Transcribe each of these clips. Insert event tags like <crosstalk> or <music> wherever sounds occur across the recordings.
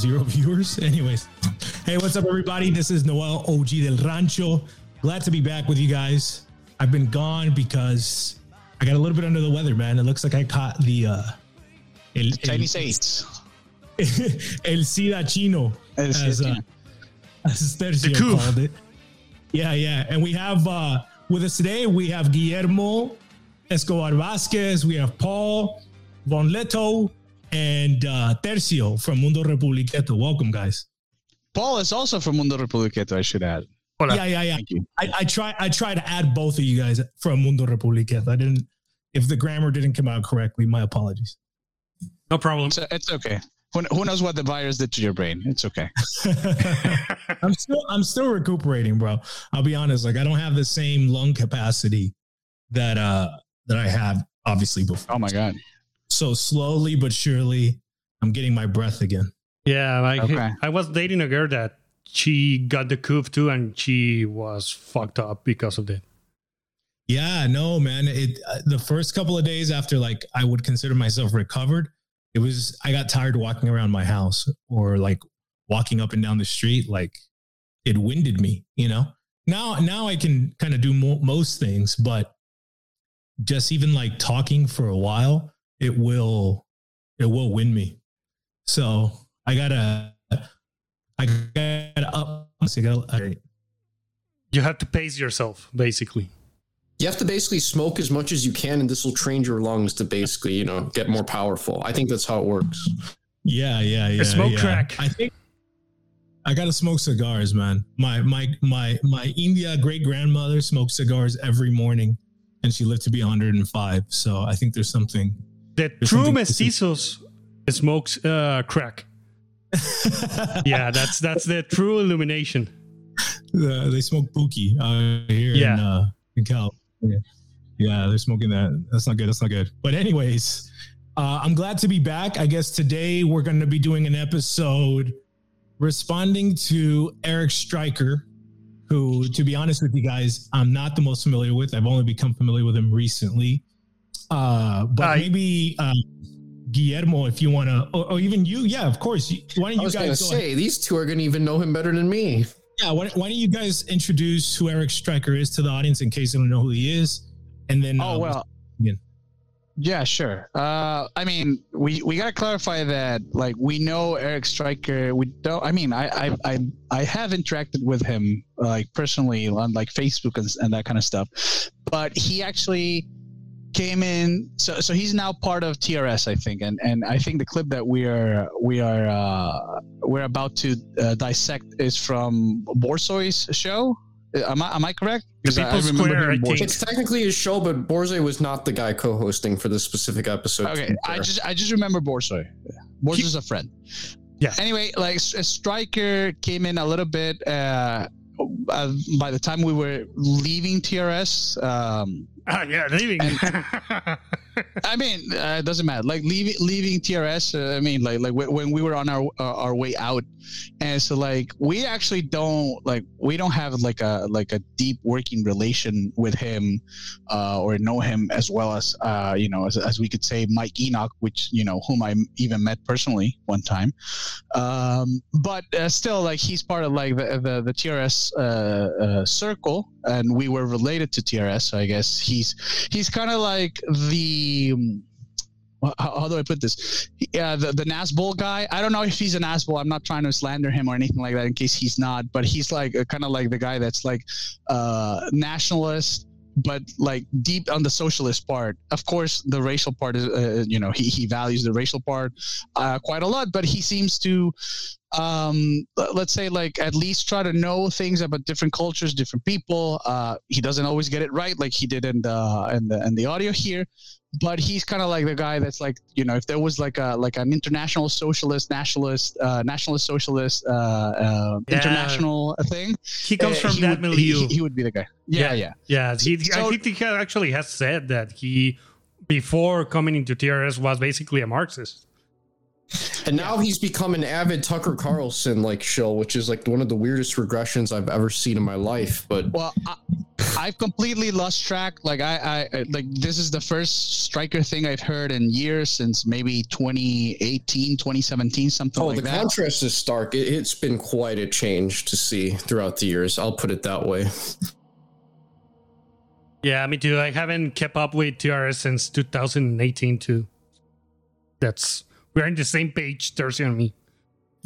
zero <laughs> viewers. Anyways, hey, what's up, everybody? This is Noel OG del Rancho. Glad to be back with you guys. I've been gone because I got a little bit under the weather, man. It looks like I caught the uh, el, Chinese AIDS, <laughs> el SIDA chino, el as, uh, as Tercio called it. Yeah, yeah, and we have uh, with us today. We have Guillermo Escobar Vasquez. We have Paul Von Leto and uh, Tercio from Mundo Republiqueto. Welcome, guys. Paul is also from Mundo Republiqueto. I should add. Hola. Yeah, yeah, yeah. I, I try. I try to add both of you guys from Mundo Republiqueto. I didn't. If the grammar didn't come out correctly, my apologies. No problem. It's, it's okay. Who, who, knows what the virus did to your brain? It's okay. <laughs> <laughs> I'm still I'm still recuperating, bro. I'll be honest. Like I don't have the same lung capacity that uh that I had obviously before. Oh my god. So slowly but surely, I'm getting my breath again. Yeah, like okay. I was dating a girl that she got the coof too, and she was fucked up because of it. Yeah, no, man. It uh, the first couple of days after like I would consider myself recovered, it was I got tired walking around my house or like walking up and down the street. Like it winded me, you know. Now, now I can kind of do mo- most things, but just even like talking for a while, it will it will win me. So I gotta I gotta up. I gotta, you have to pace yourself, basically. You have to basically smoke as much as you can, and this will train your lungs to basically, you know, get more powerful. I think that's how it works. Yeah, yeah, yeah. A smoke yeah. crack. I think I gotta smoke cigars, man. My my my my India great grandmother smoked cigars every morning, and she lived to be 105. So I think there's something the true mestizos smokes uh, crack. <laughs> yeah, that's that's the true illumination. Uh, they smoke pookie uh, here yeah. in, uh, in California. Yeah, they're smoking that. That's not good. That's not good. But anyways, uh, I'm glad to be back. I guess today we're going to be doing an episode responding to Eric Striker, who, to be honest with you guys, I'm not the most familiar with. I've only become familiar with him recently. Uh, but uh, maybe uh, Guillermo, if you want to, or, or, even you, yeah, of course. Why don't you guys say ahead? these two are going to even know him better than me? Yeah, why, why, don't you guys introduce who Eric Striker is to the audience in case they don't know who he is, and then oh um, well, yeah. yeah, sure. Uh, I mean, we we gotta clarify that like we know Eric Striker. We don't. I mean, I I I, I have interacted with him like personally on like Facebook and, and that kind of stuff, but he actually came in. So so he's now part of TRS I think. And and I think the clip that we are we are uh, we're about to uh, dissect is from Borzoi's show. Am I am I correct? Because I, I Square, I it's technically his show but Borzoi was not the guy co-hosting for this specific episode okay I just I just remember Borzoi. Borzoi a friend. Yeah. Anyway like a striker came in a little bit uh, uh, by the time we were leaving TRS, um, Ah, <laughs> yeah, leaving. And, <laughs> I mean, uh, it doesn't matter. Like leaving leaving TRS. Uh, I mean, like like when we were on our uh, our way out, and so like we actually don't like we don't have like a like a deep working relation with him, uh, or know him as well as uh, you know as, as we could say Mike Enoch, which you know whom I even met personally one time. Um, but uh, still, like he's part of like the the, the TRS circle, and we were related to TRS. So I guess he's he's kind of like the how, how, do I put this? Yeah, the, the Nazbol guy. I don't know if he's an Nazbol. I'm not trying to slander him or anything like that in case he's not, but he's like kind of like the guy that's like uh, nationalist, but like deep on the socialist part. Of course, the racial part is, uh, you know, he, he values the racial part uh, quite a lot, but he seems to um, let's say like at least try to know things about different cultures, different people. Uh, he doesn't always get it right, like he did in the in the in the audio here, but he's kind of like the guy that's like you know if there was like a like an international socialist nationalist uh, nationalist socialist uh, uh, yeah. international thing he comes uh, from he that would, milieu he, he, would be the guy yeah yeah yeah, yeah. He, so, i think he actually has said that he before coming into trs was basically a marxist And now he's become an avid Tucker Carlson like show, which is like one of the weirdest regressions I've ever seen in my life. But Well, I, I've completely lost track. Like I, I, like this is the first striker thing I've heard in years since maybe 2018, 2017, something oh, like the that. contrast is stark. It, it's been quite a change to see throughout the years. I'll put it that way. Yeah, me too. I haven't kept up with TRS since 2018 too. That's we're on the same page, Thursday and me.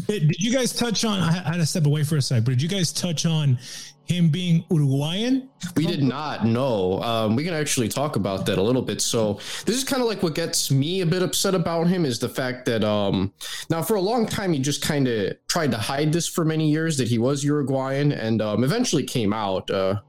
Did, did you guys touch on? I had to step away for a sec, but did you guys touch on him being Uruguayan? We did not know. Um, we can actually talk about that a little bit. So this is kind of like what gets me a bit upset about him is the fact that um, now for a long time he just kind of tried to hide this for many years that he was Uruguayan and um, eventually came out. Uh,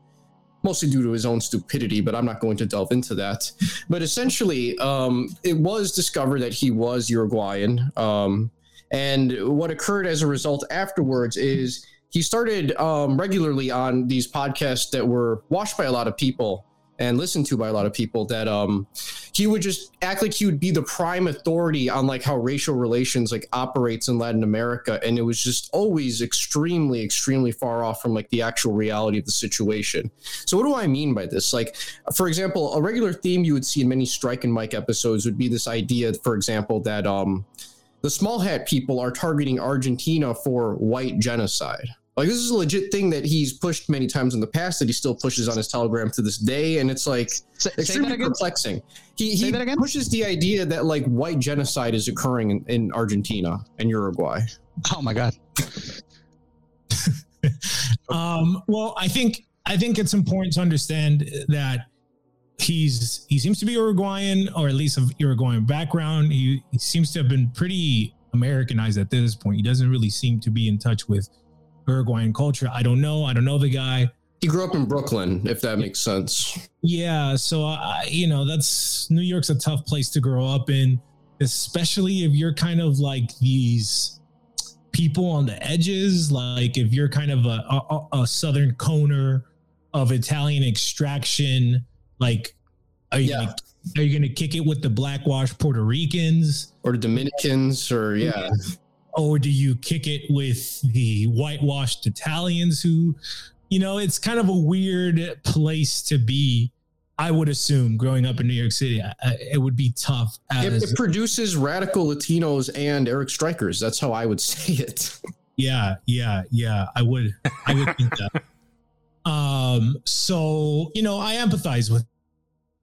mostly due to his own stupidity, but I'm not going to delve into that. But essentially, um, it was discovered that he was Uruguayan. Um, and what occurred as a result afterwards is he started um, regularly on these podcasts that were watched by a lot of people and listened to by a lot of people that um he would just act like he would be the prime authority on like how racial relations like operates in Latin America and it was just always extremely extremely far off from like the actual reality of the situation. So what do I mean by this? Like for example, a regular theme you would see in many Strike and Mike episodes would be this idea for example that um the small hat people are targeting Argentina for white genocide. Like this is a legit thing that he's pushed many times in the past that he still pushes on his telegram to this day, and it's like Say, say that extremely again. perplexing. He he pushes the idea that like white genocide is occurring in, in Argentina and Uruguay. Oh my god. <laughs> Um, well, I think I think it's important to understand that he's he seems to be Uruguayan or at least of Uruguayan background. He, he seems to have been pretty Americanized at this point. He doesn't really seem to be in touch with Uruguayan culture. I don't know. I don't know the guy. He grew up in Brooklyn, if that makes sense. Yeah, so I, you know, that's New York's a tough place to grow up in, especially if you're kind of like these people on the edges. Like if you're kind of a, a, a southern coner of Italian extraction, like are you Yeah. gonna, are you going to kick it with the blackwash Puerto Ricans? Or Dominicans, or yeah. Or do you kick it with the whitewashed Italians who, you know, it's kind of a weird place to be. I would assume growing up in New York City, I, it would be tough. It, As, it produces radical Latinos and Eric Strikers. That's how I would <laughs> say it. yeah, yeah, yeah. I would, I would think that. <laughs> Um, so you know, I empathize with.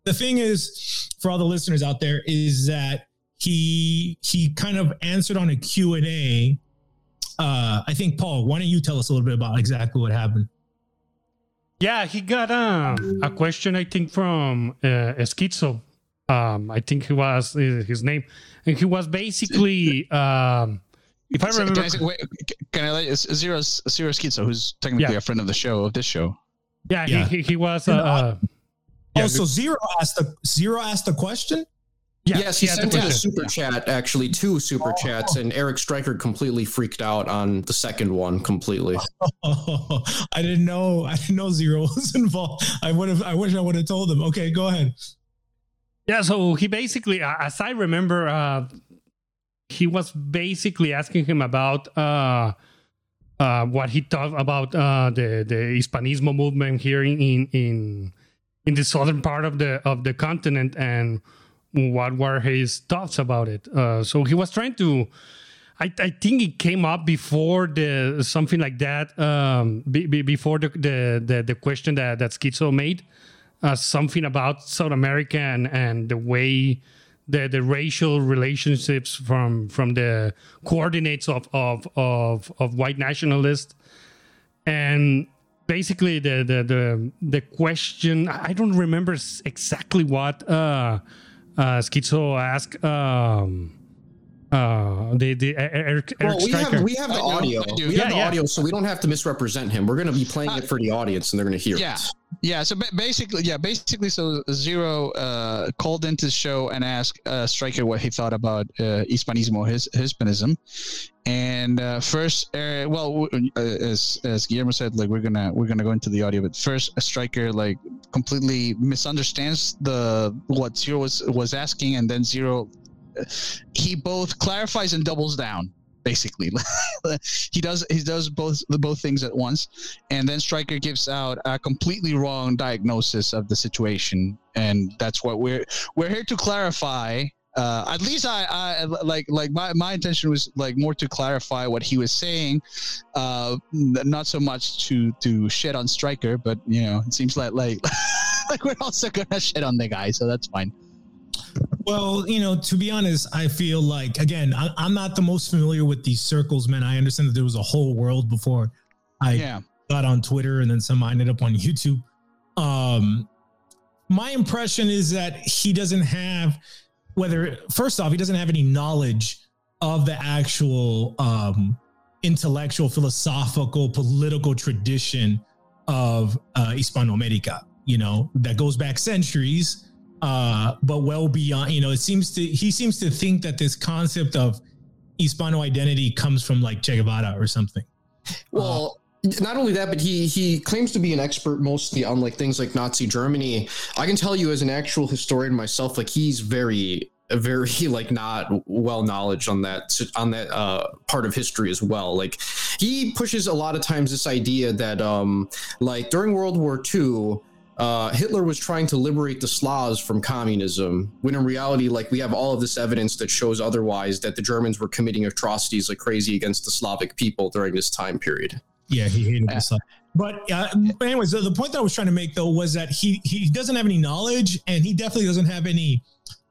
The thing is, for all the listeners out there, is that he he kind of answered on a Q and A. Uh, I think Paul, why don't you tell us a little bit about exactly what happened? Yeah, he got um, a question, I think, from uh, Schizo. Um, I think he was uh, his name, and he was basically, um, if I So, remember, can I, say, wait, can I let you, Zero Zero Schizo, who's technically Yeah. a friend of the show of this show? yeah, Yeah. He, he he was. Uh, And, uh, uh, yeah, oh, so zero asked the zero asked the question. Yeah, yes, he had sent the in a question. super chat, actually, two super chats, and Eric Striker completely freaked out on the second one completely. Oh, <laughs> I didn't know. I didn't know zero <laughs> was involved. I would have. I wish I would have told him. Okay, go ahead. Yeah, so he basically, uh, as I remember, uh, he was basically asking him about uh, uh, what he thought about uh, the the Hispanismo movement here in in in the southern part of the of the continent and what were his thoughts about it. Uh, so he was trying to. I, I think it came up before the something like that um, be, be, before the, the the the question that that Schizo made uh, something about South America and, and the way the, the racial relationships from from the coordinates of of of, of white nationalists and basically the the the, the question I don't remember exactly what uh, uh, Schizo asked um, uh, the the Eric, Eric Well, we Striker. have we have the I audio. I. We Yeah, have the yeah. audio, so we don't have to misrepresent him. We're going to be playing it for the audience, and they're going to hear Yeah. it. Yeah, so basically, yeah, basically, so Zero uh, called into the show and asked uh, Striker what he thought about uh, Hispanismo, his Hispanism, and uh, first, uh, well, uh, as as Guillermo said, like we're gonna we're gonna go into the audio, but first, Striker like completely misunderstands the what Zero was was asking, and then Zero he both clarifies and doubles down. Basically, <laughs> he does he does both the both things at once, and then Striker gives out a completely wrong diagnosis of the situation, and that's what we're we're here to clarify uh, at least I, I like like my, my intention was like more to clarify what he was saying, uh, not so much to to shit on Striker, but you know it seems like like <laughs> like we're also gonna shit on the guy, so that's fine. Well, you know, to be honest, I feel like again, I, am not the most familiar with these circles, man. I understand that there was a whole world before I yeah. got on Twitter, and then some ended up on YouTube. Um, my impression is that he doesn't have whether first off he doesn't have any knowledge of the actual um, intellectual, philosophical, political tradition of uh, Hispanoamerica. You know that goes back centuries, uh, but well beyond. You know, it seems to he seems to think that this concept of Hispano identity comes from like Che Guevara or something. Well, not only that, but he he claims to be an expert mostly on like things like Nazi Germany. I can tell you as an actual historian myself, like he's very very <laughs> like not well knowledge on that on that uh, part of history as well. Like he pushes a lot of times this idea that um like during World War II. Uh, Hitler was trying to liberate the Slavs from communism, when in reality, like we have all of this evidence that shows otherwise that the Germans were committing atrocities like crazy against the Slavic people during this time period. Yeah, he hated yeah. the But, uh, but anyways, the, the point that I was trying to make though was that he he doesn't have any knowledge, and he definitely doesn't have any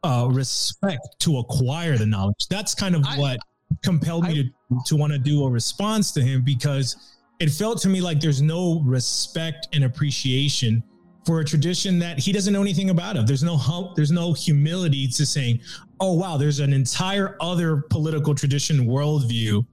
uh, respect to acquire the knowledge. That's kind of I, what compelled me I, to to want to do a response to him because it felt to me like there's no respect and appreciation for a tradition that he doesn't know anything about of. There's no hum, there's no humility to saying, "Oh wow, there's an entire other political tradition worldview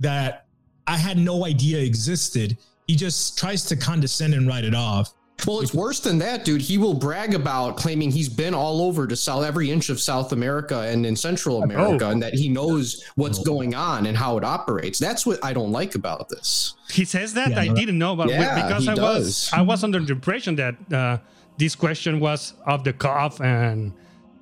that I had no idea existed." He just tries to condescend and write it off. Well, it's worse than that, dude. He will brag about claiming he's been all over to South every inch of South America and in Central America, oh. and that he knows what's going on and how it operates. That's what I don't like about this. He says that yeah, I didn't know about yeah, because I does. was I was under the impression that uh, this question was off the cuff and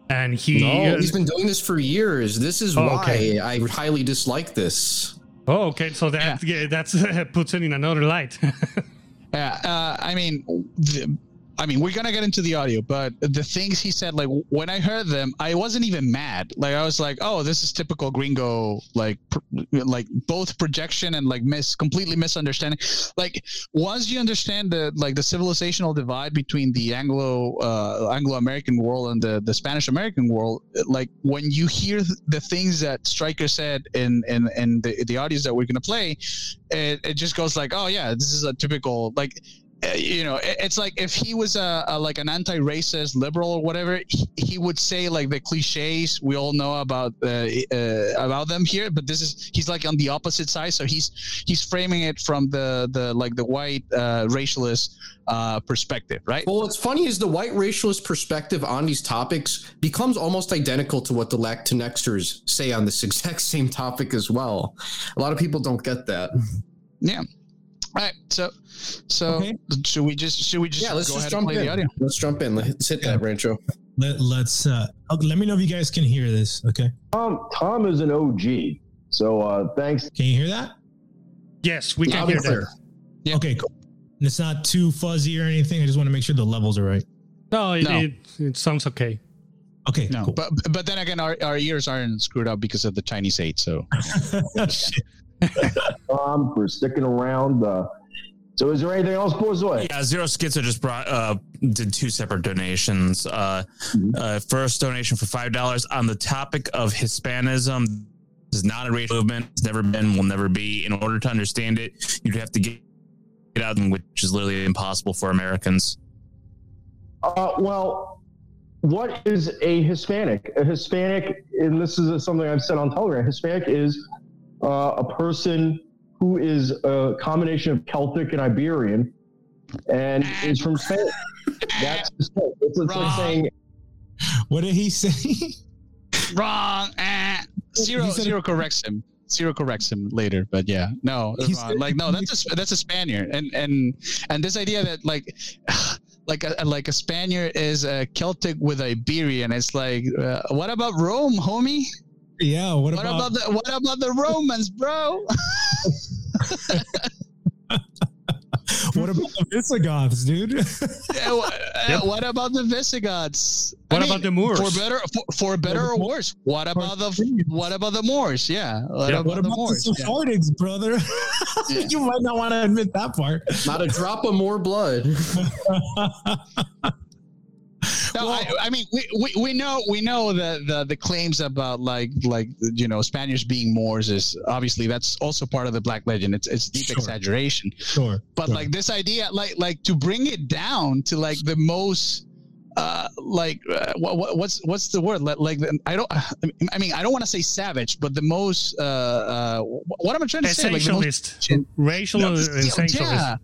and he no, he's been doing this for years. This is oh, why okay. I highly dislike this. Oh, okay. So that yeah. that's <laughs> puts it in another light. <laughs> Yeah, uh, I mean, the, I mean, we're gonna get into the audio, but the things he said, like when I heard them, I wasn't even mad. Like I was like, "Oh, this is typical gringo, like, pr- like both projection and like miss, completely misunderstanding." Like once you understand the like the civilizational divide between the Anglo uh, Anglo American world and the the Spanish American world, like when you hear the things that Striker said in in in the the audios that we're gonna play, it, it just goes like, "Oh yeah, this is a typical like." Uh, you know it's like if he was a, a, like an anti-racist liberal or whatever he, he, would say like the cliches we all know about uh, uh, about them here but this is he's like on the opposite side. So he's he's framing it from the the like the white uh, racialist uh, perspective right? Well what's funny is the white racialist perspective on these topics becomes almost identical to what the latinxers say on this <laughs> exact same topic as well. A lot of people don't get that. Yeah. All right, so so okay. should we just should we just yeah? Let's just jump in. Let's jump in. Let's hit yeah. that Rancho. Let, let's uh, let me know if you guys can hear this. Okay. Tom Tom is an OG, so uh, thanks. Can you hear that? Yes, we can hear that. Yeah. Okay, cool. And it's not too fuzzy or anything. I just want to make sure the levels are right. No, it, no. it, it sounds okay. Okay, no, cool. but but then again, our, our ears aren't screwed up because of the Chinese eight. So <laughs> Tom for sticking around. Uh, so, is there anything else, Borzoi? Yeah, Zero Schizo just brought uh, did two separate donations. Uh, mm-hmm. uh, first donation for five dollars on the topic of Hispanism. This is not a racial movement. It's never been. Will never be. In order to understand it, you'd have to get it out, which is literally impossible for Americans. Uh, well, what is a Hispanic? A Hispanic, and this is something I've said on Telegram. Hispanic is uh, a person who is a combination of Celtic and Iberian and is from Spain. <laughs> That's it's, it's like saying. What did he say? Wrong. Uh, zero, zero corrects him. Zero corrects him later, but yeah, no, like no, that's a that's a Spaniard, and and and this idea that like <sighs> like a like a Spaniard is a Celtic with Iberian. It's like, uh, what about Rome, homie? Yeah. What, What about, about the what about the Romans, bro? what about the Visigoths, dude? <laughs> Yeah, wha- uh, What about the Visigoths? What about the Moors? For better, for, for better or worse. What about the what about the Moors? Yeah. What Yeah, about what the about Moors? the Yeah. Brother? Yeah. <laughs> you might not want to admit that part. Not a drop of Moor blood. <laughs> No, I, I mean we, we, we know we know that the the claims about like like you know Spaniards being Moors is obviously that's also part of the black legend. It's it's deep Sure. exaggeration. Sure. But sure. like this idea, like like to bring it down to like the most uh like uh, what, what what's what's the word like, like I don't I mean I don't want to say savage but the most uh uh what am I trying to say like the most racial No, essentialist. yeah.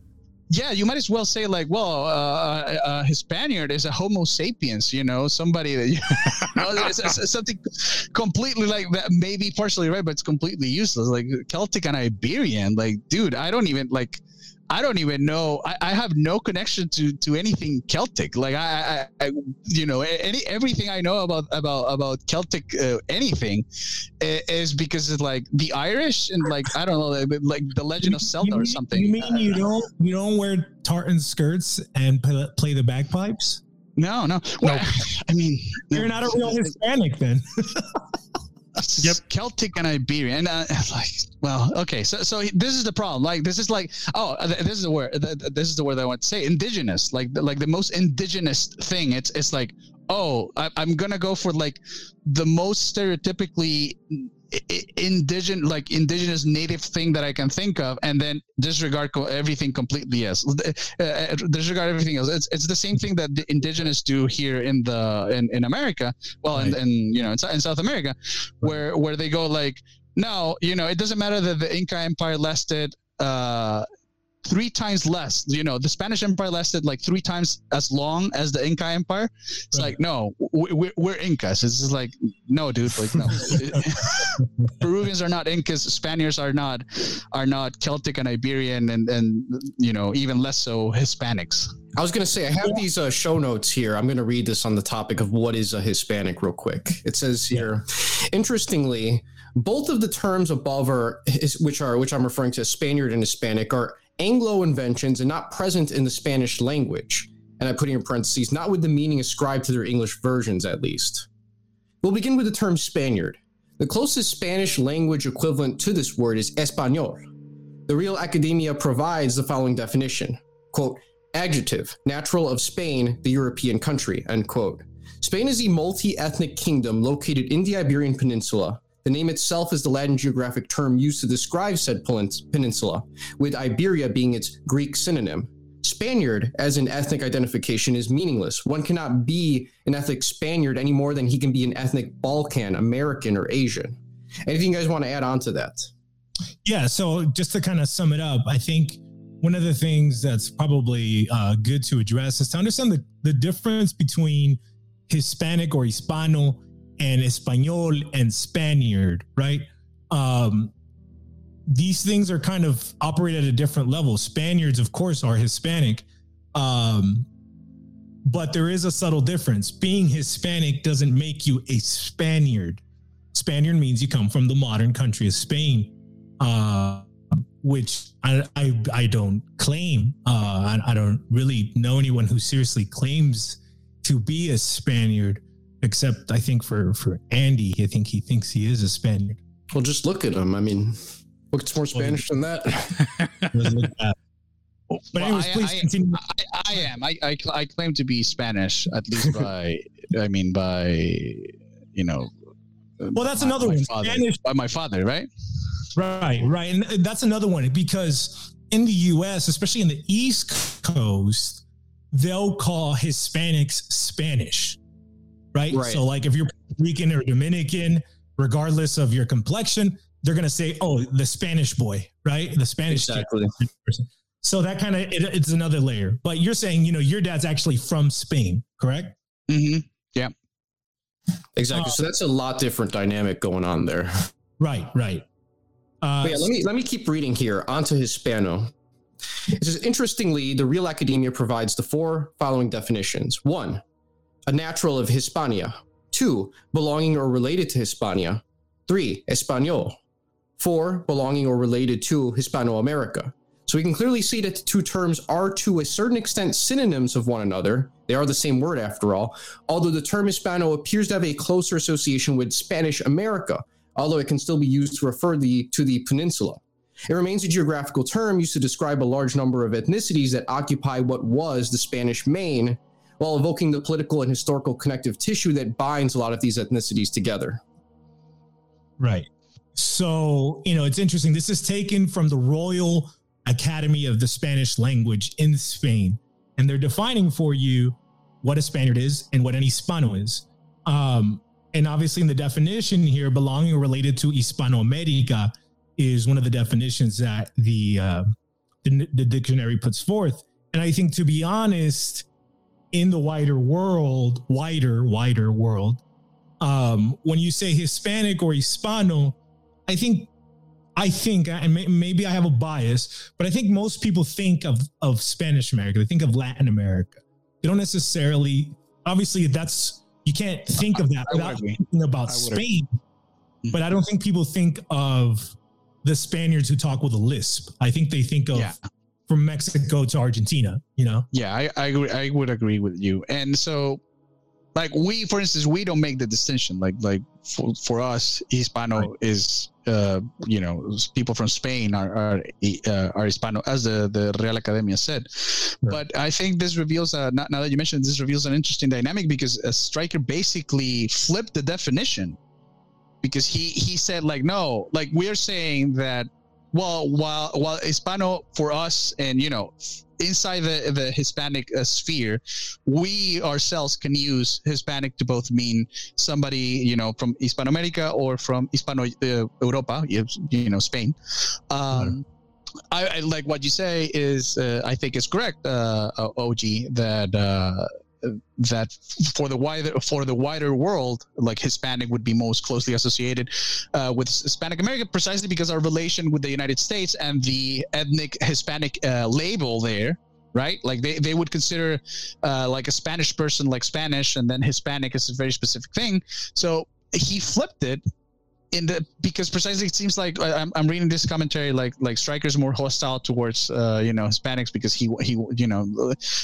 Yeah, you might as well say like, well, uh, uh, a Spaniard is a Homo sapiens, you know, somebody that you <laughs> know, it's- it's something completely like that, maybe partially right, but it's completely useless. Like Celtic and Iberian, like, dude, I don't even like, I don't even know. I, I have no connection to to anything Celtic. Like I, I, I you know, any everything I know about about about Celtic uh, anything is because it's like the Irish and like I don't know, like, like the Legend of Zelda you or something. You mean you don't you don't wear tartan skirts and play, play the bagpipes? No, no. Well, <laughs> I mean, You're not a real Hispanic then. <laughs> Yep. Celtic and Iberian. Uh, <laughs> like, well, okay. So, so this is the problem. Like, this is like, oh, this is the word. th- th- This is the word I want to say. Indigenous, like, the- like the most indigenous thing. It's, it's like, oh, I, I'm gonna go for like the most stereotypically indigenous, like indigenous native thing that I can think of, and then disregard co- everything completely Yes, Uh, uh, disregard everything else. It's, it's the same thing that the indigenous do here in the in, in America. Well, in, Right. in you know in, in South America, where where they go like, no, you know, it doesn't matter that the Inca Empire lasted uh, three times less. You know, the Spanish Empire lasted like three times as long as the Inca Empire. It's Right. like, no, we, we're, we're Incas. It's just like, no, dude, like no. <laughs> Peruvians are not Incas. Spaniards are not are not Celtic and Iberian, and and you know even less so Hispanics. I was going to say, I have these uh, show notes here. I'm going to read this on the topic of what is a Hispanic real quick. It says here, interestingly, both of the terms above are, is, which are, which I'm referring to Spaniard and Hispanic, are Anglo inventions and not present in the Spanish language. And I put in parentheses, not with the meaning ascribed to their English versions, at least. We'll begin with the term Spaniard. The closest Spanish language equivalent to this word is Español. The Real Academia provides the following definition quote, adjective, natural of Spain, the European country, end quote. Spain is a multi ethnic kingdom located in the Iberian Peninsula. The name itself is the Latin geographic term used to describe said peninsula, with Iberia being its Greek synonym. Spaniard, as an ethnic identification, is meaningless. One cannot be an ethnic Spaniard any more than he can be an ethnic Balkan, American, or Asian. Anything you guys want to add on to that? Yeah. So just to kind of sum it up, I think one of the things that's probably uh, good to address is to understand the, the difference between Hispanic or Hispano and Espanol and Spaniard, right? Um, these things are kind of operate at a different level. Spaniards, of course, are Hispanic. Um, but there is a subtle difference. Being Hispanic doesn't make you a Spaniard. Spaniard means you come from the modern country of Spain, uh, which I, I I don't claim. Uh, I, I don't really know anyone who seriously claims to be a Spaniard, except I think for for Andy, I think he thinks he is a Spaniard. Well, just look at him. I mean, looks more Spanish than that? Let's <laughs> look at that. But Well, anyways, I- please I- continue. I, I am. I, I I claim to be Spanish, at least by. I mean, by you know. Well, that's my- another my one. Father, Spanish- by my father, right? Right, right. And that's another one because in the US, especially in the East Coast, they'll call Hispanics Spanish. Right? Right. So, like if you're Puerto Rican or Dominican, regardless of your complexion, they're going to say, oh, the Spanish boy, right? The Spanish exactly. person. So that kind of it, it's another layer. But you're saying, you know, your dad's actually from Spain, correct? Mm-hmm. Exactly. Uh, so that's a lot different dynamic going on there. Right, right. Uh, yeah, let me let me keep reading here. Onto Hispano. It says, interestingly, the Real Academia provides the four following definitions. One, a natural of Hispania. Two, belonging or related to Hispania. Three, Espanol. Four, belonging or related to Hispano America. So we can clearly see that the two terms are to a certain extent synonyms of one another. They are the same word after all, although the term Hispano appears to have a closer association with Spanish America, although it can still be used to refer the, to the peninsula. It remains a geographical term used to describe a large number of ethnicities that occupy what was the Spanish Main, while evoking the political and historical connective tissue that binds a lot of these ethnicities together. Right. So, you know, it's interesting. This is taken from the Royal Academy of the Spanish language in Spain, and they're defining for you what a Spaniard is and what an Hispano is. Um, and obviously, in the definition here, belonging related to Hispanoamerica is one of the definitions that the, uh, the the dictionary puts forth. And I think, to be honest, in the wider world, wider, wider world, um, when you say Hispanic or Hispano, I think, I think, and may, maybe I have a bias, but I think most people think of of Spanish America. They think of Latin America. They don't necessarily. Obviously, that's you can't think of that I would without thinking about Spain. But I don't think people think of the Spaniards who talk with a lisp. I think they think of Yeah. From Mexico to Argentina. You know, Yeah, I, I agree. I would agree with you. And so, like we, for instance, we don't make the distinction. Like like for, for us, Hispano is uh you know people from Spain are are, uh, are Hispano, as the the Real Academia said. But I think this reveals uh, now, now that you mentioned this reveals an interesting dynamic because a striker basically flipped the definition because he he said like no like we're saying that well while while hispano for us and you know inside the the hispanic uh, sphere we ourselves can use hispanic to both mean somebody you know from hispanoamerica or from hispano uh, europa you you know spain um I, I like what you say is uh, I think is correct, uh, OG. That uh, that for the wider for the wider world, like Hispanic would be most closely associated uh, with Hispanic America, precisely because our relation with the United States and the ethnic Hispanic uh, label there. Right, like they, they would consider uh, like a Spanish person like Spanish, and then Hispanic is a very specific thing. So he flipped it in the because precisely it seems like I'm, I'm reading this commentary like like Striker's more hostile towards uh, you know Hispanics because he he you know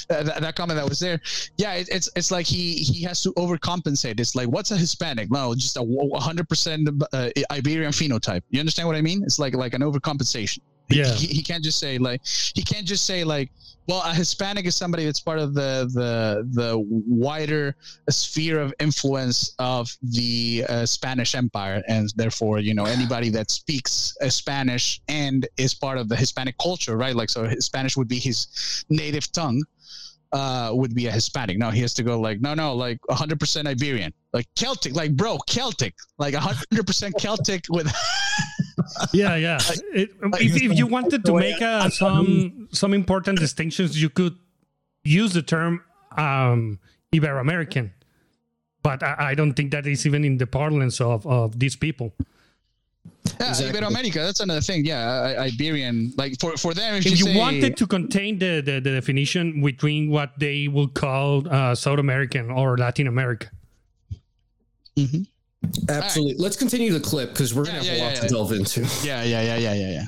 that, that comment that was there. Yeah it, it's it's like he he has to overcompensate. It's like what's a Hispanic? No just a 100 percent uh, Iberian phenotype. You understand what I mean? It's like like an overcompensation Yeah. he, he can't just say like he can't just say like well a hispanic is somebody that's part of the the the wider sphere of influence of the uh, spanish empire and therefore you know anybody that speaks uh, spanish and is part of the hispanic culture right like so spanish would be his native tongue uh, would be a Hispanic. No, he has to go like, no, no, like 100% Iberian, like Celtic, like bro, Celtic, like 100% Celtic with <laughs> yeah yeah It- if, if you wanted to make uh, some some important distinctions you could use the term um ibero-american but I, I don't think that is even in the parlance of, of these people Yeah, Exactly. Iberoamerica. That's another thing. Yeah, Iberian. Like for for them, if, if you say, wanted to contain the, the, the definition between what they will call uh, south american or latin america Mhm. Absolutely. Let's continue the clip because we're gonna have yeah, a lot yeah, to yeah. delve into. Yeah, yeah, yeah, yeah, yeah, yeah.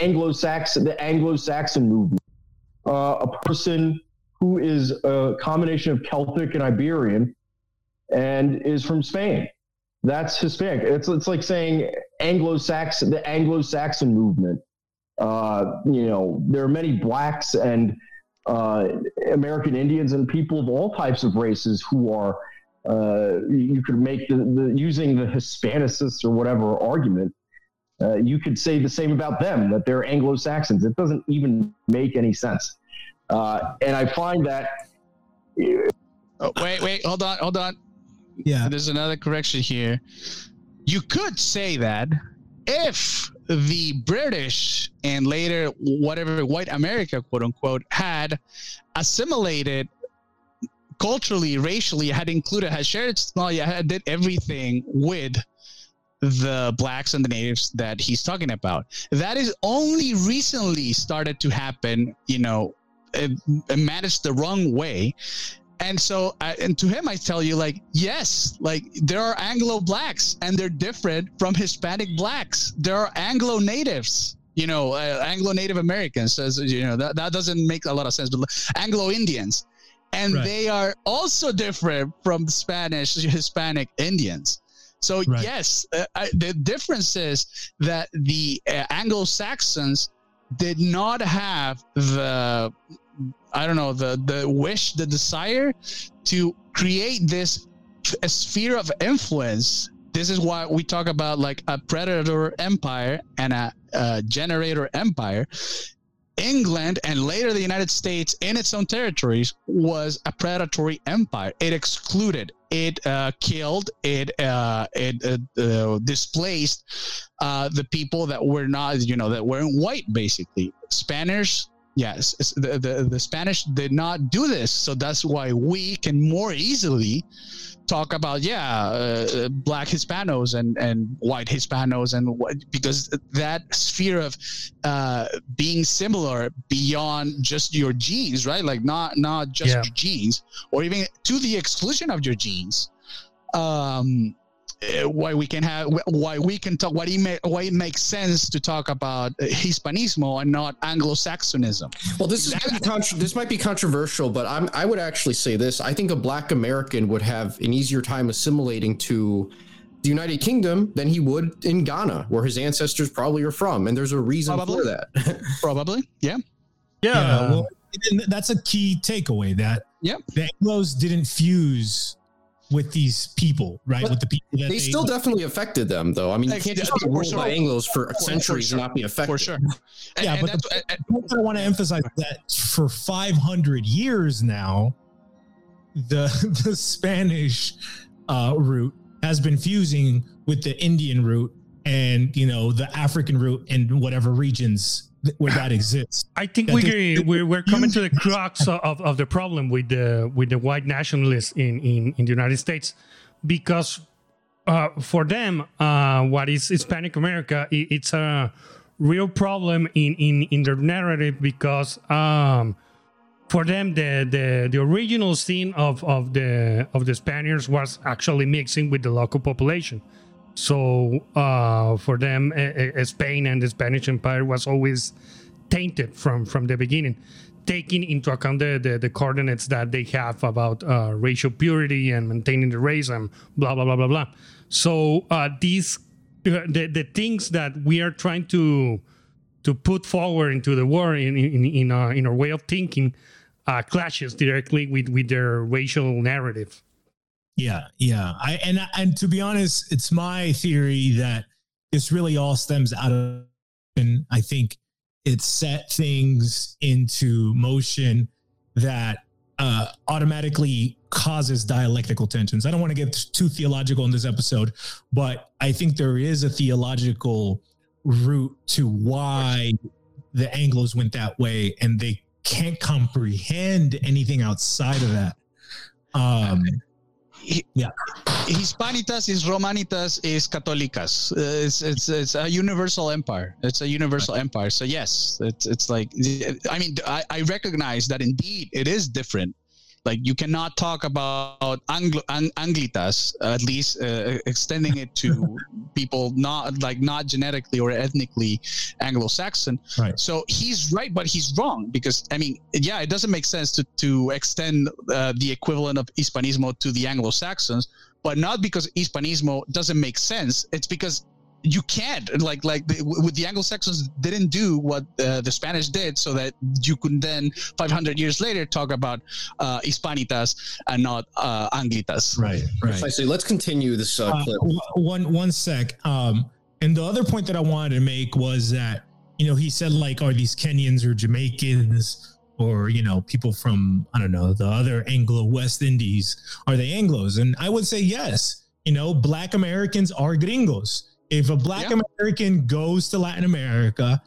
Anglo-Saxon, the Anglo-Saxon movement. Uh, a person who is a combination of Celtic and Iberian, and is from Spain. That's Hispanic. It's it's like saying Anglo-Saxon, the Anglo-Saxon movement. Uh, you know, there are many blacks and uh, American Indians and people of all types of races who are. Uh, you could make the, the using the Hispanicists or whatever argument uh, you could say the same about them that they're Anglo Saxons. It doesn't even make any sense. Uh, and I find that Oh, wait, wait, hold on, hold on. yeah, There's another correction here. You could say that if the British and later whatever white America, quote unquote, had assimilated culturally, racially, had included, had shared had did everything with the blacks and the natives that he's talking about. That is only recently started to happen, you know, and managed the wrong way. And so, I, and to him, I tell you, like, yes, like there are Anglo blacks and they're different from Hispanic blacks. There are Anglo natives you know, uh, Anglo Native Americans, says, you know, that, that doesn't make a lot of sense, but Anglo Indians. And right. they are also different from Spanish, Hispanic Indians. So right. yes, uh, I, the difference is that the uh, Anglo-Saxons did not have the I don't know the the wish, the desire to create this a sphere of influence. This is why we talk about like a predator empire and a, a generator empire. England and later the United States in its own territories was a predatory empire. It excluded, it uh, killed, it uh, it uh, uh displaced uh, the people that were not, you know, that weren't white. Basically, Spanish. Yes, the, the the Spanish did not do this, so that's why we can more easily talk about yeah uh, black hispanos and and white hispanos and what because that sphere of uh, being similar beyond just your genes right like not not just yeah. your genes or even to the exclusion of your genes um uh, Uh, why we can have why we can talk why it, may, why it makes sense to talk about uh, Hispanismo and not Anglo-Saxonism. Well, this is contra- this might be controversial, but I'm I would actually say this. I think a Black American would have an easier time assimilating to the United Kingdom than he would in Ghana, where his ancestors probably are from, and there's a reason probably. for that. <laughs> probably, yeah, yeah. yeah well, that's a key takeaway. That yeah, the Anglo's didn't fuse with these people, right? But with the people that they, they still definitely affected them, though. I mean, you can't just be ruled sure. by Anglo's for centuries sure. and not be affected. For sure. And, <laughs> yeah, and but the, and, point I want to emphasize that for 500 years now, the <laughs> the Spanish uh, root has been fusing with the Indian root and you know the African root in whatever regions where that exists. I think we we're, we're coming to the crux of, of the problem with the with the white nationalists in, in, in the United States, because uh, for them, uh, what is Hispanic America, it, it's a real problem in, in, in their narrative because um, for them the, the, the original scene of, of the of the Spaniards was actually mixing with the local population. So uh, for them, Spain and the Spanish Empire was always tainted from from the beginning, taking into account the the, the coordinates that they have about uh, racial purity and maintaining the race and blah blah blah blah blah. So uh, these uh, the the things that we are trying to to put forward into the war in in in, our, in our way of thinking uh, clashes directly with with their racial narrative. Yeah, yeah. I and and to be honest, it's my theory that this really all stems out of and I think it set things into motion that uh, automatically causes dialectical tensions. I don't want to get too theological in this episode, but I think there is a theological root to why the Anglos went that way, and they can't comprehend anything outside of that. Um, yeah. Hispanitas is Romanitas is Católicas. Uh, it's, it's it's a universal empire. It's a universal right. empire. So yes, it's it's like I mean I, I recognize that indeed it is different like you cannot talk about Anglo, Ang, Anglitas, at least uh, extending it to <laughs> people not like not genetically or ethnically Anglo-Saxon. Right. So he's right, but he's wrong because I mean, yeah, it doesn't make sense to to extend uh, the equivalent of Hispanismo to the Anglo-Saxons, but not because Hispanismo doesn't make sense. It's because you can't like like the, with the Anglo-Saxons didn't do what uh, the Spanish did, so that you could then 500 years later talk about uh, Hispanitas and not uh, Anglitas. Right, right. So let's continue this uh, uh, clip. one one sec. Um, and the other point that I wanted to make was that you know he said like, are these Kenyans or Jamaicans? Or you know, people from I don't know the other Anglo West Indies are they Anglo's? And I would say yes. You know, Black Americans are gringos if a black yeah. American goes to Latin America,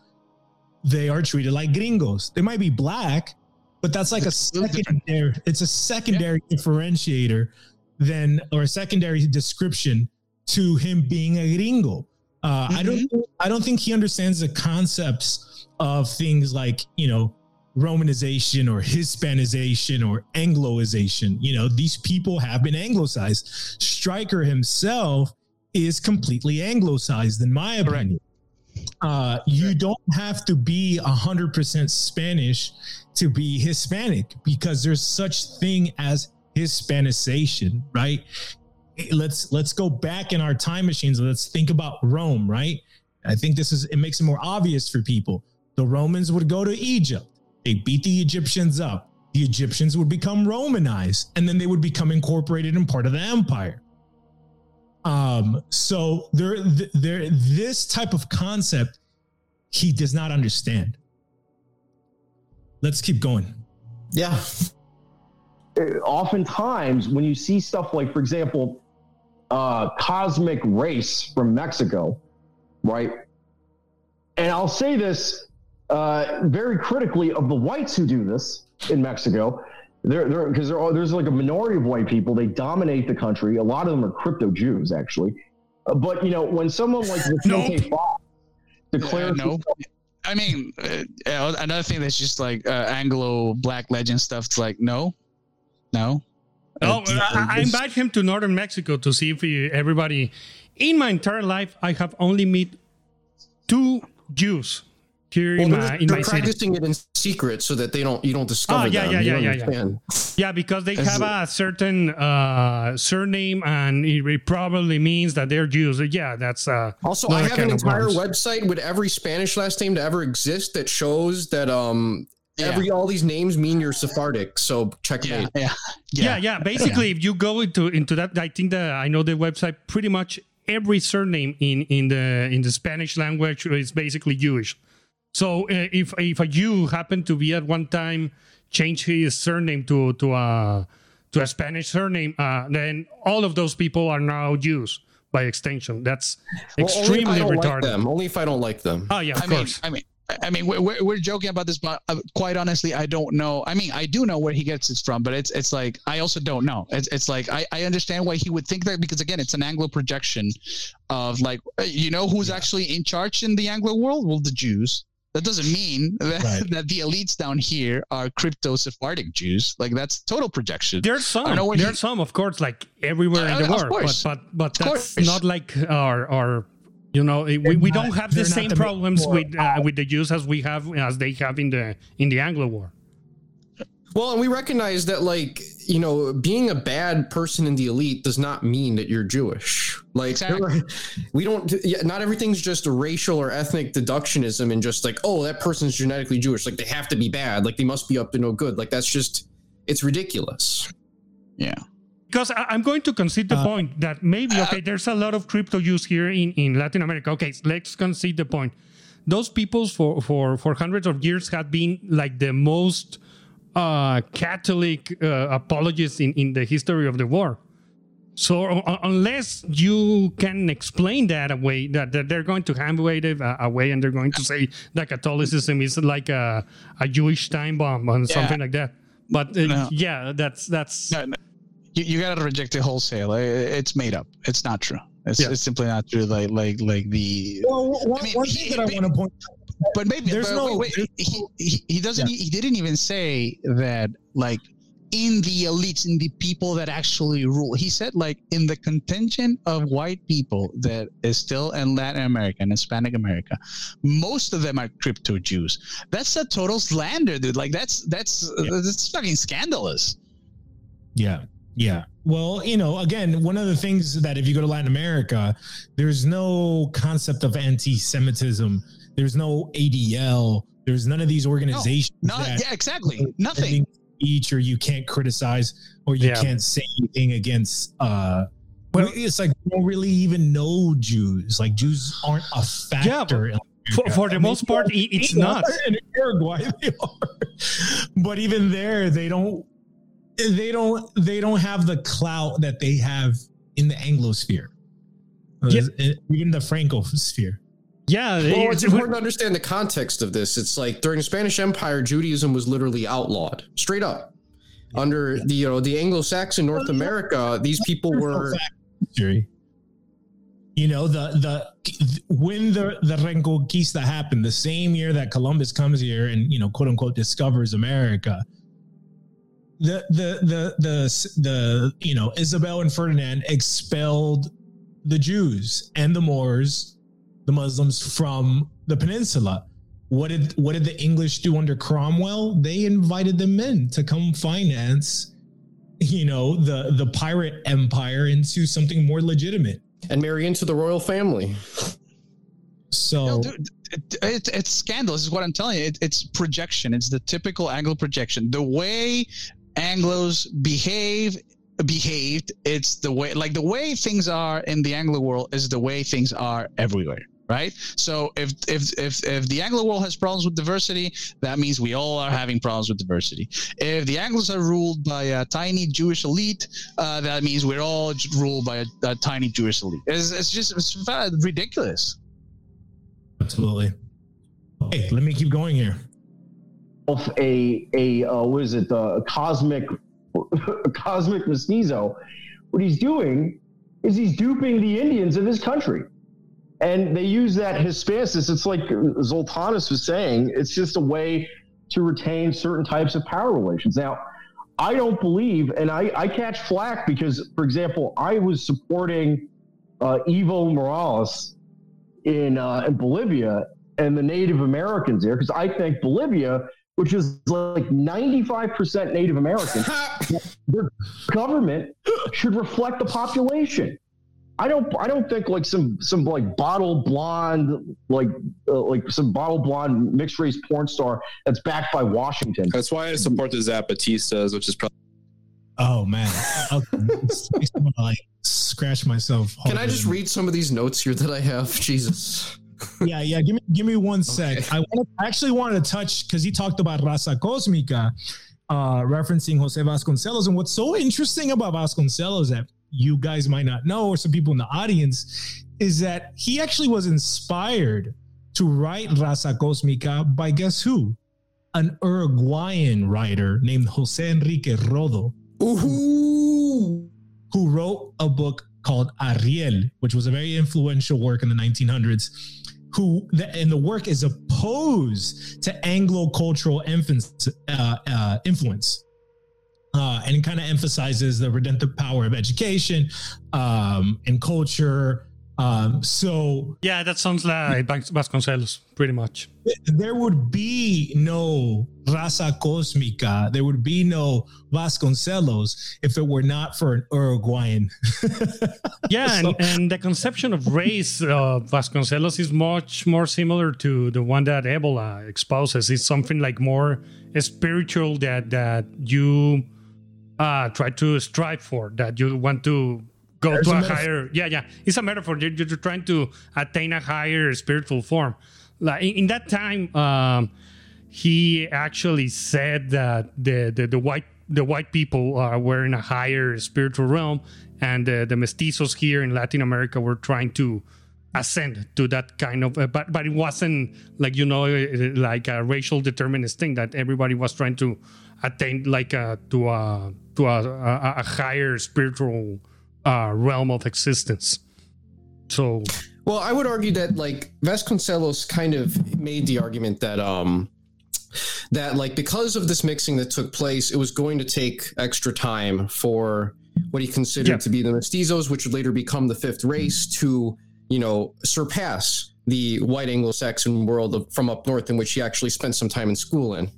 they are treated like gringos. They might be black, but that's like it's a secondary, it's a secondary yeah. differentiator than or a secondary description to him being a gringo. Uh, I don't. Mm-hmm. I don't think he understands the concepts of things like you know Romanization or Hispanization or Angloization. You know, these people have been anglicized. Striker himself is completely anglicized, in my opinion. Uh, you don't have to be hundred percent Spanish to be Hispanic because there's such thing as Hispanization, right? Let's let's go back in our time machines. Let's think about Rome, right? I think this is it makes it more obvious for people. The Romans would go to Egypt. They beat the Egyptians up. The Egyptians would become Romanized, and then they would become incorporated and part of the empire. Um, so there, there, this type of concept he does not understand. Let's keep going. Yeah. oftentimes when you see stuff like for example uh cosmic race from mexico right and i'll say this uh very critically of the whites who do this in mexico there there because there are, there's like a minority of white people they dominate the country a lot of them are crypto jews actually Uh, but you know when someone like Vicente Nope. Fox declares Uh, no. I mean, uh, uh, another thing that's just like uh, Anglo Black legend stuff. It's like, no, no. Oh, Uh, I, I invite him to northern Mexico to see if he, everybody. In my entire life, I have only met two Jews here Well, in they're, my in they're my city. practicing it in secret so that they don't you don't discover Oh, yeah, them. yeah, You yeah, don't yeah, yeah. Yeah, because they Is have it- a certain uh, surname, and it it probably means that they're Jews. Yeah, that's uh, Also, I have an entire worms. website with every Spanish last name to ever exist that shows that um Yeah. every all these names mean you're Sephardic. So checkmate. Yeah, yeah, yeah, yeah. Basically, if you go into into that, I think that I know the website pretty much every surname in in the in the Spanish language is basically Jewish. So uh, if if a Jew happened to be at one time change his surname to to a to a Spanish surname, uh, then all of those people are now Jews by extension. That's Well, only if I extremely don't retarded. like them. Only if I don't like them. Oh yeah, of I mean, course. I mean, I mean, we're, we're, we're joking about this, but uh, quite honestly, I don't know. I mean, I do know where he gets it from, but it's it's like I also don't know. It's it's like I, I understand why he would think that because again, it's an Anglo projection of like uh, you know who's actually in charge in the Anglo world? Well, the Jews. That doesn't mean <laughs> that, Right. that the elites down here are crypto Sephardic Jews. Like that's total projection. There's some. I know what There's he- some, of course, like everywhere in Uh, the world. But course. but but Of that's course. not like our our. You know, we, we not- don't have the same problems more- with uh, with the Jews as we have as they have in the in the Anglo War. Well, and we recognize that, like, you know, being a bad person in the elite does not mean that you're Jewish. Like, <laughs> Exactly. we don't, yeah, not everything's just a racial or ethnic deductionism and just like, oh, that person's genetically Jewish. Like, they have to be bad. Like, they must be up to no good. Like, that's just, it's ridiculous. yeah. Because I, I'm going to concede the Uh, point that maybe okay, there's a lot of crypto Jews here in, in Latin America. Okay, let's concede the point. Those peoples for for for hundreds of years have been like the most uh, Catholic uh, apologists in in the history of the war. So uh, unless you can explain that away, that, that they're going to hand wave it uh, away, and they're going to say that Catholicism is like a, a Jewish time bomb or something like that. But uh, No. yeah, that's that's No, no. You, you gotta reject it wholesale. It's made up. It's not true. It's, Yeah. it's simply not true. Like like like the. Well, one, I mean, one he- thing that I want to point But maybe There's but no- wait, wait, he, he he doesn't. He didn't even say that like in the elites, in the people that actually rule. He said like in the contingent of white people that is still in Latin America and Hispanic America, most of them are crypto Jews. That's a total slander, dude. Like that's that's that's fucking scandalous. Yeah. Yeah. Well, you know, again, one of the things that if you go to Latin America, there's no concept of anti Semitism. There's no ADL. There's none of these organizations No, that yeah, exactly. Nothing. Each or you can't criticize or you Yeah. can't say anything against uh Well- it's like we don't really even know Jews. Like Jews aren't a factor. in for, for the I mean, most part, it's they not. are In Uruguay, <laughs> they are. But even there, they don't. They don't. They don't have the clout that they have in the Anglosphere. Yeah. Even the Francosphere. Yeah, Well, it's, important to understand the context of this. It's like during the Spanish Empire, Judaism was literally outlawed, straight up. Under the you know the Anglo-Saxon North America, these people were You know, the the when the the Reconquista happened, the same year that Columbus comes here and you know, quote unquote, discovers America. The the the the the you know Isabel and Ferdinand expelled the Jews and the Moors, the Muslims from the peninsula. What did what did the English do under Cromwell? They invited them in to come finance, you know, the the pirate empire into something more legitimate and marry into the royal family. So No, dude, it, it, it's scandalous. Is what I'm telling you. It, it's projection. It's the typical Anglo projection. The way Anglo's behave behaved. It's the way, like the way things are in the Anglo world is the way things are everywhere. Right. So if if if if the Anglo world has problems with diversity, that means we all are having problems with diversity. If the Anglos are ruled by a tiny Jewish elite, uh, that means we're all j- ruled by a, a tiny Jewish elite. It's, it's just it's uh, ridiculous. absolutely. Okay, let me keep going here. of a a uh, what is it the cosmic <laughs> cosmic mestizo what he's doing is he's duping the indians of his country and they use that hispanicus it's like zoltanis was saying it's just a way to retain certain types of power relations now i don't believe and i, I catch flack because for example i was supporting uh, evo morales in, uh, in bolivia and the native americans there because i think bolivia which is like 95% Native American, <laughs> their government should reflect the population. I don't. I don't think like some some like bottle blonde like uh, like some bottle blonde mixed race porn star that's backed by Washington. That's why I support the Zapatistas, which is probably Oh man, okay. <laughs> Makes me wanna, like scratch myself. Can I just than- read some of these notes here that I have? <laughs> Jesus. Yeah, yeah. Give me, give me one sec. Okay. I, wanted, I actually wanted to touch because he talked about Raza Cosmica, uh, referencing Jose Vasconcelos. And what's so interesting about Vasconcelos that you guys might not know, or some people in the audience, is that he actually was inspired to write Raza Cosmica by guess who? An Uruguayan writer named Jose Enrique Rodo Ooh. who wrote a book called Ariel, which was a very influential work in the 1900s. Who and the work is opposed to Anglo-cultural influence, uh, uh, influence, uh, and it kind of emphasizes the redemptive power of education um, and culture. Um, so Yeah, that sounds like Vasconcelos, pretty much. there would be no Raza Cosmica, there would be no Vasconcelos if it were not for an Uruguayan. <laughs> Yeah, So- and, and the conception of race of Vasconcelos is much more similar to the one that Evola exposes. It's something like more spiritual that that you uh, try to strive for, that you want to go There's to a a, higher. Yeah, yeah, it's a metaphor. You're, you're trying to attain a higher spiritual form. Like in, in that time, um, he actually said that the the, the white the white people uh, were in a higher spiritual realm, and uh, the mestizos here in Latin America were trying to ascend to that kind of. Uh, but but it wasn't like you know uh, like a racial determinist thing that everybody was trying to attain like uh, to a to a, a, a higher spiritual uh, realm of existence. So Well, I would argue that like Vasconcelos kind of made the argument that um that like because of this mixing that took place, it was going to take extra time for what he considered to be the mestizos, which would later become the fifth race, to you know surpass the white Anglo-Saxon world of, from up north, in which he actually spent some time in school in,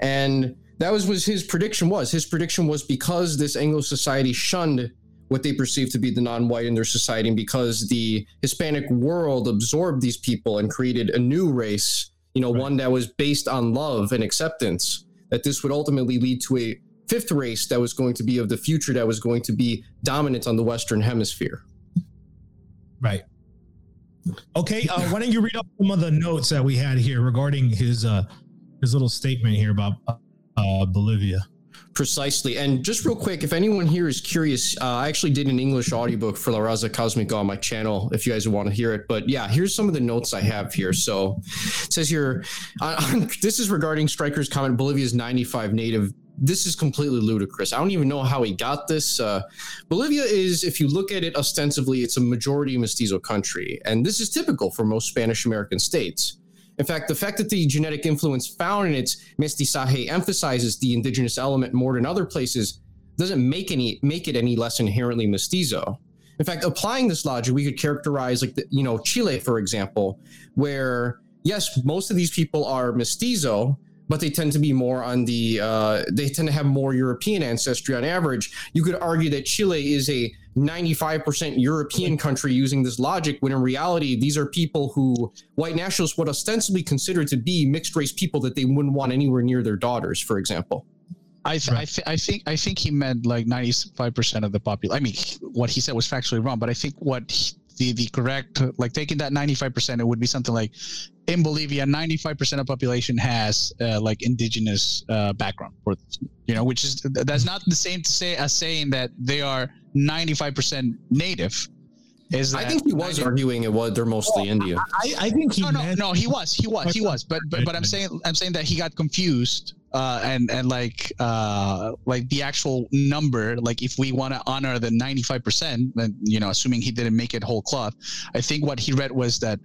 and that was was his prediction. Was his prediction was because this Anglo society shunned what they perceived to be the non-white in their society and because the hispanic world absorbed these people and created a new race you know one that was based on love and acceptance that this would ultimately lead to a fifth race that was going to be of the future that was going to be dominant on the western hemisphere Right. Okay. Uh, why don't you read up some of the notes that we had here regarding his uh his little statement here about uh Bolivia. Precisely. And just real quick, if anyone here is curious, uh, I actually did an English audiobook for La Raza Cosmica on my channel if you guys want to hear it. But yeah, here's some of the notes I have here. So it says here, uh, <laughs> this is regarding Striker's comment Bolivia's 95 native this is completely ludicrous. I don't even know how he got this. Uh, Bolivia is, if you look at it ostensibly, it's a majority mestizo country, and this is typical for most Spanish American states. In fact, the fact that the genetic influence found in its mestizaje emphasizes the indigenous element more than other places doesn't make any make it any less inherently mestizo. In fact, applying this logic, we could characterize like the, you know Chile, for example, where yes, most of these people are mestizo, but they tend to be more on the uh, they tend to have more European ancestry on average. You could argue that Chile is a 95% European country using this logic, when in reality, these are people who white nationalists would ostensibly consider to be mixed race people that they wouldn't want anywhere near their daughters, for example. I, th- I, th- I think I think he meant like 95% of the population. I mean, what he said was factually wrong, but I think what he, the the correct like taking that 95% it would be something like in Bolivia 95% of population has uh, like indigenous uh, background or you know which is that's not the same to say as saying that they are 95% native is I think he was arguing it was they're mostly Indian. I, I think he no, no, no, he was, he was, he was, but but, but I'm saying I'm saying that he got confused, uh, and and like uh, like the actual number, like if we want to honor the 95 percent, then you know, assuming he didn't make it whole cloth, I think what he read was that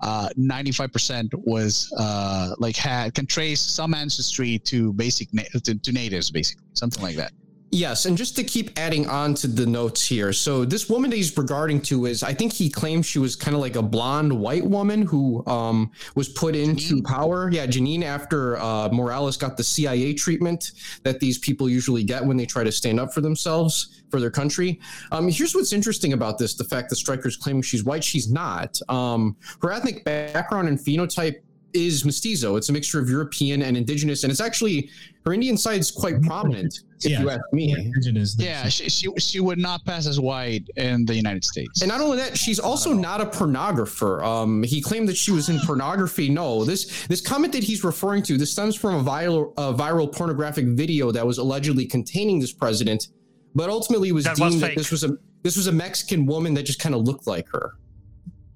uh, 95 percent was uh, like had can trace some ancestry to basic na- to, to natives, basically something like that. Yes, and just to keep adding on to the notes here. So this woman that he's regarding to is I think he claims she was kind of like a blonde white woman who um, was put into power. Yeah, Jeanine after uh, Morales got the CIA treatment that these people usually get when they try to stand up for themselves for their country. Um, here's what's interesting about this: the fact that Striker's claiming she's white, she's not. Um, her ethnic background and phenotype is mestizo. It's a mixture of European and indigenous, and it's actually her Indian side is quite prominent. If Yeah. you ask me. indigenous. Yeah, she, she she would not pass as white in the United States. And not only that, she's also not a pornographer. Um, he claimed that she was in pornography. No, this this comment that he's referring to this stems from a viral a viral pornographic video that was allegedly containing this president, but ultimately was That was deemed that this was a this was a Mexican woman that just kind of looked like her.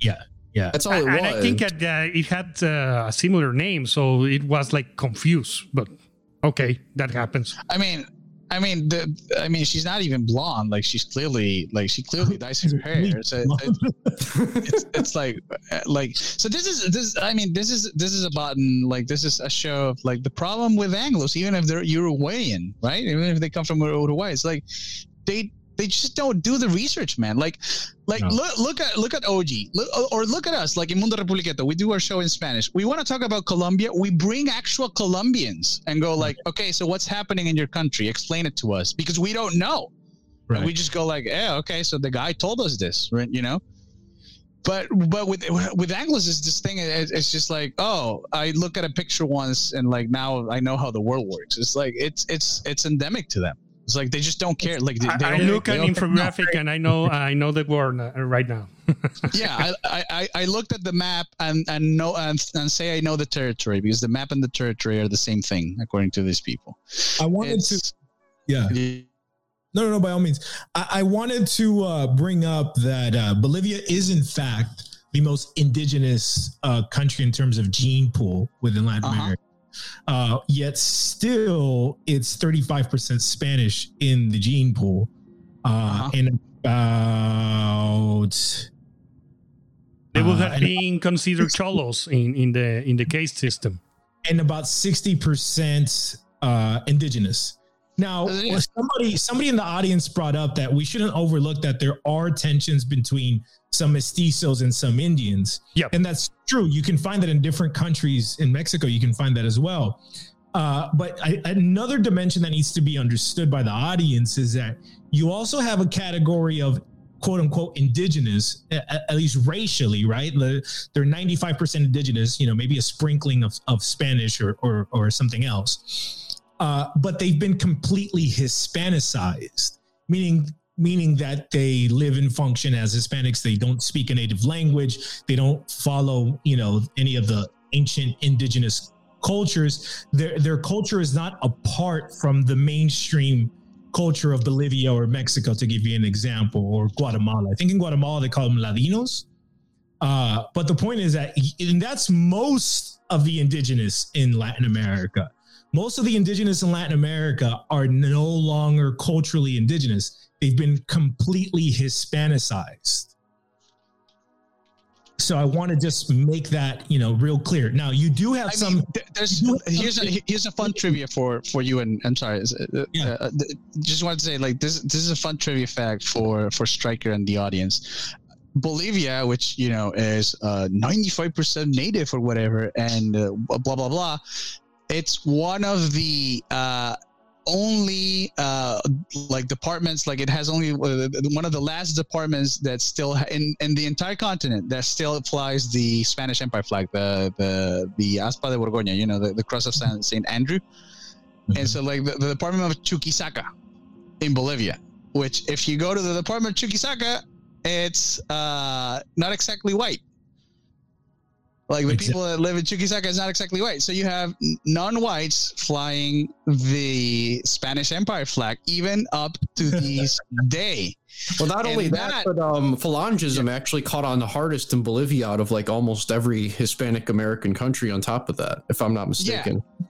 Yeah, yeah. That's all it and was. I think that uh, it had uh, a similar name, so it was like confused. But okay, that happens. I mean, I mean, the, I mean, she's not even blonde. Like she's clearly, like she clearly <laughs> dyes her hair. So it- <laughs> it's, it's like, uh, like, so this is this. I mean, this is this is about like this is a show of like the problem with Anglos, even if they're Uruguayan, right? Even if they come from Uruguay, it's like they they just don't do the research, man. Like, like No. look look at look at OG, look, or look at us, like in Mundo Republiqueto. We do our show in Spanish. We want to talk about Colombia. We bring actual Colombians and go like, okay, so what's happening in your country? Explain it to us because we don't know. Right. We just go like, yeah, okay, so the guy told us this, right? You know. But but with with Anglos is this thing. It's it's just like, oh, I look at a picture once and like now I know how the world works. It's like it's it's it's endemic to them. It's like they just don't care. Like they, they I, I don't- look they at don't- infographic and I know I know the word uh, right now. <laughs> yeah, I, I- I, I looked at the map and and know and, and say I know the territory because the map and the territory are the same thing according to these people. I wanted to. It's- Yeah. No, no, no. By all means, I, I wanted to uh, bring up that uh, Bolivia is, in fact, the most indigenous uh, country in terms of gene pool within Latin Uh-huh. America. Uh, yet still, it's 35% Spanish in the gene pool, uh, Uh-huh. and about They will uh, have and- been considered cholos in, in the in the case system. and about 60% uh, indigenous. Now, <laughs> somebody somebody in the audience brought up that we shouldn't overlook that there are tensions between some mestizos and some Indians. Yep. And that's true. You can find that in different countries in Mexico. You can find that as well. Uh, but I, another dimension that needs to be understood by the audience is that you also have a category of quote unquote indigenous, at, at least racially, right? The, they're 95% indigenous, you know, maybe a sprinkling of, of Spanish or, or, or something else. Uh, but they've been completely Hispanicized, meaning meaning that they live and function as Hispanics. They don't speak a native language. They don't follow, you know, any of the ancient indigenous cultures. Their their culture is not apart from the mainstream culture of Bolivia or Mexico, to give you an example, or Guatemala. I think in Guatemala they call them Ladinos. Uh, but the point is that, and that's most of the indigenous in Latin America. Most of the indigenous in Latin America are no longer culturally indigenous. They've been completely Hispanicized. So I want to just make that you know real clear. Now you do have I some. mean, th- there's here's a here's a fun trivia for for you and I'm sorry. uh, Yeah. uh, just wanted to say like this this is a fun trivia fact for for Striker and the audience. Bolivia, which you know is uh, 95% native or whatever, and uh, blah blah blah. It's one of the uh, only uh, like departments. Like it has only uh, one of the last departments that still ha- in in the entire continent that still flies the Spanish Empire flag, the the the Aspa de Borgoña. You know, the, the cross of San, Saint Andrew. And so, like the, the department of Chuquisaca in Bolivia, which if you go to the department of Chuquisaca, it's uh, not exactly white. Like the Exact- people that live in Chuquisaca is not exactly white. So you have non-whites flying the Spanish Empire flag, even up to <laughs> this day. Well, not And only that- that, but um, phalangism actually caught on the hardest in Bolivia out of like almost every Hispanic American country. On top of that, if I'm not mistaken. Yeah,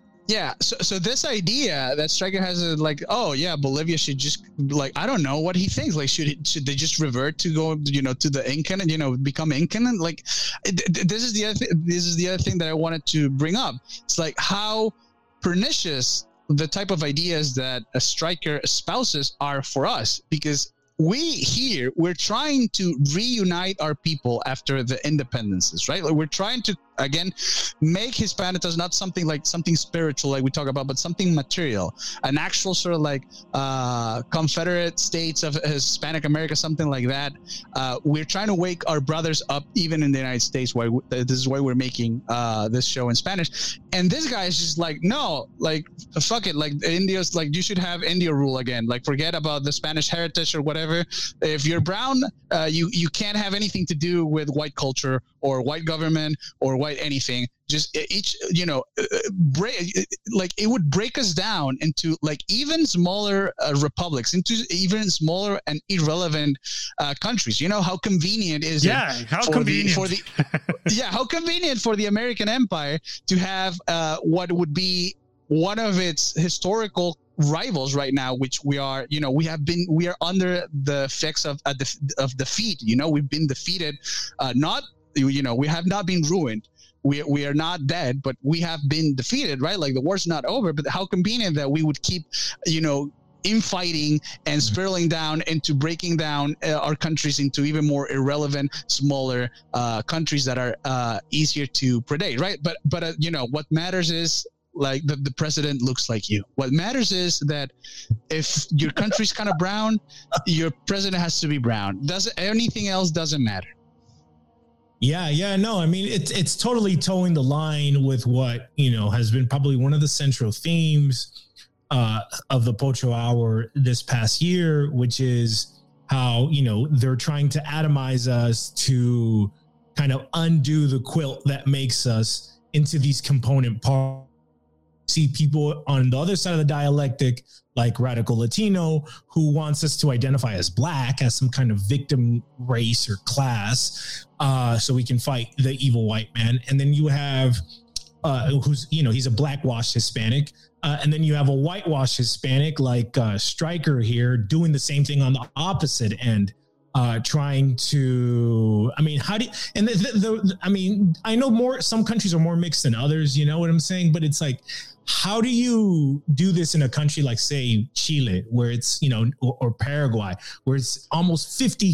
so so this idea that Striker has a, like, oh yeah, Bolivia should just like I don't know what he thinks. Like, should it, should they just revert to go, you know, to the Incan and you know become Incan? And like, th- this is the other th- this is the other thing that I wanted to bring up. It's like how pernicious the type of ideas that a striker espouses are for us because we here we're trying to reunite our people after the independences right like we're trying to again make hispanitas not something like something spiritual like we talk about but something material. An actual sort of like uh confederate states of hispanic america something like that. Uh we're trying to wake our brothers up even in the united states why this is why we're making uh this show in spanish. And this guy is just like no like fuck it. Like india's like you should have india rule again. Like forget about the spanish heritage or whatever. If you're brown uh, you you can't have anything to do with white culture or white government or white anything just each you know break like it would break us down into like even smaller uh, republics into even smaller and irrelevant uh, countries you know how convenient is it Yeah, how for convenient. The, for the <laughs> yeah, how convenient for the American Empire to have uh, what would be one of its historical rivals right now, which we are, you know, we have been, we are under the effects of uh, def- of defeat. You know, we've been defeated, uh, not, you know, we have not been ruined. We, we are not dead, but we have been defeated, right? Like the war's not over. But how convenient that we would keep, you know, infighting and spiraling down into breaking down uh, our countries into even more irrelevant, smaller uh, countries that are uh, easier to predate, right? But but uh, you know what matters is like the, the president looks like you. What matters is that if your country's kind of brown, your president has to be brown. Doesn't anything else doesn't matter. Yeah, yeah, no, I mean it's it's totally towing the line with what you know has been probably one of the central themes uh, of the Pocho Hour this past year, which is how you know they're trying to atomize us to kind of undo the quilt that makes us into these component parts. See people on the other side of the dialectic, like radical Latino, who wants us to identify as black, as some kind of victim race or class, uh, so we can fight the evil white man. And then you have uh, who's you know he's a blackwashed Hispanic, uh, and then you have a whitewashed Hispanic like uh, Striker here doing the same thing on the opposite end, uh, trying to. I mean, how do you, and the, the, the I mean, I know more. Some countries are more mixed than others. You know what I'm saying? But it's like. How do you do this in a country like, say, Chile, where it's, you know, or, or Paraguay, where it's almost 50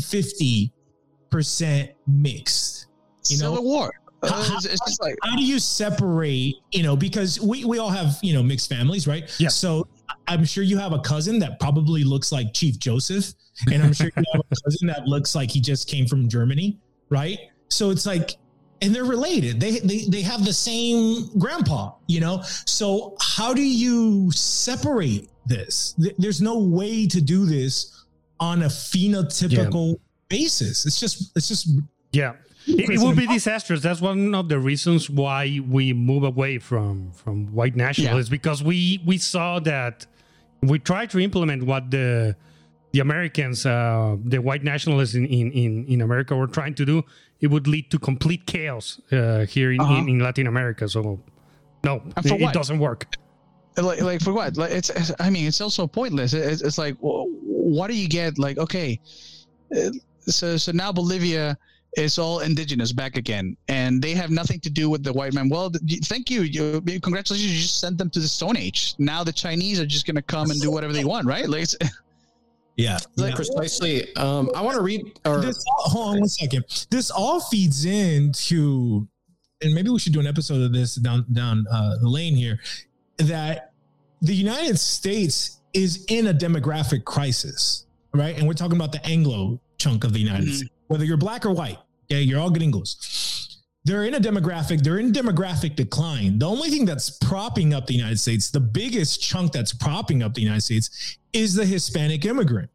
50% mixed? You know, Civil War. Uh, How- it's, it's just like how do you separate you know because we we all have you know mixed families right Yeah. so i'm sure you have a cousin that probably looks like chief joseph and i'm sure you have a cousin that looks like he just came from germany right so it's like and they're related they they, they have the same grandpa you know so how do you separate this there's no way to do this on a phenotypical basis it's just it's just Yeah. It, it will be disastrous. That's one of the reasons why we move away from from white nationalists because we we saw that we tried to implement what the the Americans, uh, the white nationalists in, in, in America were trying to do. It would lead to complete chaos uh, here in, Uh-huh. in, in Latin America. So no, it, it doesn't work. like, like for what? Like it's, it's- I mean, it's also pointless. It's, it's like, wh- what do you get? Like, okay, uh, so so now Bolivia is all indigenous back again, and they have nothing to do with the white man. Well, thank you. You congratulations. You just sent them to the Stone Age. Now the Chinese are just gonna come and do whatever they want, right? Like, it's, Yeah. Like, yeah. Precisely. Um, I want to read. Or this all, hold on one second. This all feeds into, and maybe we should do an episode of this down down uh, the lane here. That the United States is in a demographic crisis, right? And we're talking about the Anglo chunk of the United Mhm. States, whether you're black or white. Okay, you're all getting Anglos. They're in a demographic. They're in demographic decline. The only thing that's propping up the United States, the biggest chunk that's propping up the United States, is the Hispanic immigrant.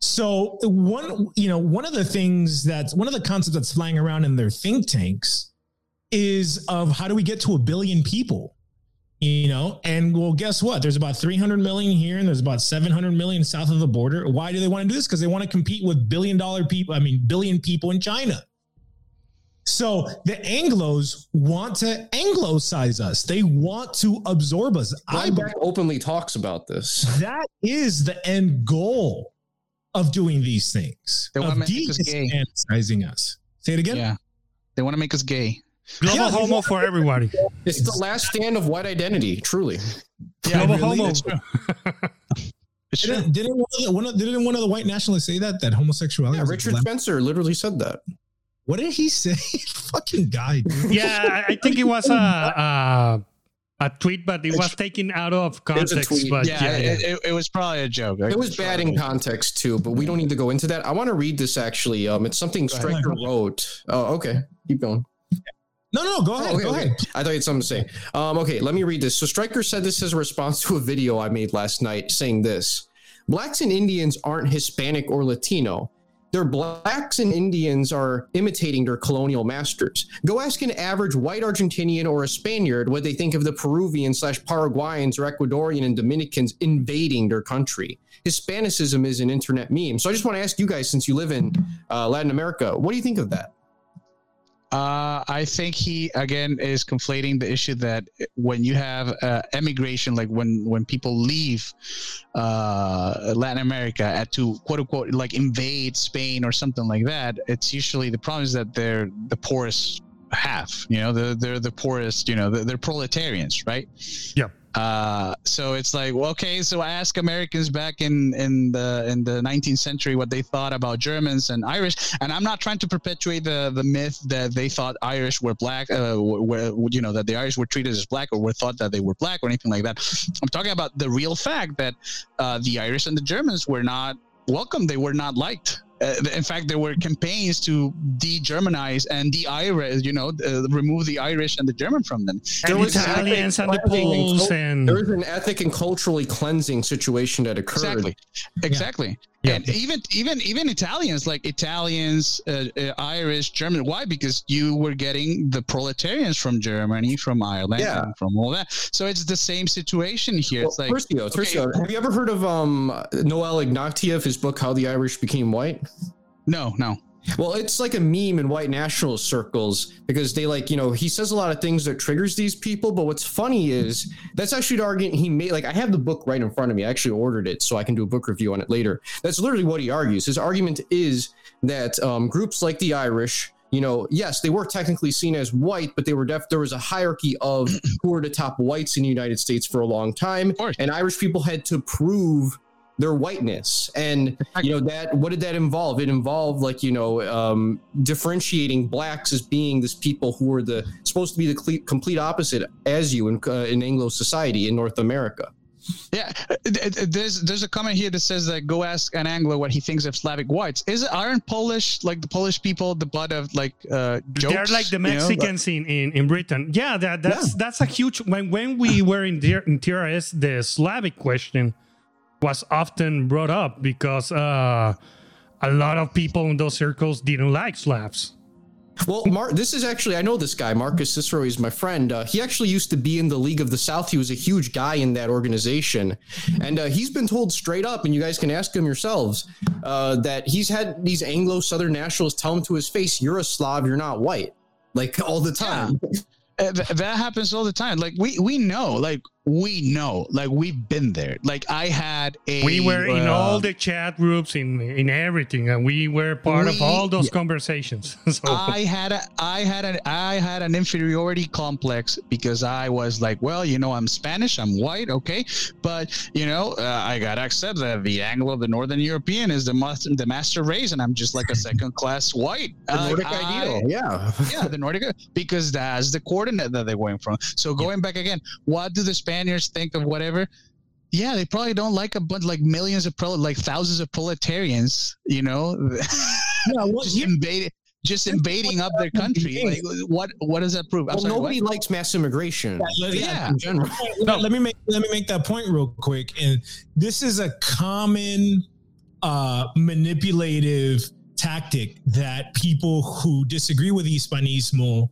So one, you know, one of the things that's one of the concepts that's flying around in their think tanks is of how do we get to a billion people? You know, and well, guess what? There's about 300 million here, and there's about 700 million south of the border. Why do they want to do this? Because they want to compete with billion dollar people. I mean, billion people in China. So the Anglos want to Anglicize us. They want to absorb us. I Glenn openly talks about this. that is the end goal of doing these things. They wanna of make us gay. de-Hispanicizing us. Say it again. yeah, they want to make us gay. Global Yeah, homo for everybody. It's the last stand of white identity, truly. Yeah, Global really, homo. <laughs> it's true. It's true. Didn't, didn't, one of the, one of, didn't one of the white nationalists say that that homosexuality? Yeah, Richard black- Spencer literally said that. What did he say? <laughs> Fucking guy. Dude. yeah, I, I think it was a, a a tweet, but it was taken out of context. But yeah, yeah, yeah. It, it, it was probably a joke. It was bad in context too, but we don't need to go into that. I want to read this actually. Um, it's something ahead. Striker wrote. Oh, okay. Keep going. No, no, go ahead. Oh, okay, go okay. ahead. I thought you had something to say. Um, okay, let me read this. So Striker said this as a response to a video I made last night saying this. Blacks and Indians aren't Hispanic or Latino. Their blacks and Indians are imitating their colonial masters. Go ask an average white Argentinian or a Spaniard what they think of the Peruvian slash Paraguayans or Ecuadorian and Dominicans invading their country. Hispanicism is an internet meme. So I just want to ask you guys, since you live in uh, Latin America, what do you think of that? Uh, I think he again is conflating the issue that when you have uh, emigration, like when when people leave uh, Latin America at to quote unquote like invade Spain or something like that, it's usually the problem is that they're the poorest half. You know, they're they're the poorest. You know, they're, they're proletarians, right? Yep. Uh, so it's like, well, okay, so I ask Americans back in in the in the 19th century what they thought about Germans and Irish, and I'm not trying to perpetuate the the myth that they thought Irish were black, uh, were, you know, that the Irish were treated as black or were thought that they were black or anything like that. I'm talking about the real fact that uh, the Irish and the Germans were not welcome; they were not liked. Uh, in fact, there were campaigns to de-Germanize and de-Irish, you know, uh, remove the Irish and the German from them. and was Italians and the ethnic cleansing and Poles and There was an ethnic and culturally cleansing situation that occurred. Exactly, exactly. Yeah. And even even even Italians, like Italians, uh, uh, Irish, German. Why? Because you were getting the proletarians from Germany, from Ireland, Yeah. and from all that. So it's the same situation here. Well, it's like Tercio, Tercio, have you ever heard of um, Noel Ignatiev, his book, How the Irish Became White? No, no. Well, it's like a meme in white nationalist circles because they like, you know, he says a lot of things that triggers these people. But what's funny is that's actually the argument he made. Like, I have the book right in front of me. I actually ordered it so I can do a book review on it later. That's literally what he argues. His argument is that um, groups like the Irish, you know, yes, they were technically seen as white, but they were def- there was a hierarchy of who were the top whites in the United States for a long time, and Irish people had to prove their whiteness and you know that what did that involve it involved like you know um differentiating blacks as being this people who were the supposed to be the cle- complete opposite as you in, uh, in anglo society in north america Yeah, th- th- there's there's a comment here that says that go ask an Anglo what he thinks of Slavic whites. Is it aren't Polish like the Polish people the butt of like uh jokes? they're like the you know? Mexicans in, in, in Britain. Yeah, that that's that's a huge when when we were in, the, in TRS, the Slavic question was often brought up because uh, a lot of people in those circles didn't like Slavs. well Mar- this is actually i know this guy marcus cicero he's my friend. Uh, he actually used to be in the league of the south. He was a huge guy in that organization. And uh, he's been told straight up and you guys can ask him yourselves uh, that he's had these anglo southern nationalists tell him to his face you're a slav you're not white. Like all the time. Th- that happens all the time. Like we we know, like we know, like we've been there. Like I had a. we were in uh, all the chat groups in in everything and we were part of all those conversations <laughs> so I had a I had an I had an inferiority complex because I was like, well, you know, I'm Spanish, I'm white, okay, but you know, uh, I gotta accept that the Anglo, the Northern European, is the master, the master race, and I'm just like a second class white. <laughs> The Uh, Nordic I- ideal. Yeah. yeah, the Nordic because that's the coordinate that they're going from. So going back again, what do the Spaniards think of whatever? Yeah, they probably don't like a bunch like millions of pro, like thousands of proletarians, you know, <laughs> Yeah, what, just invading, just invading up their country. Like, what what does that prove? I'm Well, sorry, nobody what? likes mass immigration. Yeah. In general. let, let me make let me make that point real quick. And this is a common uh, manipulative tactic that people who disagree with Hispanismo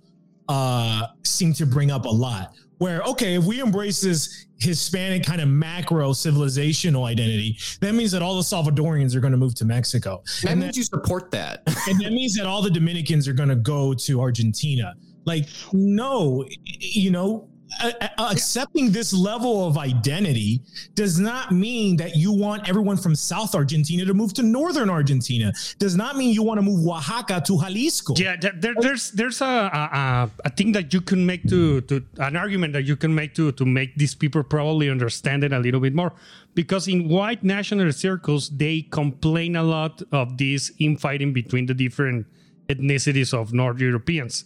uh, seem to bring up a lot. Where okay, if we embrace this Hispanic kind of macro civilizational identity, that means that all the Salvadorians are going to move to Mexico, That and means you support that. <laughs> and that means that all the Dominicans are going to go to Argentina. Like, no, you know, a- a- accepting this level of identity does not mean that you want everyone from South Argentina to move to Northern Argentina. Does not mean you want to move Oaxaca to Jalisco. Yeah, there, there- there's there's a, a a- a thing that you can make to to an argument that you can make to to make these people probably understand it a little bit more, because in white national circles they complain a lot of this infighting between the different ethnicities of North Europeans,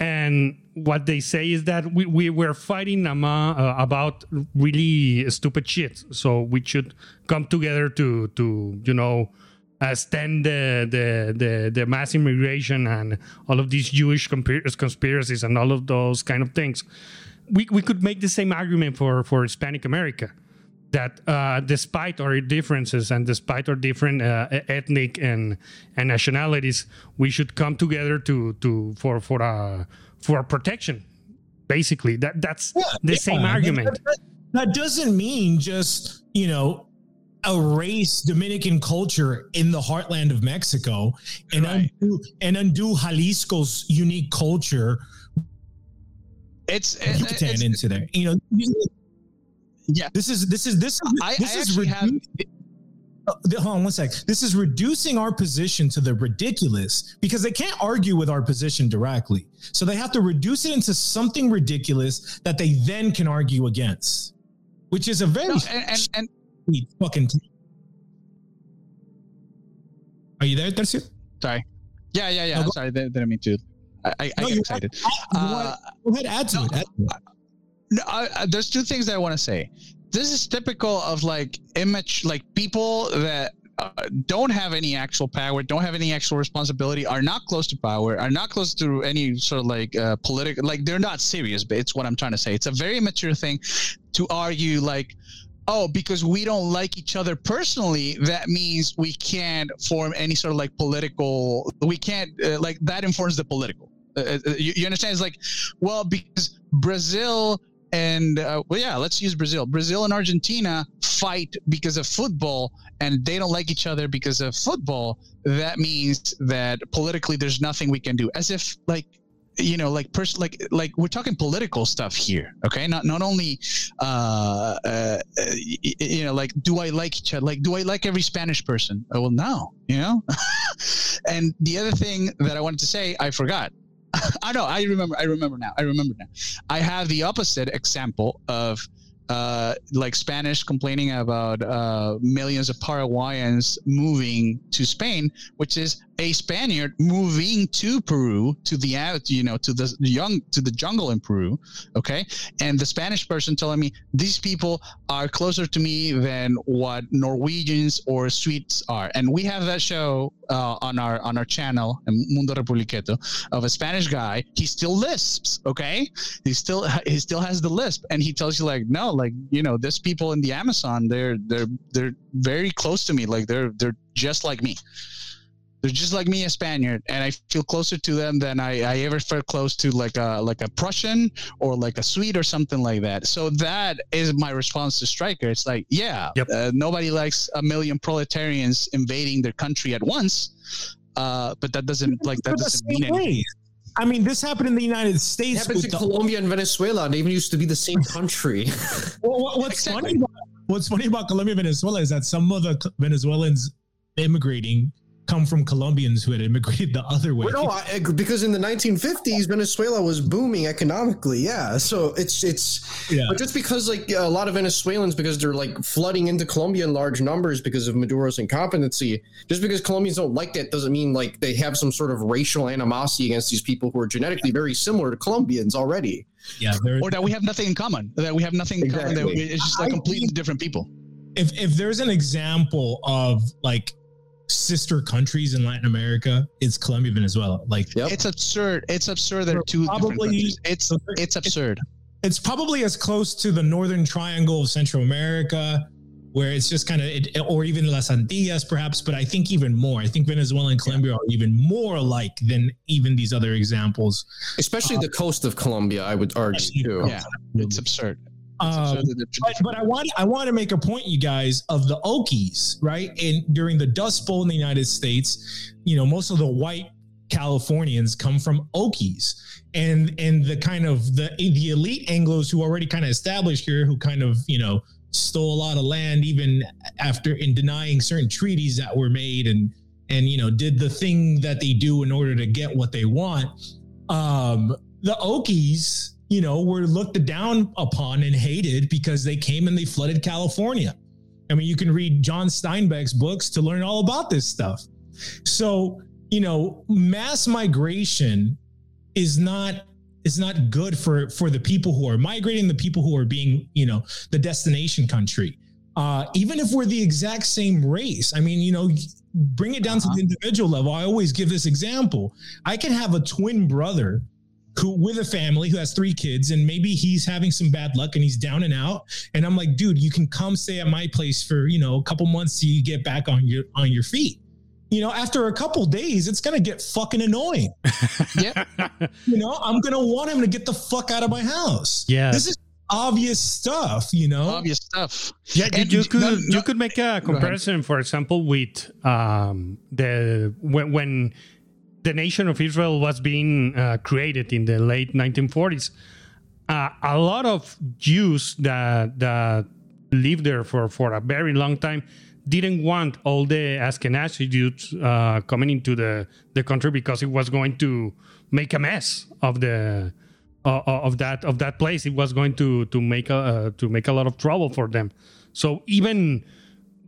and what they say is that we, we were fighting ama, uh, about really stupid shit, so we should come together to to you know uh, stand the, the the the mass immigration and all of these Jewish conspiracies and all of those kind of things. We we could make the same argument for for Hispanic America that uh, despite our differences and despite our different uh, ethnic and and nationalities, we should come together to to for for uh, for protection. Basically, that that's the same argument. That, that- that doesn't mean just, you know, erase Dominican culture in the heartland of Mexico and Right. undo and undo Jalisco's unique culture It's, Yucatan it's into there. You know, Yeah. This is this is this is I- this I is actually have- redu- Uh, hold on one sec. This is reducing our position to the ridiculous because they can't argue with our position directly. So they have to reduce it into something ridiculous that they then can argue against, which is a very no, and, and and fucking. Are you there, Tercio? sorry. Yeah, yeah, yeah. No, sorry. Didn't, mean to. I, I, I No, get you- excited. You Uh, Go ahead, add to no, it. Add to it. No, I, I, there's two things that I want to say. This is typical of like image, like people that uh, don't have any actual power, don't have any actual responsibility, are not close to power, are not close to any sort of like uh, political, like they're not serious. But it's what I'm trying to say. It's a very mature thing to argue like. Oh, because we don't like each other personally, that means we can't form any sort of like political. We can't uh, like that informs the political. Uh, uh, you, you understand? It's like, well, because Brazil and uh, well, yeah, let's use Brazil. Brazil and Argentina fight because of football, and they don't like each other because of football. That means that politically, there's nothing we can do. As if like you know like person like like we're talking political stuff here okay not not only uh, uh you know like do i like each other like do i like every spanish person oh well no you know <laughs> and the other thing that i wanted to say i forgot <laughs> I know. I remember. I remember now. I remember now. I have the opposite example of uh, like Spanish complaining about uh, millions of Paraguayans moving to Spain, which is a Spaniard moving to Peru to the out, you know, to the young to the jungle in Peru. Okay, and the Spanish person telling me these people are closer to me than what Norwegians or Swedes are, and we have that show uh, on our on our channel, Mundo Republiqueto, of a Spanish guy. He still lisps. Okay, he still he still has the lisp, and he tells you like, no, like you know, this people in the Amazon, they're they're they're very close to me. Like they're they're just like me. They're just like me, a Spaniard, and I feel closer to them than I, I ever felt close to like a like a Prussian or like a Swede or something like that. So that is my response to Striker. It's like, yeah, Yep. uh, nobody likes a million proletarians invading their country at once, uh, but that doesn't like that doesn't same mean anything. way. I mean, this happened in the United It States. happens with in the- Colombia and Venezuela. They even used to be the same country. <laughs> Well, what- what's Exactly. funny? About, what's funny about Colombia, and Venezuela is that some of the Venezuelans immigrating come from Colombians who had immigrated the other way. Well, no, I, I- because in the 1950s, Venezuela was booming economically. Yeah, so it's it's. Yeah. But just because like a lot of Venezuelans, because they're like flooding into Colombia in large numbers because of Maduro's incompetency, just because Colombians don't like that doesn't mean like they have some sort of racial animosity against these people who are genetically very similar to Colombians already. yeah, or that we have nothing in common. That we have nothing in common. That it's just like completely think- different people. if if there's an example of like sister countries in Latin America, it's Colombia, Venezuela. Like Yep. It's absurd. It's absurd. They're They're two probably- It's it's absurd. it's probably as close to the northern triangle of Central America, where it's just kind of, it, or even Las Antillas, perhaps. But I think even more. I think Venezuela and Colombia are even more alike than even these other examples. Especially the uh, coast of Colombia, I would argue too. Yeah, it's absurd. Um, absurd that they're two but, but I want I want to make a point, you guys, of the Okies, right? And during the Dust Bowl in the United States, you know, most of the white Californians come from Okies, and and the kind of the the elite Anglo's who already kind of established here, who kind of you know stole a lot of land even after in denying certain treaties that were made and and you know did the thing that they do in order to get what they want. Um the okies you know were looked down upon and hated because they came and they flooded california. I mean you can read john steinbeck's books to learn all about this stuff. So you know mass migration is not is not good for for the people who are migrating the people who are being you know the destination country. Uh even if we're the exact same race i mean you know bring it down to the individual level. I always give this example. I can have a twin brother who with a family who has three kids and maybe he's having some bad luck and he's down and out. And i'm like dude you can come stay at my place for you know a couple months till you get back on your on your feet. You know after a couple days it's gonna get fucking annoying. <laughs> Yeah, you know i'm gonna want him to get the fuck out of my house. Yeah. this is obvious stuff you know? Obvious stuff. Yeah, you, And you no- could no- you could make a comparison, for example, with um, the when, when the nation of Israel was being uh, created in the late 1940s. Uh, a lot of Jews that that lived there for for a very long time didn't want all the Ashkenazi Jews uh, coming into the the country because it was going to make a mess of the of that of that place. It was going to to make a uh, to make a lot of trouble for them. So even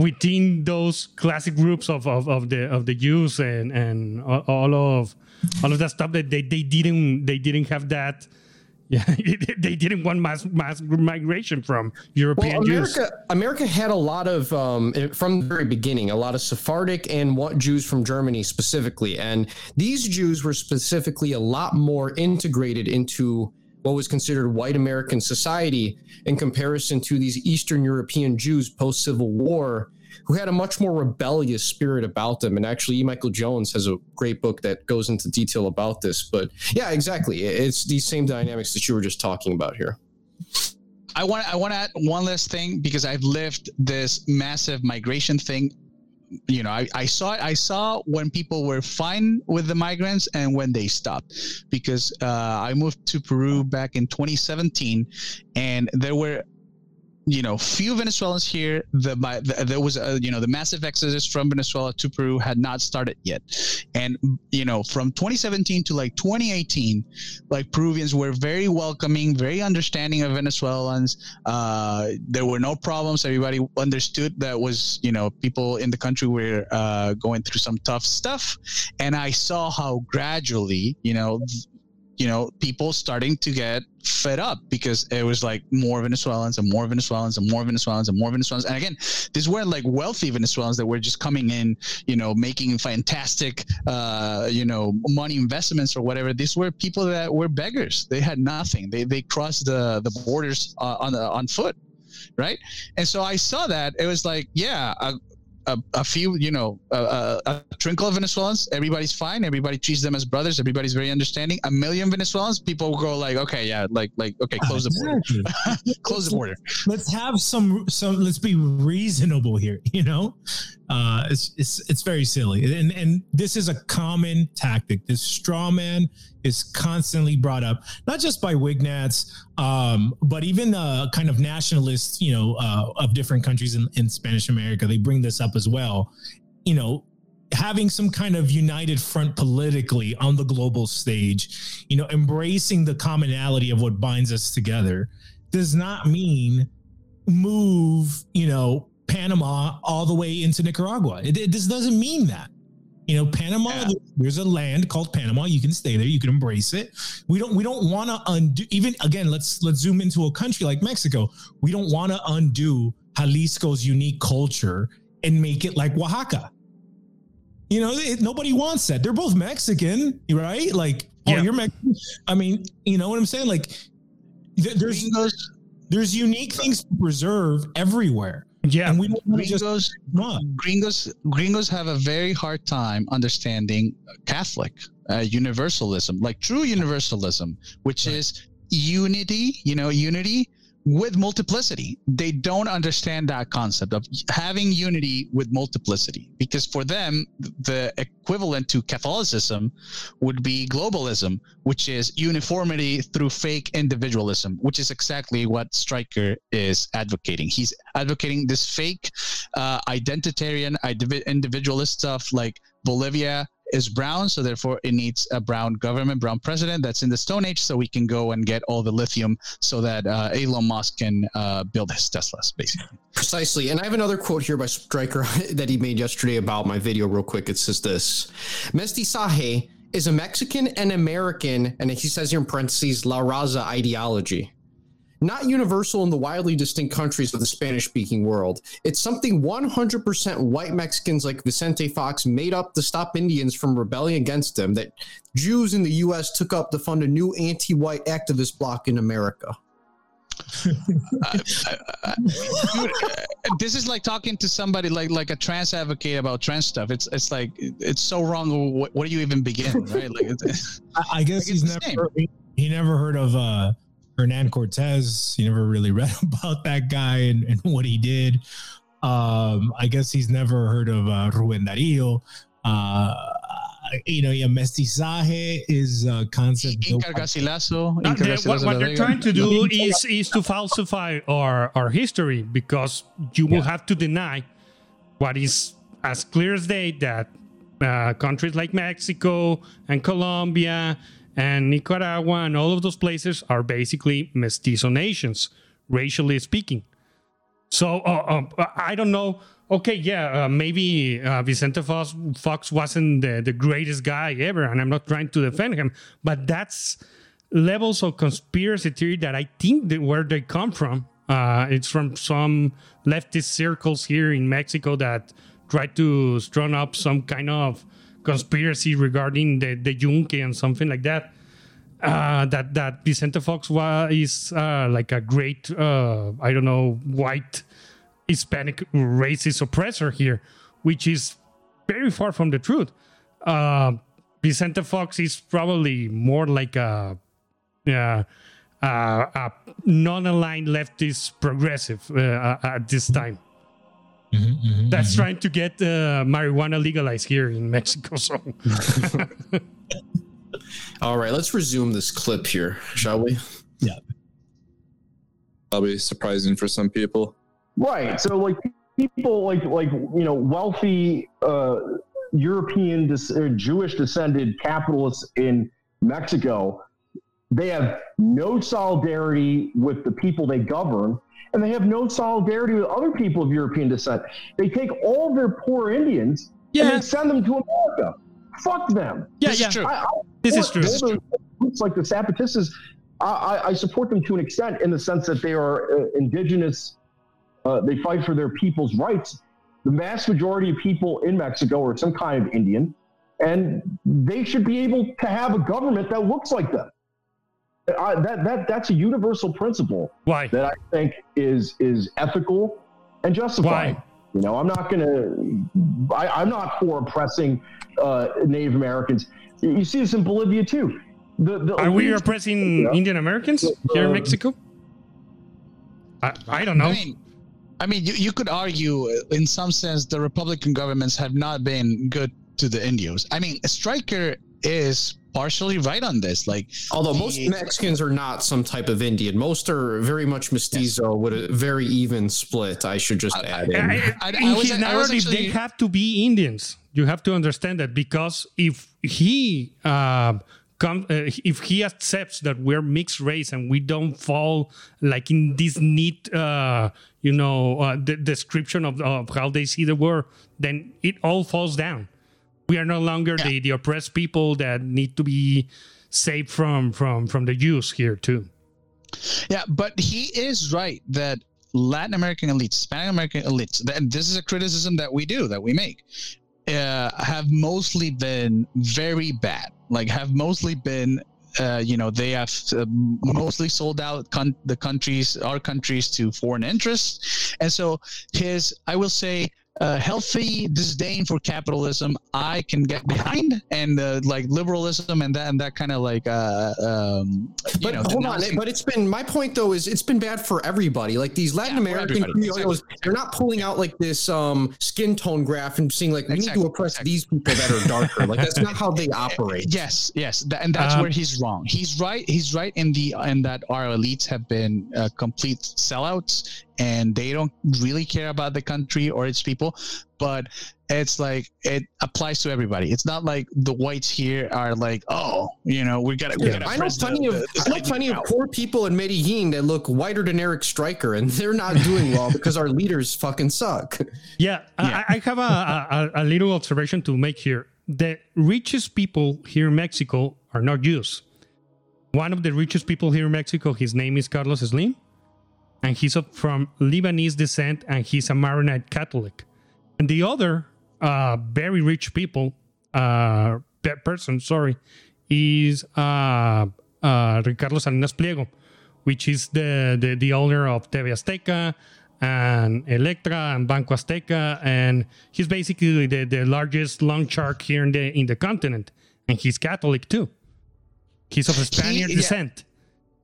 within those classic groups of, of, of the of the Jews and and all of all of that stuff that they, they didn't they didn't have that <laughs> yeah they didn't want mass mass migration from European Well, Jews. America, America had a lot of um, from the very beginning, a lot of Sephardic and what Jews from Germany specifically, and these Jews were specifically a lot more integrated into what was considered white American society in comparison to these Eastern European Jews post Civil War, who had a much more rebellious spirit about them. And actually, E. Michael Jones has a great book that goes into detail about this. But yeah, exactly, it's these same dynamics that you were just talking about here. I want I want to add one last thing because I've lived this massive migration thing. You know, I, I saw. I saw when people were fine with the migrants and when they stopped. Because uh, I moved to Peru back in 2017, and there were you know, few Venezuelans here. The, my, the there was a, you know the massive exodus from Venezuela to Peru had not started yet, and you know from 2017 to like 2018, like Peruvians were very welcoming, very understanding of Venezuelans. Uh, there were no problems. Everybody understood that was you know people in the country were uh, going through some tough stuff, and I saw how gradually you know you know, people starting to get fed up because it was like more Venezuelans and more Venezuelans and more Venezuelans and more Venezuelans. And again, these weren't like wealthy Venezuelans that were just coming in, you know, making fantastic, uh, you know, money investments or whatever. These were people that were beggars. They had nothing. They they crossed the the borders uh, on the on foot, right? And so I saw that it was like, yeah. A, a, a few, you know, a, a, a trinkle of Venezuelans, everybody's fine. Everybody treats them as brothers. Everybody's very understanding. A million Venezuelans, people go like, okay, yeah, like, like, okay, ah, close the border, <laughs> close the border. let's have some some let's be reasonable here <laughs> you know Uh, it's it's it's very silly, and and this is a common tactic. This straw man is constantly brought up, not just by Wignats, um, but even the kind of nationalists, you know, uh, of different countries in, in Spanish America. They bring this up as well. You know, having some kind of united front politically on the global stage, you know, embracing the commonality of what binds us together, does not mean move, you know, Panama all the way into Nicaragua. It, it this doesn't mean that. You know, Panama. Yeah. There's a land called Panama. You can stay there. You can embrace it. We don't. We don't want to undo. Even again, let's let's zoom into a country like Mexico. We don't want to undo Jalisco's unique culture and make it like Oaxaca. You know, it, nobody wants that. They're both Mexican, right? Like, oh, Yeah. you're Mexican. I mean, you know what I'm saying? Like, th- there's there's unique things to preserve everywhere, Yeah, and we don't gringos, gringos, gringos have a very hard time understanding Catholic uh, universalism, like true universalism, which Right. is unity. You know, unity with multiplicity. They don't understand that concept of having unity with multiplicity because for them, the equivalent to Catholicism would be globalism, which is uniformity through fake individualism, which is exactly what Striker is advocating. He's advocating this fake uh, identitarian, individualist stuff like Bolivia is brown, so therefore it needs a brown government, brown president that's in the Stone Age, so we can go and get all the lithium so that uh, Elon Musk can uh, build his Teslas, basically. Precisely. And I have another quote here by Striker <laughs> that he made yesterday about my video, real quick. It says this Mestizaje is a Mexican and American, and he says here in parentheses, La Raza ideology. Not universal in the widely distinct countries of the Spanish speaking world. It's something 100% white Mexicans like Vicente Fox made up to stop Indians from rebelling against them, that Jews in the US took up to fund a new anti white activist bloc in America. Dude, <laughs> uh, this is like talking to somebody like like a trans advocate about trans stuff. It's it's like it's so wrong. What, what do you even begin? Right? Like it's, <laughs> I, I guess Like, he's it's never he, he never heard of uh Hernan Cortez. You never really <laughs> read about that guy and, and what he did. Um, I guess he's never heard of uh, Ruben Darío. Uh, you know, yeah, mestizaje is a concept. built by- Inca Garcilaso. No, they- what, what they're trying to do is is to falsify our our history because you will have to deny what is as clear as day that uh, countries like Mexico and Colombia and Nicaragua and all of those places are basically mestizo nations, racially speaking. So uh, uh, I don't know. Okay, yeah, uh, maybe uh, Vicente Fox, Fox wasn't the, the greatest guy ever, and I'm not trying to defend him, but that's levels of conspiracy theory that I think that where they come from. Uh, it's from some leftist circles here in Mexico that try to strung up some kind of conspiracy regarding the, the Yunque and something like that. Uh, that that Vicente Fox wa- is uh, like a great, uh, I don't know, white Hispanic racist oppressor here, which is very far from the truth. Uh, Vicente Fox is probably more like a, uh, uh, a non-aligned leftist progressive at this time. Mhm, mhm, That's mhm. trying to get uh, marijuana legalized here in Mexico. So <laughs> All right, let's resume this clip here, shall we? Yeah. Probably surprising for some people. Right. So like people like like you know wealthy uh, European des- Jewish descended capitalists in Mexico, they have no solidarity with the people they govern, and they have no solidarity with other people of European descent. They take all their poor Indians and they send them to America. Fuck them. yeah, This yeah. is true. I, I This is support true. all those groups like the Zapatistas. I, I, I support them to an extent in the sense that they are uh, indigenous. Uh, they fight for their people's rights. The vast majority of people in Mexico are some kind of Indian, and they should be able to have a government that looks like them. I, that, that, that's a universal principle Why? that I think is is ethical and justified. Why? You know, I'm not going to. I'm not for oppressing uh, Native Americans. You see this in Bolivia too. The, the Are we elites- oppressing Yeah. Indian Americans here in Mexico? I, I don't know. I mean, I mean, you, you could argue, uh, in some sense, the Republican governments have not been good to the Indios. I mean, Striker is partially right on this. Like, Although most he- Mexicans are not some type of Indian, most are very much mestizo with a very even split. I should just add in. I- I in was- his I was narrative, they have to be Indians. You have to understand that because if he uh, come, uh, if he accepts that we're mixed race and we don't fall like in this neat, uh, you know, uh, the description of, of how they see the world, then it all falls down. We are no longer the, the oppressed people that need to be saved from from from the Jews here too. Yeah, but he is right that Latin American elites, Spanish American elites, and this is a criticism that we do, that we make, uh, have mostly been very bad. Like, have mostly been, uh, you know, they have uh, mostly sold out con- the countries, our countries, to foreign interests. And so his, I will say, uh, healthy disdain for capitalism I can get behind, and uh, like liberalism and that and that kind of like uh, um, you But know. hold on, but it's been my point though is it's been bad for everybody. Like these Latin Yeah, American everybody. criollos, they're not pulling out like this um skin tone graph and seeing like we need to oppress exactly. these people that are darker. like that's not how they <laughs> operate. Yes, yes, Tha- and that's Um, where he's wrong. He's right. He's right in the in that our elites have been uh, complete sellouts, and they don't really care about the country or its people. But it's like it applies to everybody. It's not like the whites here are like, oh, you know, we got to. Yeah, I know plenty of I know plenty of poor people in Medellin that look whiter than Eric Striker, and <laughs> they're not doing well <laughs> because our leaders fucking suck. Yeah, Yeah. I, I have a, a, a little observation to make here. The richest people here in Mexico are not Jews. One of the richest people here in Mexico, his name is Carlos Slim, and he's from Lebanese descent, and he's a Maronite Catholic. And the other uh, very rich people, uh, person, sorry, is uh, uh, Ricardo Salinas Pliego, which is the, the, the owner of TV Azteca and Elektra and Banco Azteca, and he's basically the, the largest long shark here in the in the continent, and he's Catholic too. He's of Spaniard yeah. descent.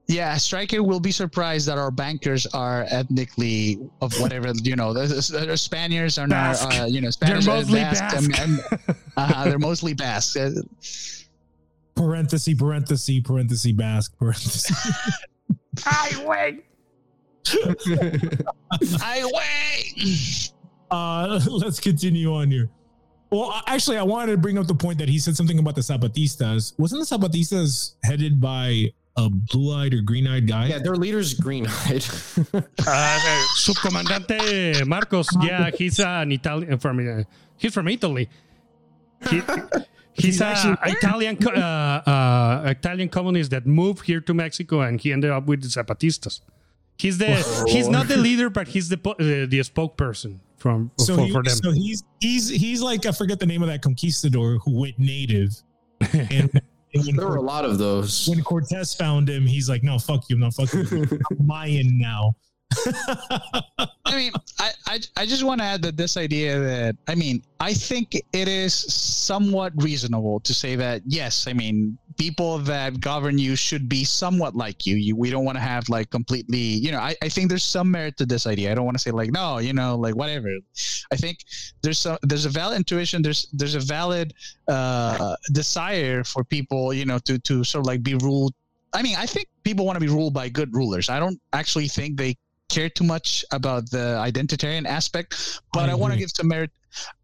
Yeah, Striker will be surprised that our bankers are ethnically of whatever you know. The, the, the Spaniards are not, uh, you know, They're uh, mostly Basque, Basque. and- and- uh, they're mostly Basque. <laughs> Parenthesis, parenthesis, parenthesis, Basque, parenthesis. I wait. I wait. Uh, <laughs> let's continue on here. Well, actually, I wanted to bring up the point that he said something about the Zapatistas. Wasn't the Zapatistas headed by a blue-eyed or green-eyed guy? Yeah, their leader's green-eyed. <laughs> Uh, Subcomandante Marcos, yeah, he's an Italian from uh, he's from Italy. He, <laughs> he's a Italian co- uh, uh, Italian communist that moved here to Mexico, and he ended up with the Zapatistas. He's the he's not the leader, but he's the po- uh, the spokesperson from So, for, he- for them. so he's he's he's like I forget the name of that conquistador who went native, <laughs> and, and when, there were a lot of those. when Cortez found him, he's like, "No, fuck you, no, fuck you, <laughs> I'm Mayan now." I mean, I, I, I just want to add that this idea that, I mean, I think it is somewhat reasonable to say that, yes, I mean, people that govern you should be somewhat like you. you we don't want to have like completely, you know, I, I think there's some merit to this idea. I don't want to say like, no, you know, like whatever. I think there's some, there's a valid intuition. There's, there's a valid uh, desire for people, you know, to, to sort of like be ruled. I mean, I think people want to be ruled by good rulers. I don't actually think they care too much about the identitarian aspect, but I I, want to give some merit.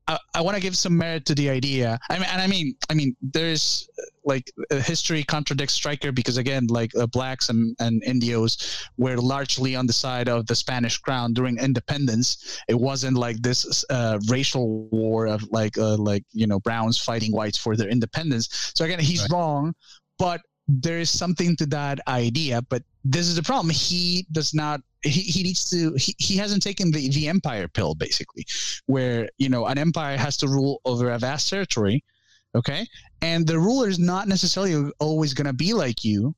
I, I want to give some merit to the idea. I mean, and I mean, I mean, there's uh, like history contradicts Striker because again, like uh, blacks and, and Indios were largely on the side of the Spanish crown during independence. It wasn't like this uh, racial war of like uh, like you know browns fighting whites for their independence. So again, he's Right. wrong, but there is something to that idea. But this is the problem. He does not. He, he needs to. He, he hasn't taken the the empire pill basically, where you know an empire has to rule over a vast territory, okay, and the ruler is not necessarily always going to be like you.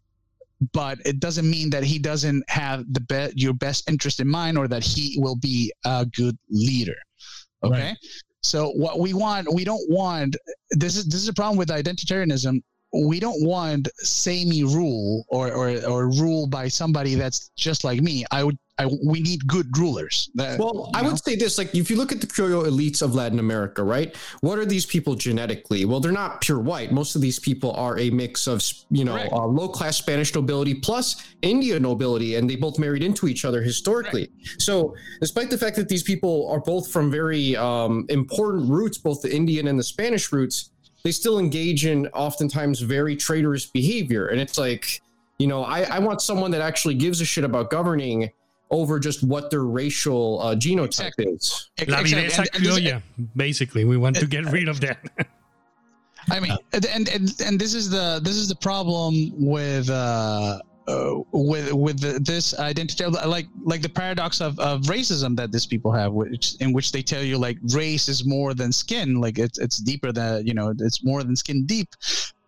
But it doesn't mean that he doesn't have the be- your best interest in mind, or that he will be a good leader. Okay, Right. so what we want, we don't want. This is this is a problem with identitarianism we don't want samey rule or, or or rule by somebody that's just like me. I would I, we need good rulers. That, Well, I know? would say this: like, if you look at the Criollo elites of Latin America, right? What are these people genetically? Well, they're not pure white. Most of these people are a mix of, you know, uh, low class Spanish nobility plus Indian nobility, and they both married into each other historically. So, despite the fact that these people are both from very um, important roots, both the Indian and the Spanish roots, they still engage in oftentimes very traitorous behavior. And it's like, you know, I, I want someone that actually gives a shit about governing over just what their racial uh, genotype Exactly. is. Exactly. viveza And- and this- criolla. Basically, we want to get rid of that. I mean, and, and and and this is the this is the problem with uh, uh with with the, this identity, like like the paradox of, of racism that these people have, which in which they tell you like race is more than skin, like it's it's deeper than you know it's more than skin deep,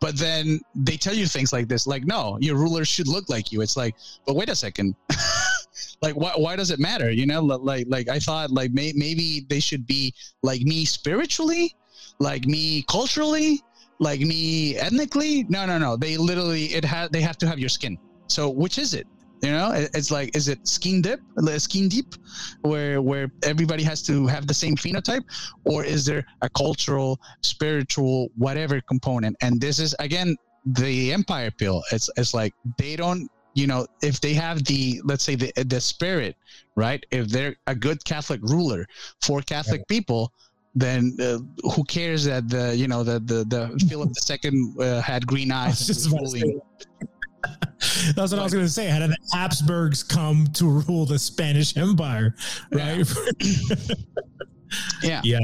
but then they tell you things like this, like no, your ruler should look like you. It's like, but wait a second. <laughs> like why, why does it matter? You know like like i thought like may, maybe they should be like me spiritually like me culturally like me ethnically. No no no. They literally it has they have to have your skin so which is it? You know it's like is it skin deep, skin deep where where everybody has to have the same phenotype? Or is there a cultural spiritual whatever component? And this is again the empire pill. It's it's like they don't you know if they have the let's say the the spirit right? If they're a good catholic ruler for catholic people then uh, who cares that the you know that the, the philip ii uh, had green <laughs> eyes just and about was to say ruling. That's what I was going to say. How did the Habsburgs come to rule the Spanish Empire? Right. yeah yeah.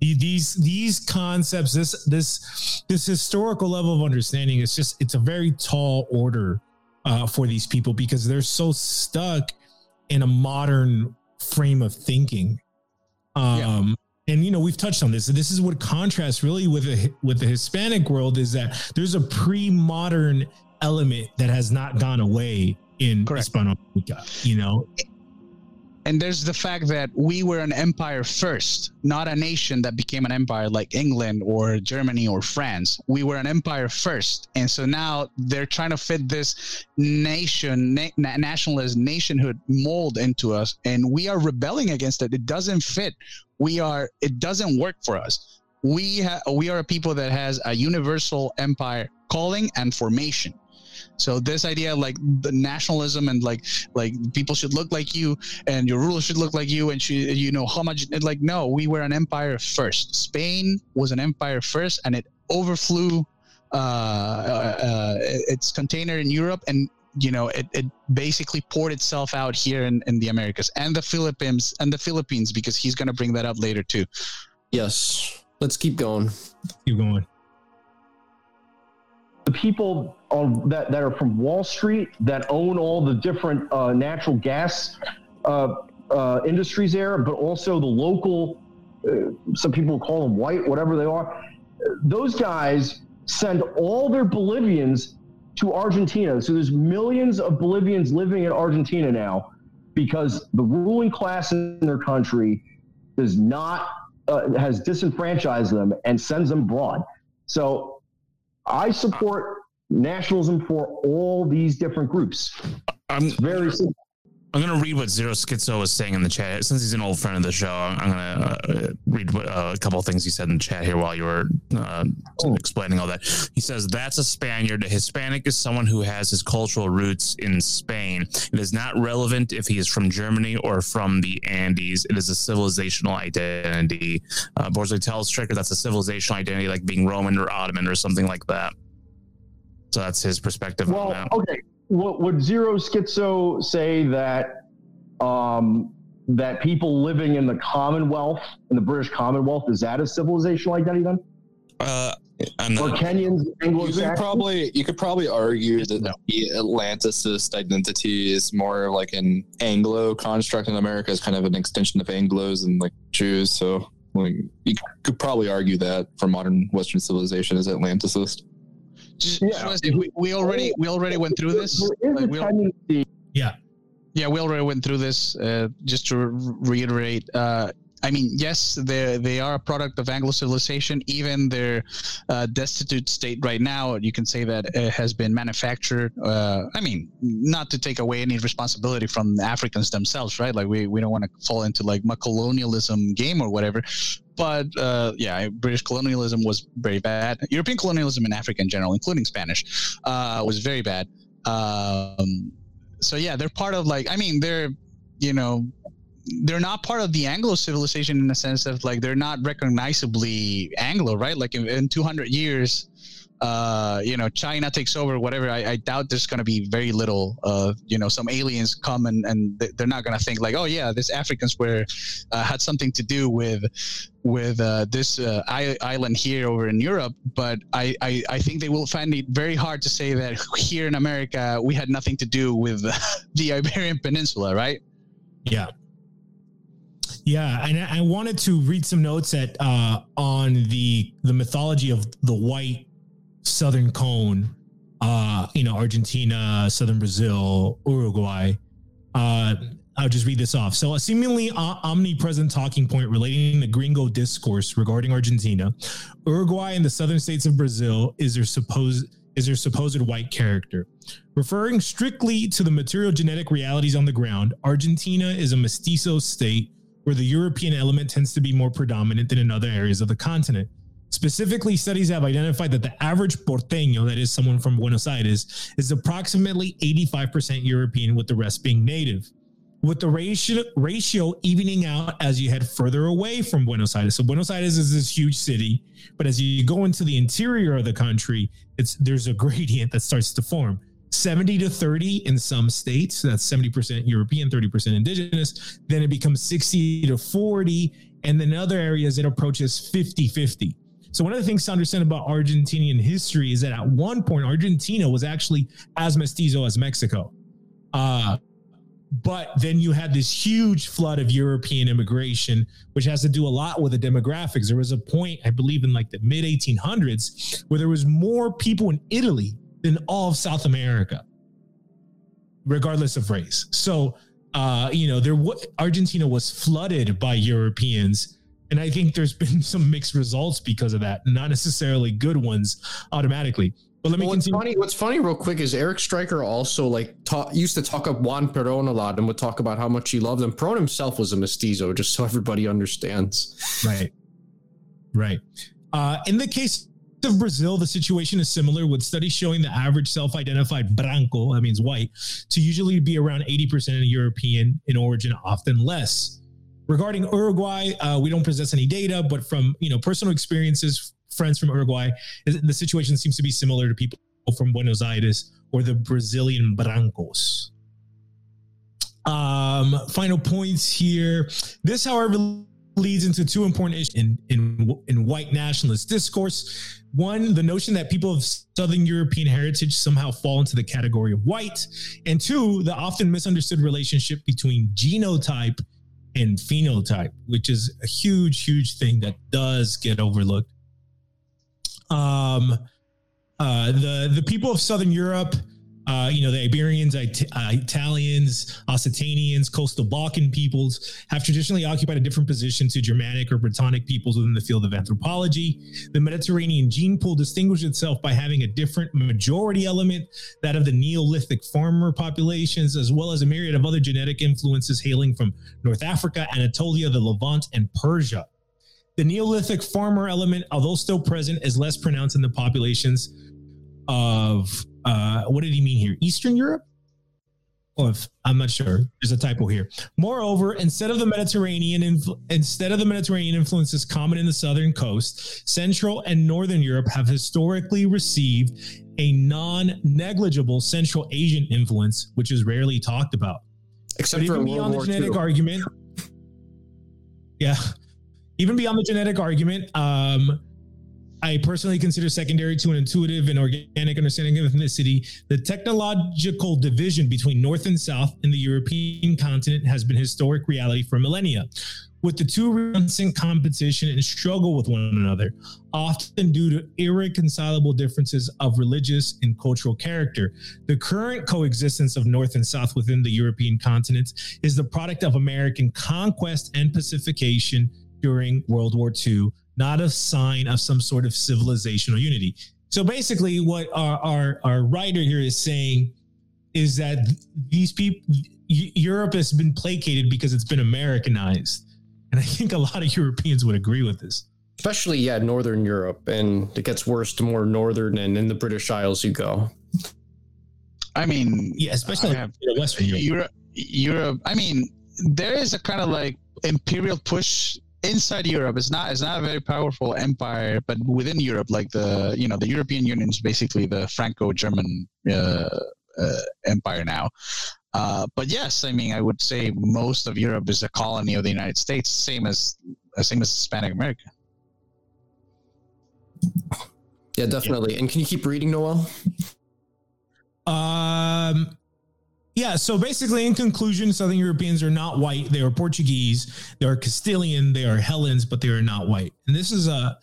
The- These these concepts, this this this historical level of understanding, is just it's a very tall order uh, for these people because they're so stuck in a modern frame of thinking. Um, and you know we've touched on this. This is what contrasts really with the with the Hispanic world is that there's a pre-modern element that has not gone away in Correct. Hispanoamerica. You know, and there's the fact that we were an empire first not a nation that became an empire like england or germany or france. We were an empire first. And so now they're trying to fit this nation na- na- nationalist nationhood mold into us and we are rebelling against it. It doesn't fit. We are it doesn't work for us. We ha- we are a people that has a universal empire calling and formation so this idea like the nationalism and like like people should look like you and your ruler should look like you and should, you know how much like no we were an empire first spain was an empire first and it overflew uh, uh, uh, its container in europe and you know it, it basically poured itself out here in, in the americas and the philippines and the philippines because he's going to bring that up later too Yes. Let's keep going. keep going. the people on, that, that are from Wall Street that own all the different uh, natural gas uh, uh, industries there, but also the local, uh, some people call them white, whatever they are. Those guys send all their Bolivians to Argentina. So there's millions of Bolivians living in Argentina now because the ruling class in their country does not uh, has disenfranchised them and sends them abroad. So I support nationalism for all these different groups. I'm It's very simple. I'm gonna read what Zero Schizo was saying in the chat. Since he's an old friend of the show, I'm I'm gonna uh, read what, uh, a couple of things he said in the chat here while you were uh, explaining all that. He says that's a Spaniard. A Hispanic is someone who has his cultural roots in Spain. It is not relevant if he is from Germany or from the Andes. It is a civilizational identity. Uh, Borsley tells Striker that's a civilizational identity, like being Roman or Ottoman or something like that. So that's his perspective on Well, that. okay. What would Zero Schizo say that um, that people living in the Commonwealth, in the British Commonwealth, is that a civilizational identity then? Uh, I'm Or not. Kenyans, You could Anglo-Saxons? probably you could probably argue that No. the Atlanticist identity is more like an Anglo construct, and America is kind of an extension of Anglo's and like Jews. So like, you could probably argue that for modern Western civilization is Atlanticist. Just, Yeah. just say, we, we already we already went through this There is Like, we al- tendency Yeah, we already went through this. Uh, just to re- reiterate, uh, I mean, yes, they they are a product of Anglo civilization. Even their uh, destitute state right now, you can say that it has been manufactured. Uh, I mean, not to take away any responsibility from the Africans themselves, right? Like we, we don't want to fall into like my colonialism game or whatever. But uh, yeah, British colonialism was very bad. European colonialism in Africa in general, including Spanish, uh, was very bad. Um, so yeah, they're part of like I mean they're you know they're not part of the Anglo civilization in the sense of like they're not recognizably Anglo, right? Like in, in 200 years, uh, you know, China takes over, whatever. I, I doubt there's going to be very little, uh, you know, some aliens come and, and they're not going to think like, oh yeah, this Africans were uh, had something to do with with uh, this uh, island here over in Europe. But I, I I think they will find it very hard to say that here in America we had nothing to do with <laughs> the Iberian Peninsula, right? Yeah. Yeah, and I wanted to read some notes at uh, on the the mythology of the white southern cone. Uh, you know, Argentina, southern Brazil, Uruguay. Uh, I'll just read this off. So, a seemingly omnipresent talking point relating the gringo discourse regarding Argentina, Uruguay, and the southern states of Brazil is their supposed is their supposed white character. Referring strictly to the material genetic realities on the ground, Argentina is a mestizo state where the European element tends to be more predominant than in other areas of the continent. Specifically, studies have identified that the average porteño, that is someone from Buenos Aires, is approximately 85% European, with the rest being native. With the ratio, ratio evening out as you head further away from Buenos Aires. So Buenos Aires is this huge city, but as you go into the interior of the country, it's there's a <laughs> gradient that starts to form. 70 to 30 in some states. That's 70% European, 30% indigenous. Then it becomes 60 to 40. And then other areas, it approaches 50 50. So, one of the things to understand about Argentinian history is that at one point, Argentina was actually as mestizo as Mexico. Uh, but then you had this huge flood of European immigration, which has to do a lot with the demographics. There was a point, I believe, in like the mid 1800s, where there was more people in Italy than all of South America, regardless of race. So, uh, you know, there w- Argentina was flooded by Europeans, and I think there's been some mixed results because of that, not necessarily good ones automatically. But let me well, what's continue. funny, what's funny, real quick, is Eric Striker also like used to talk up Juan Perón a lot and would talk about how much he loved him. Perón himself was a mestizo, just so everybody understands. Right, right. Uh, in the case of Brazil, the situation is similar, with studies showing the average self-identified branco, that means white, to usually be around 80% European in origin, often less. Regarding Uruguay, uh, we don't possess any data, but from you know personal experiences, friends from Uruguay, the situation seems to be similar to people from Buenos Aires or the Brazilian brancos. Um, final points here. This, however, leads into two important issues in, in, in white nationalist discourse. One, the notion that people of Southern European heritage somehow fall into the category of white. And two, the often misunderstood relationship between genotype and phenotype, which is a huge, huge thing that does get overlooked. Um, uh, the the people of Southern Europe uh, you know, the Iberians, It- uh, Italians, Occitanians, coastal Balkan peoples have traditionally occupied a different position to Germanic or Brittonic peoples within the field of anthropology. The Mediterranean gene pool distinguished itself by having a different majority element, that of the Neolithic farmer populations, as well as a myriad of other genetic influences hailing from North Africa, Anatolia, the Levant, and Persia. The Neolithic farmer element, although still present, is less pronounced in the populations of uh, what did he mean here? Eastern Europe? Well, if, I'm not sure. There's a typo here. Moreover, instead of the Mediterranean, influ- instead of the Mediterranean influences common in the southern coast, Central and Northern Europe have historically received a non-negligible Central Asian influence, which is rarely talked about. Except but for even beyond War the genetic II. argument, yeah, even beyond the genetic argument, um, I personally consider secondary to an intuitive and organic understanding of ethnicity. The technological division between North and South in the European continent has been historic reality for millennia. with the two constant competition and struggle with one another, often due to irreconcilable differences of religious and cultural character. The current coexistence of North and South within the European continent is the product of American conquest and pacification during World War II, not a sign of some sort of civilizational unity. So basically, what our, our, our writer here is saying is that these people, Europe has been placated because it's been Americanized and I think a lot of Europeans would agree with this. Especially, yeah, Northern Europe. And it gets worse the more northern and in the British Isles you go. I mean, yeah, especially have, Western Europe. Europe. Europe. I mean, there is a kind of like imperial push inside Europe. It's not it's not a very powerful empire, but within Europe, like the you know the European Union is basically the Franco-German uh, uh, empire now. Uh, but yes, I mean, I would say most of Europe is a colony of the United States, same as uh, same as Hispanic America. Yeah, definitely. Yeah. And can you keep reading, Noel? Um, yeah. So basically, in conclusion, Southern Europeans are not white. They are Portuguese. They are Castilian. They are Hellenes, but they are not white. And this is uh,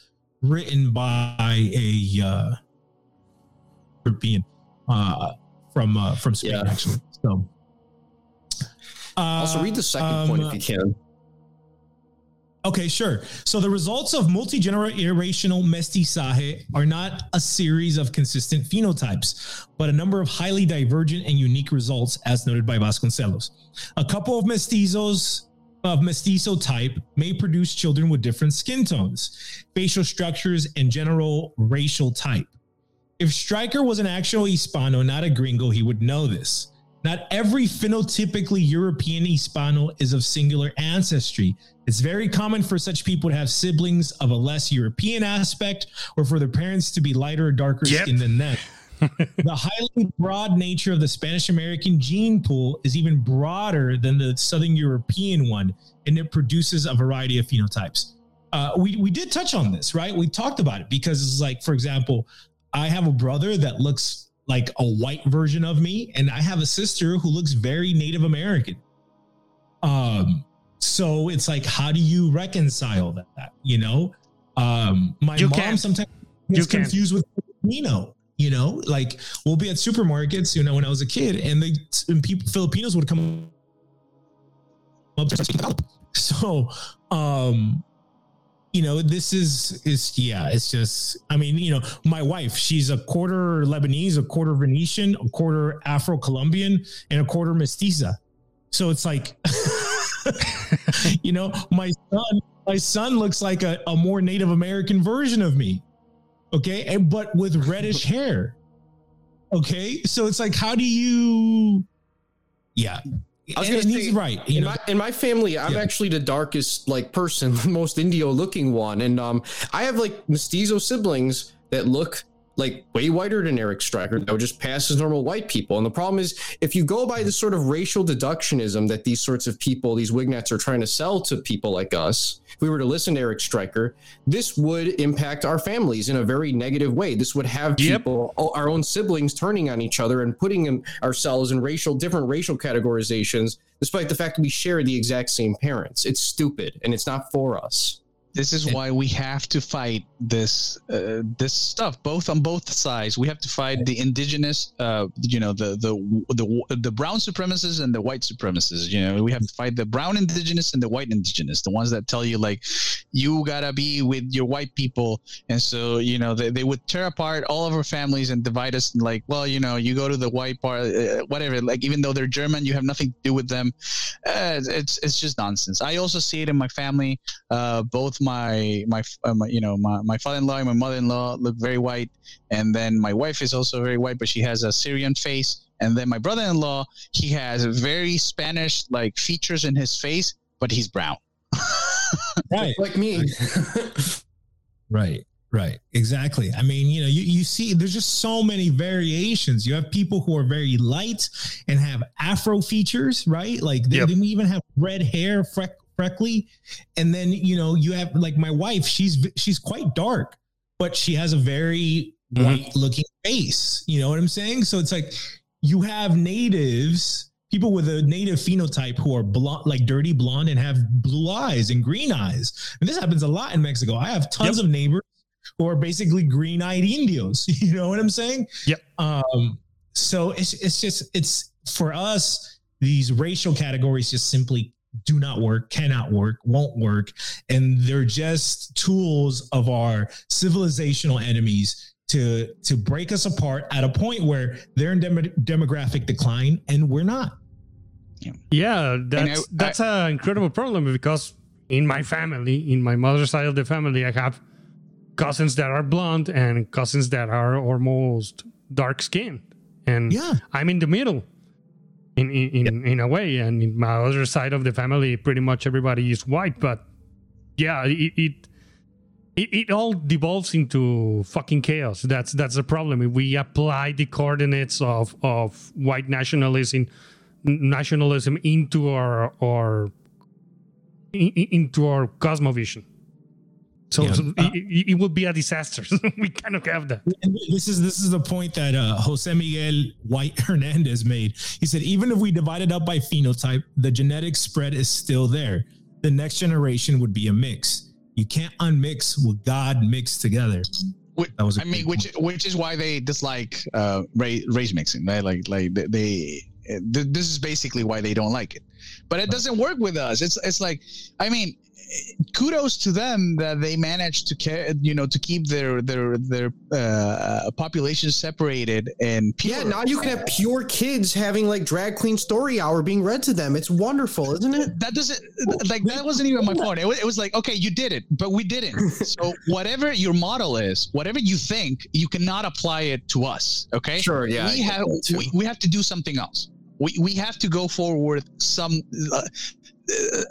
written by a uh, European uh, from uh, from Spain, yeah. actually. So also, read the second um, point if you can. Okay, sure. So the results of multi-generational mestizaje are not a series of consistent phenotypes, but a number of highly divergent and unique results, as noted by Vasconcelos. A couple of mestizos of mestizo type may produce children with different skin tones, facial structures, and general racial type. If Striker was an actual Hispano, not a gringo, he would know this. Not every phenotypically European Hispano is of singular ancestry. It's very common for such people to have siblings of a less European aspect or for their parents to be lighter or darker yep. skinned than them. <laughs> the highly broad nature of the Spanish American gene pool is even broader than the Southern European one, and it produces a variety of phenotypes. Uh, we, we did touch on this, right? We talked about it because it's like, for example, I have a brother that looks like a white version of me, and I have a sister who looks very Native American. Um, so it's like, how do you reconcile that? You know, um, my you mom can. sometimes gets you confused can. with Filipino. You know, like we'll be at supermarkets. You know, when I was a kid, and the and people Filipinos would come up so um you know, this is is yeah, it's just I mean, you know, my wife, she's a quarter Lebanese, a quarter Venetian, a quarter Afro Colombian, and a quarter mestiza. So it's like <laughs> you know, my son, my son looks like a, a more Native American version of me. Okay. And but with reddish <laughs> hair. Okay. So it's like, how do you yeah. I was and, gonna say, right. In know, my, in my family, I'm yeah. actually the darkest like person, the <laughs> most Indio looking one, and um, I have like mestizo siblings that look like way whiter than Eric Striker that would just pass as normal white people. And the problem is, if you go by the sort of racial deductionism that these sorts of people, these Wignats, are trying to sell to people like us, if we were to listen to Eric Striker, this would impact our families in a very negative way. This would have people, yep. our own siblings, turning on each other and putting in ourselves in racial, different racial categorizations, despite the fact that we share the exact same parents. It's stupid and it's not for us. This is why we have to fight this uh, this stuff both on both sides. We have to fight the indigenous, uh, you know, the the the the brown supremacists and the white supremacists. You know, we have to fight the brown indigenous and the white indigenous, the ones that tell you like you gotta be with your white people, and so you know they, they would tear apart all of our families and divide us. And like, well, you know, you go to the white part, uh, whatever. Like even though they're German, you have nothing to do with them. Uh, it's it's just nonsense. I also see it in my family. Uh, both my my, uh, my you know my, my father-in-law and my mother-in-law look very white and then my wife is also very white but she has a syrian face and then my brother-in-law he has very spanish like features in his face but he's brown <laughs> right like me <laughs> right Right, exactly. I mean, you know, you, you see there's just so many variations. You have people who are very light and have afro features, right? Like they, yep. they even have red hair, freck, freckly and then you know you have like my wife she's she's quite dark but she has a very mm-hmm. white looking face you know what i'm saying so it's like you have natives people with a native phenotype who are blonde, like dirty blonde, and have blue eyes and green eyes. And this happens a lot in Mexico. I have tons of neighbors who are basically green-eyed Indios. <laughs> You know what I'm saying? Yep. Um, so it's it's just it's for us these racial categories just simply do not work, cannot work, won't work, and they're just tools of our civilizational enemies to to break us apart at a point where they're in dem- demographic decline and we're not. Yeah, that's I- that's an incredible problem because in my family, in my mother's side of the family, I have cousins that are blonde and cousins that are almost dark skinned, and Yeah. I'm in the middle. In in, in, in a way, and in my other side of the family, pretty much everybody is white. But yeah, it, it it, it all devolves into fucking chaos. That's that's the problem. If we apply the coordinates of of white nationalism nationalism into our our in, in- into our cosmovision. So, Yeah. so <laughs> it, it, it would be a disaster. <laughs> we cannot have that. This is this is the point that uh, Jose Miguel White <laughs> Hernandez made. He said, even if we divide it up by phenotype, the genetic spread is still there. The next generation would be a mix. You can't unmix what God mixed together. Which, That was a I mean, great which which is why they dislike uh, race, race mixing, right? Like like they, they this is basically why they don't like it. But it doesn't work with us. It's it's like I mean, kudos to them that they managed to care, you know, to keep their their their uh, population separated and pure. Yeah, now you can have pure kids having like drag queen story hour being read to them. It's wonderful, isn't it? that doesn't like that wasn't even my point. It was, it was like, okay, you did it, but we didn't. So <laughs> whatever your model is, whatever you think, you cannot apply it to us. Okay. Sure, yeah, We get have that we, we have to do something else. We we have to go forward some uh,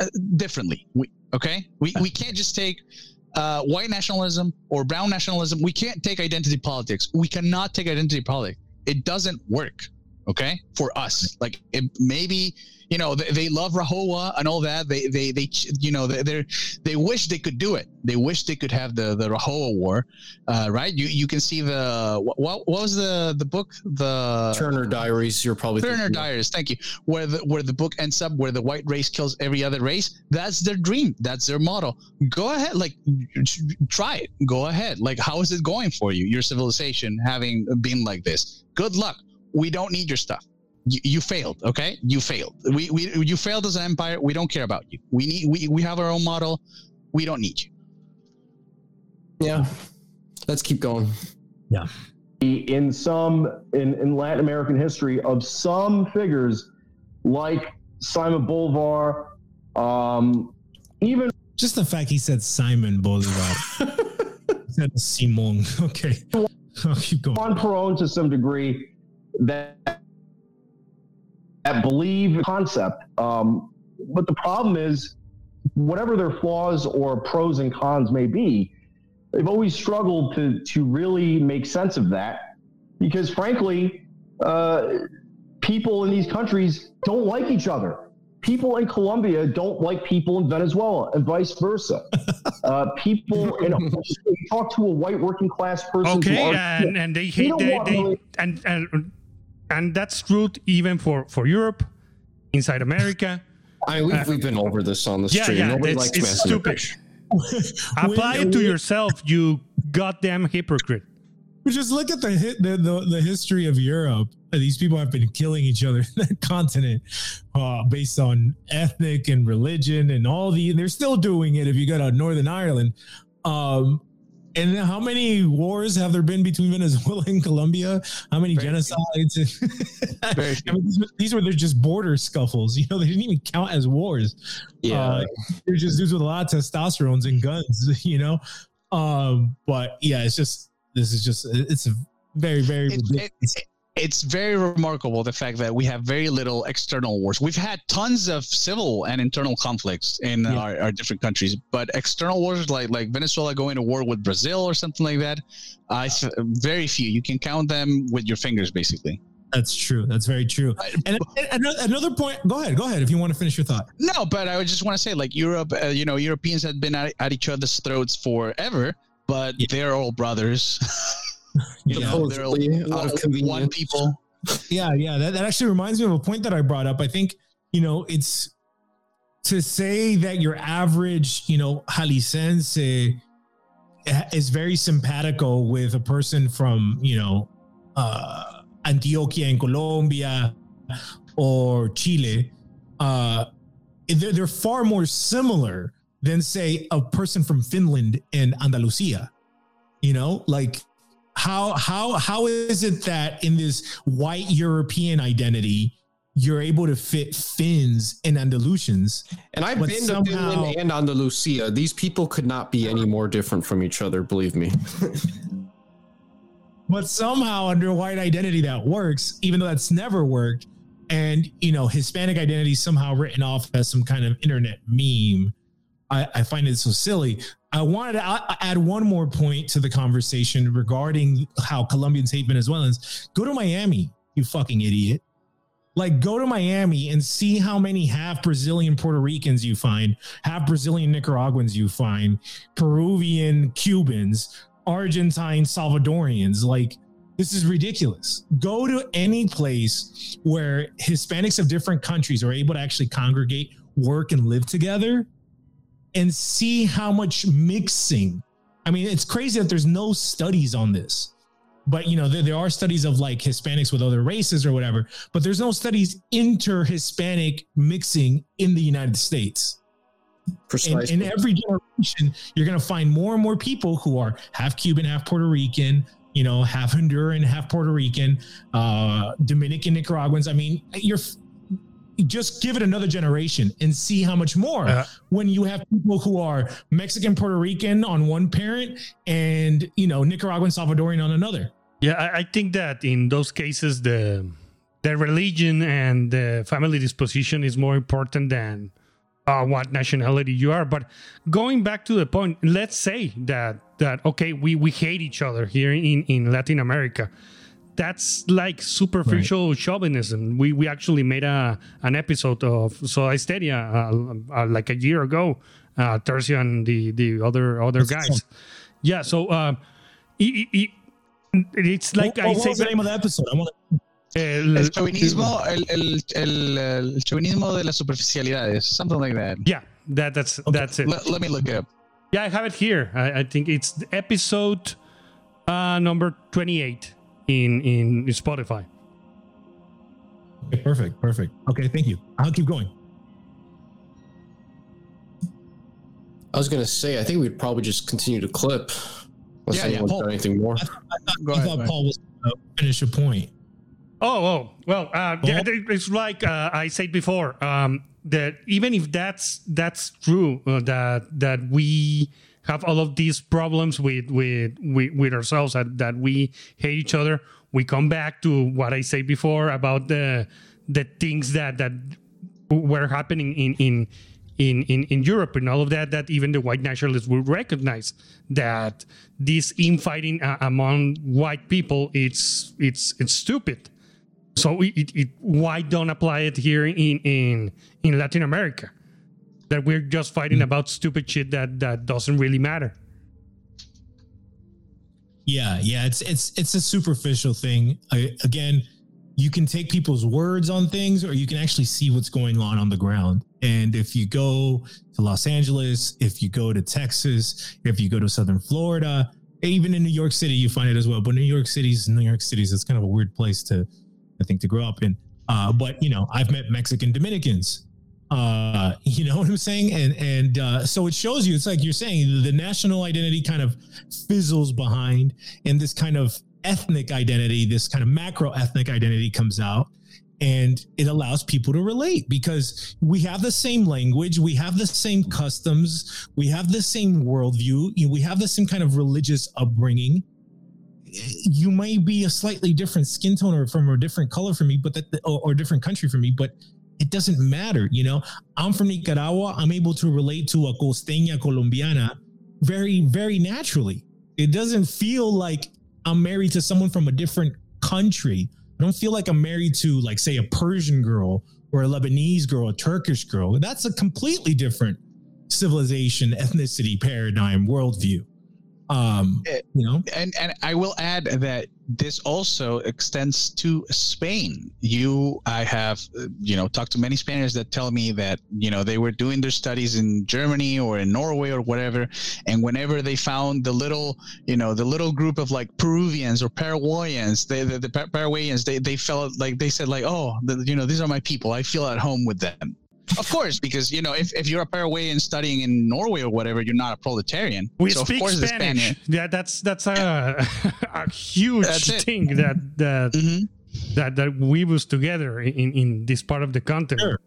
uh, differently. We okay. We we can't just take. Uh, white nationalism or brown nationalism, we can't take identity politics. We cannot take identity politics. It doesn't work okay for us like it, maybe you know they, they love rahowa and all that they they they you know they they they wish they could do it they wish they could have the the rahowa war uh right you you can see the what what was the the book the Turner Diaries, you're probably Turner. Diaries, thank you. Where the where the book ends up, where the white race kills every other race. That's their dream. That's their model. Go ahead, like try it. Go ahead. Like, how is it going for you? Your civilization having been like this. Good luck. We don't need your stuff. You, you failed. Okay, you failed. We, we you failed as an empire. We don't care about you. We need we we have our own model. We don't need you. Yeah. Let's keep going. Yeah. In some in, in Latin American history of some figures like Simon Bolivar, um, even Just the fact he said Simon Bolivar. <laughs> he said Simon. Okay. <laughs> I'll keep going. Juan Perón to some degree that that believe concept. Um, but the problem is, whatever their flaws or pros and cons may be, they've always struggled to to really make sense of that because, frankly, uh, people in these countries don't like each other. People in Colombia don't like people in Venezuela, and vice versa. <laughs> Uh, people in talk to a white working class person. Okay, and, and they hate don't they, they and and and that's true even for for Europe, inside America. <laughs> I mean, we've, we've been over this on the Yeah, stream. yeah, Nobody it's, likes it's massive stupid. <laughs> Apply it to yourself, you goddamn hypocrite. But just look at the, hit, the the the history of Europe. These people have been killing each other <laughs> in that continent uh, based on ethnic and religion and all the. They're still doing it. If you go to Northern Ireland, um, and how many wars have there been between Venezuela and Colombia? How many Very genocides? <laughs> I mean, these, were, they're just border scuffles. You know, they didn't even count as wars. Yeah. Uh, they're just dudes with a lot of testosterones and guns, <laughs> you know. Um, but yeah, it's just this is just it's a very very It- ridiculous. it- it's very remarkable the fact that we have very little external wars. We've had tons of civil and internal conflicts in Yeah. our, our different countries, but external wars like like Venezuela going to war with Brazil or something like that, I th- very few. You can count them with your fingers, basically. That's true. That's very true. And, another, another point. Go ahead. Go ahead if you want to finish your thought. No, but I would just want to say, like Europe, uh, you know, Europeans have been at, at each other's throats forever, but Yeah. they're all brothers. <laughs> <laughs> you Yeah. know, Supposedly, out one, of convenience. one people. <laughs> yeah, yeah. That, that actually reminds me of a point that I brought up. I think, you know, it's to say that your average, you know, Jalisciense is very simpatico with a person from, you know, uh, Antioquia in Colombia or Chile. Uh, they're, they're far more similar than, say, a person from Finland and Andalusia. You know, like how how how is it that in this white European identity you're able to fit Finns and Andalusians? And I've been somehow, to Finland and Andalusia. These people could not be any more different from each other, believe me. <laughs> but somehow under white identity that works, even though that's never worked. And you know, Hispanic identity somehow written off as some kind of internet meme. I, find it so silly. I wanted to add one more point to the conversation regarding how Colombians hate Venezuelans. Go to Miami, you fucking idiot. Like, go to Miami and see how many half Brazilian Puerto Ricans you find, half Brazilian Nicaraguans you find, Peruvian Cubans, Argentine Salvadorians. Like, this is ridiculous. Go to any place where Hispanics of different countries are able to actually congregate, work, and live together and see how much mixing. I mean, it's crazy that there's no studies on this, but you know, there, there are studies of like Hispanics with other races or whatever, but there's no studies inter Hispanic mixing in the United States. Precisely. In, in every generation, you're going to find more and more people who are half Cuban, half Puerto Rican, you know, half Honduran, half Puerto Rican, uh, Dominican, Nicaraguans. I mean, you're just give it another generation and see how much more uh, when you have people who are Mexican, Puerto Rican on one parent and you know Nicaraguan, Salvadorian on another. Yeah, I, I think that in those cases the the religion and the family disposition is more important than uh, what nationality you are. But going back to the point, let's say that that okay, we we hate each other here in in Latin America that's like superficial right. chauvinism. We we actually made a an episode of Soda uh, uh, like a year ago. Uh, Tercio and the the other other That's guys. Cool. Yeah, so uh, it, it, it's like what, I what say. What's the name of the episode? I want El, el, chauvinismo, el, el, el, el, chauvinismo de las superficialidades, something like that. Yeah, that that's okay. that's it. Let, let, me look it up. Yeah, I have it here. I, I think it's episode uh, number twenty-eight in in Spotify. Okay, perfect, perfect. Okay, thank you. I'll keep going. I was gonna say, I think we'd probably just continue to clip. Unless yeah, yeah. Paul, anything more. I, thought, I thought, I thought Paul was gonna finish a point. Oh, oh, well, uh, it's like uh, I said before. Um, that even if that's that's true, uh, that that we have all of these problems with with with, with ourselves that, that we hate each other we come back to what i said before about the the things that that were happening in in in, in, in Europe and all of that, that even the white nationalists will recognize that this infighting uh, among white people, it's it's it's stupid. So it, it, why don't apply it here in, in in Latin America? That we're just fighting mm about stupid shit that that doesn't really matter. Yeah, yeah, it's it's it's a superficial thing. I, again, you can take people's words on things, or you can actually see what's going on on the ground. And if you go to Los Angeles, if you go to Texas, if you go to Southern Florida, even in New York City, you find it as well. But New York City's New York City's it's kind of a weird place to, I think, to grow up in. Uh, but you know, I've met Mexican Dominicans uh, you know what I'm saying? And and uh, so it shows you. It's like you're saying the national identity kind of fizzles behind, and this kind of ethnic identity, this kind of macro ethnic identity comes out, and it allows people to relate because we have the same language, we have the same customs, we have the same worldview, You, we have the same kind of religious upbringing. You might be a slightly different skin tone or from a different color for me, but that or, or different country for me, but it doesn't matter. You know, I'm from Nicaragua. I'm able to relate to a costeña colombiana very, very naturally. It doesn't feel like I'm married to someone from a different country. I don't feel like I'm married to, like, say, a Persian girl or a Lebanese girl, a Turkish girl. That's a completely different civilization, ethnicity, paradigm, worldview. Um, you know, and and I will add that this also extends to Spain. You, I have, uh, you know, talked to many Spaniards that tell me that, you know, they were doing their studies in Germany or in Norway or whatever. And whenever they found the little, you know, the little group of like Peruvians or Paraguayans, they, the, the Paraguayans, they, they felt like they said like, oh, the, you know, these are my people. I feel at home with them. Of course, because you know, if, if you're a Paraguayan studying in Norway or whatever, you're not a proletarian. We so speak of course Spanish. Spaniard- Yeah, that's that's a, <laughs> a huge That's it. thing that that, Mhm. that that weaves together in in this part of the continent. Sure.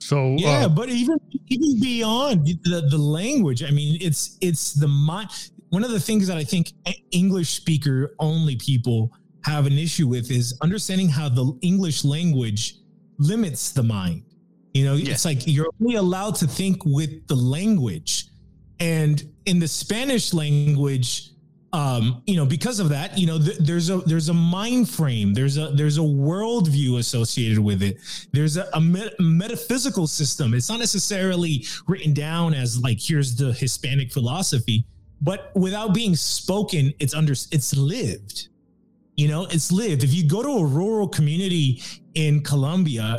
So Yeah, uh, but even even beyond the, the language, I mean, it's it's the mind. One of the things that I think English speaker only people have an issue with is understanding how the English language limits the mind. You know, Yeah. it's like you're only allowed to think with the language, and in the Spanish language, um, you know, because of that, you know, th- there's a there's a mind frame, there's a there's a worldview associated with it. There's a, a met- metaphysical system. It's not necessarily written down as like here's the Hispanic philosophy, but without being spoken, it's under it's lived. You know, it's lived. If you go to a rural community in Colombia,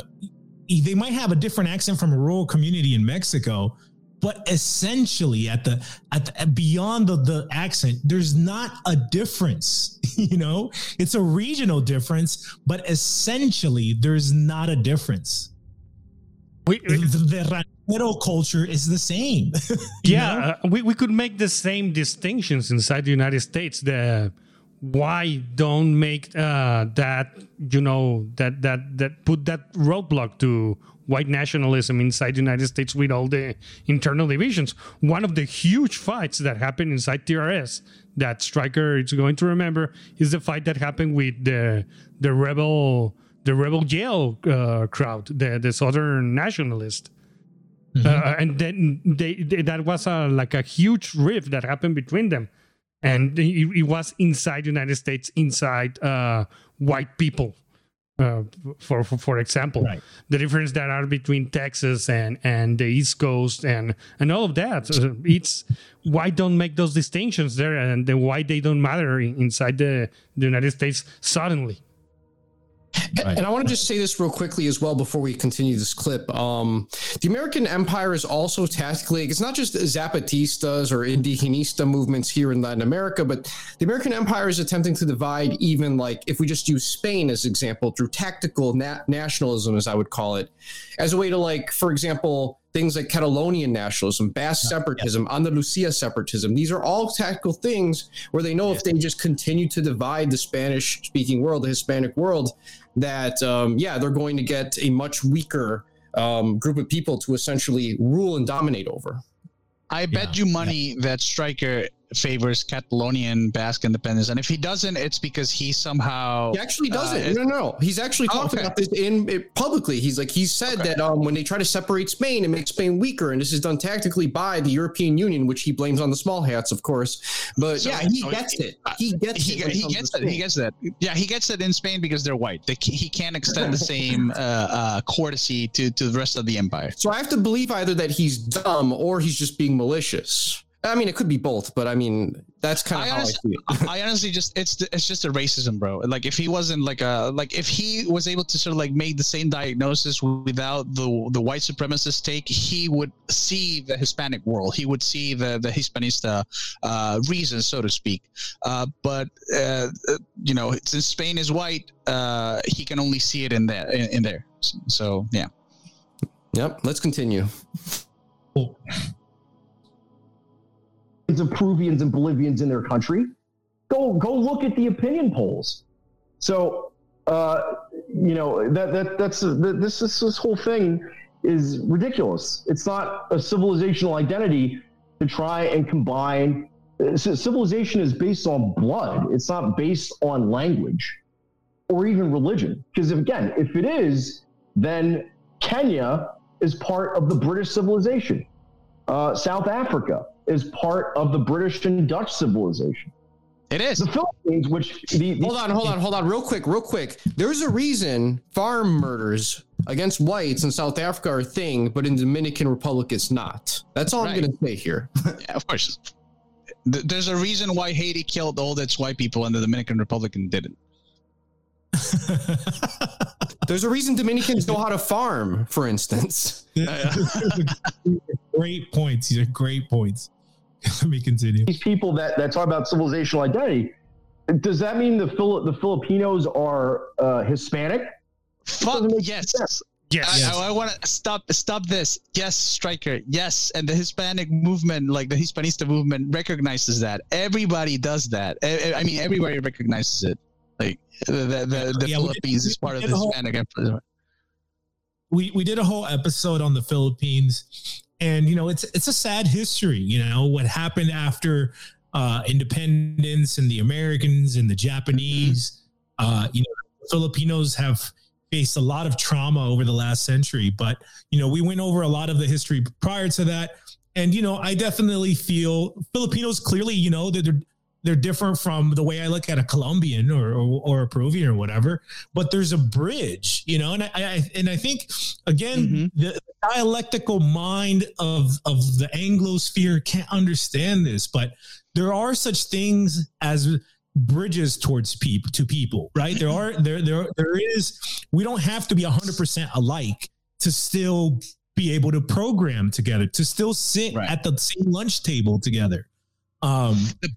they might have a different accent from a rural community in Mexico, but essentially at the at the, beyond the, the accent there's not a difference <laughs> you know? It's a regional difference but essentially there's not a difference. We, the, the ranchero culture is the same <laughs> yeah, uh, we, we could make the same distinctions inside the United States. The why don't make uh, that you know that that that put that roadblock to white nationalism inside the United States with all the internal divisions. One of the huge fights that happened inside TRS that Striker is going to remember is the fight that happened with the the rebel the Rebel Yell uh, crowd, the the Southern nationalist. Uh, and then they, they that was a, like a huge rift that happened between them and it, it was inside united states inside uh, white people uh, for, for for example. Right. the difference that are between texas and and the east coast and and all of that. It's why don't make those distinctions there and why they don't matter inside the, the united states suddenly Right. And I want to just say this real quickly as well before we continue this clip. Um, the American Empire is also tactically, it's not just Zapatistas or Indigenista movements here in Latin America, but the American Empire is attempting to divide even like, if we just use Spain as example, through tactical na- nationalism, as I would call it, as a way to like, for example, things like Catalonian nationalism, Basque separatism, Andalusia separatism. These are all tactical things where they know if they just continue to divide the Spanish speaking world, the Hispanic world, that um, yeah, they're going to get a much weaker um, group of people to essentially rule and dominate over. I bet Yeah, you money that Striker favors Catalonian Basque independence, and if he doesn't, it's because he somehow He actually doesn't. Uh, no, no, no. He's actually Oh, talked okay. about this in it, publicly. He's like he said Okay. that um, when they try to separate Spain and make Spain weaker, and this is done tactically by the European Union, which he blames on the small hats, of course. But So- yeah, he so gets he- it. He gets he, it. he gets that. He gets that. Yeah, he gets that in Spain because they're white. They, he can't extend the <laughs> same uh, uh, courtesy to, to the rest of the empire. So I have to believe either that he's dumb or he's just being malicious. I mean, it could be both, but I mean, that's kind of I how honestly, I see it. I honestly just it's it's just a racism, bro. Like if he wasn't like a like if he was able to sort of like make the same diagnosis without the the white supremacist take, he would see the Hispanic world. He would see the the Hispanista uh, reason, so to speak. Uh, but uh, uh, you know, since Spain is white, uh, he can only see it in there in, in there. So yeah. Yep. Let's continue. Of Peruvians and Bolivians in their country. Go go look at the opinion polls. So uh, you know that that that's that, this this this whole thing is ridiculous. It's not a civilizational identity to try and combine. Civilization is based on blood. It's not based on language or even religion. Because again, if it is, then Kenya is part of the British civilization. Uh, South Africa is part of the British and Dutch civilization. It is. The Philippines, which the, the Hold on, hold on, hold on, real quick, real quick. There's a reason farm murders against whites in South Africa are a thing, but in Dominican Republic it's not. That's all I'm going to say here. <laughs> Yeah, of course. There's a reason why Haiti killed all its white people and the Dominican Republic didn't. <laughs> There's a reason Dominicans know how to farm, for instance. <laughs> great points. These are great points. <laughs> Let me continue. These people that, that talk about civilizational identity, does that mean the Phil, the Filipinos are uh, Hispanic? Fuck doesn't yes. sense. Yes. I, I, want to stop stop this. Yes, striker. Yes, and the Hispanic movement, like the Hispanista movement, recognizes that. Everybody does that. I, I mean, everybody recognizes it. Like the the, the, the Yeah, we- Philippines is part of the did a whole- Hispanic we we did a whole episode on the Philippines, and you know it's it's a sad history. You know what happened after uh, independence and the Americans and the Japanese. Uh, you know, Filipinos have faced a lot of trauma over the last century, but you know we went over a lot of the history prior to that, and you know I definitely feel Filipinos clearly you know that they're they're different from the way I look at a Colombian or, or or a Peruvian or whatever. But there's a bridge, you know, and I, I and I think again the dialectical mind of of the Anglosphere can't understand this, but there are such things as bridges towards people to people, right? There are there there there is. We don't have to be hundred percent alike to still be able to program together, to still sit Right. at the same lunch table together. Um, The,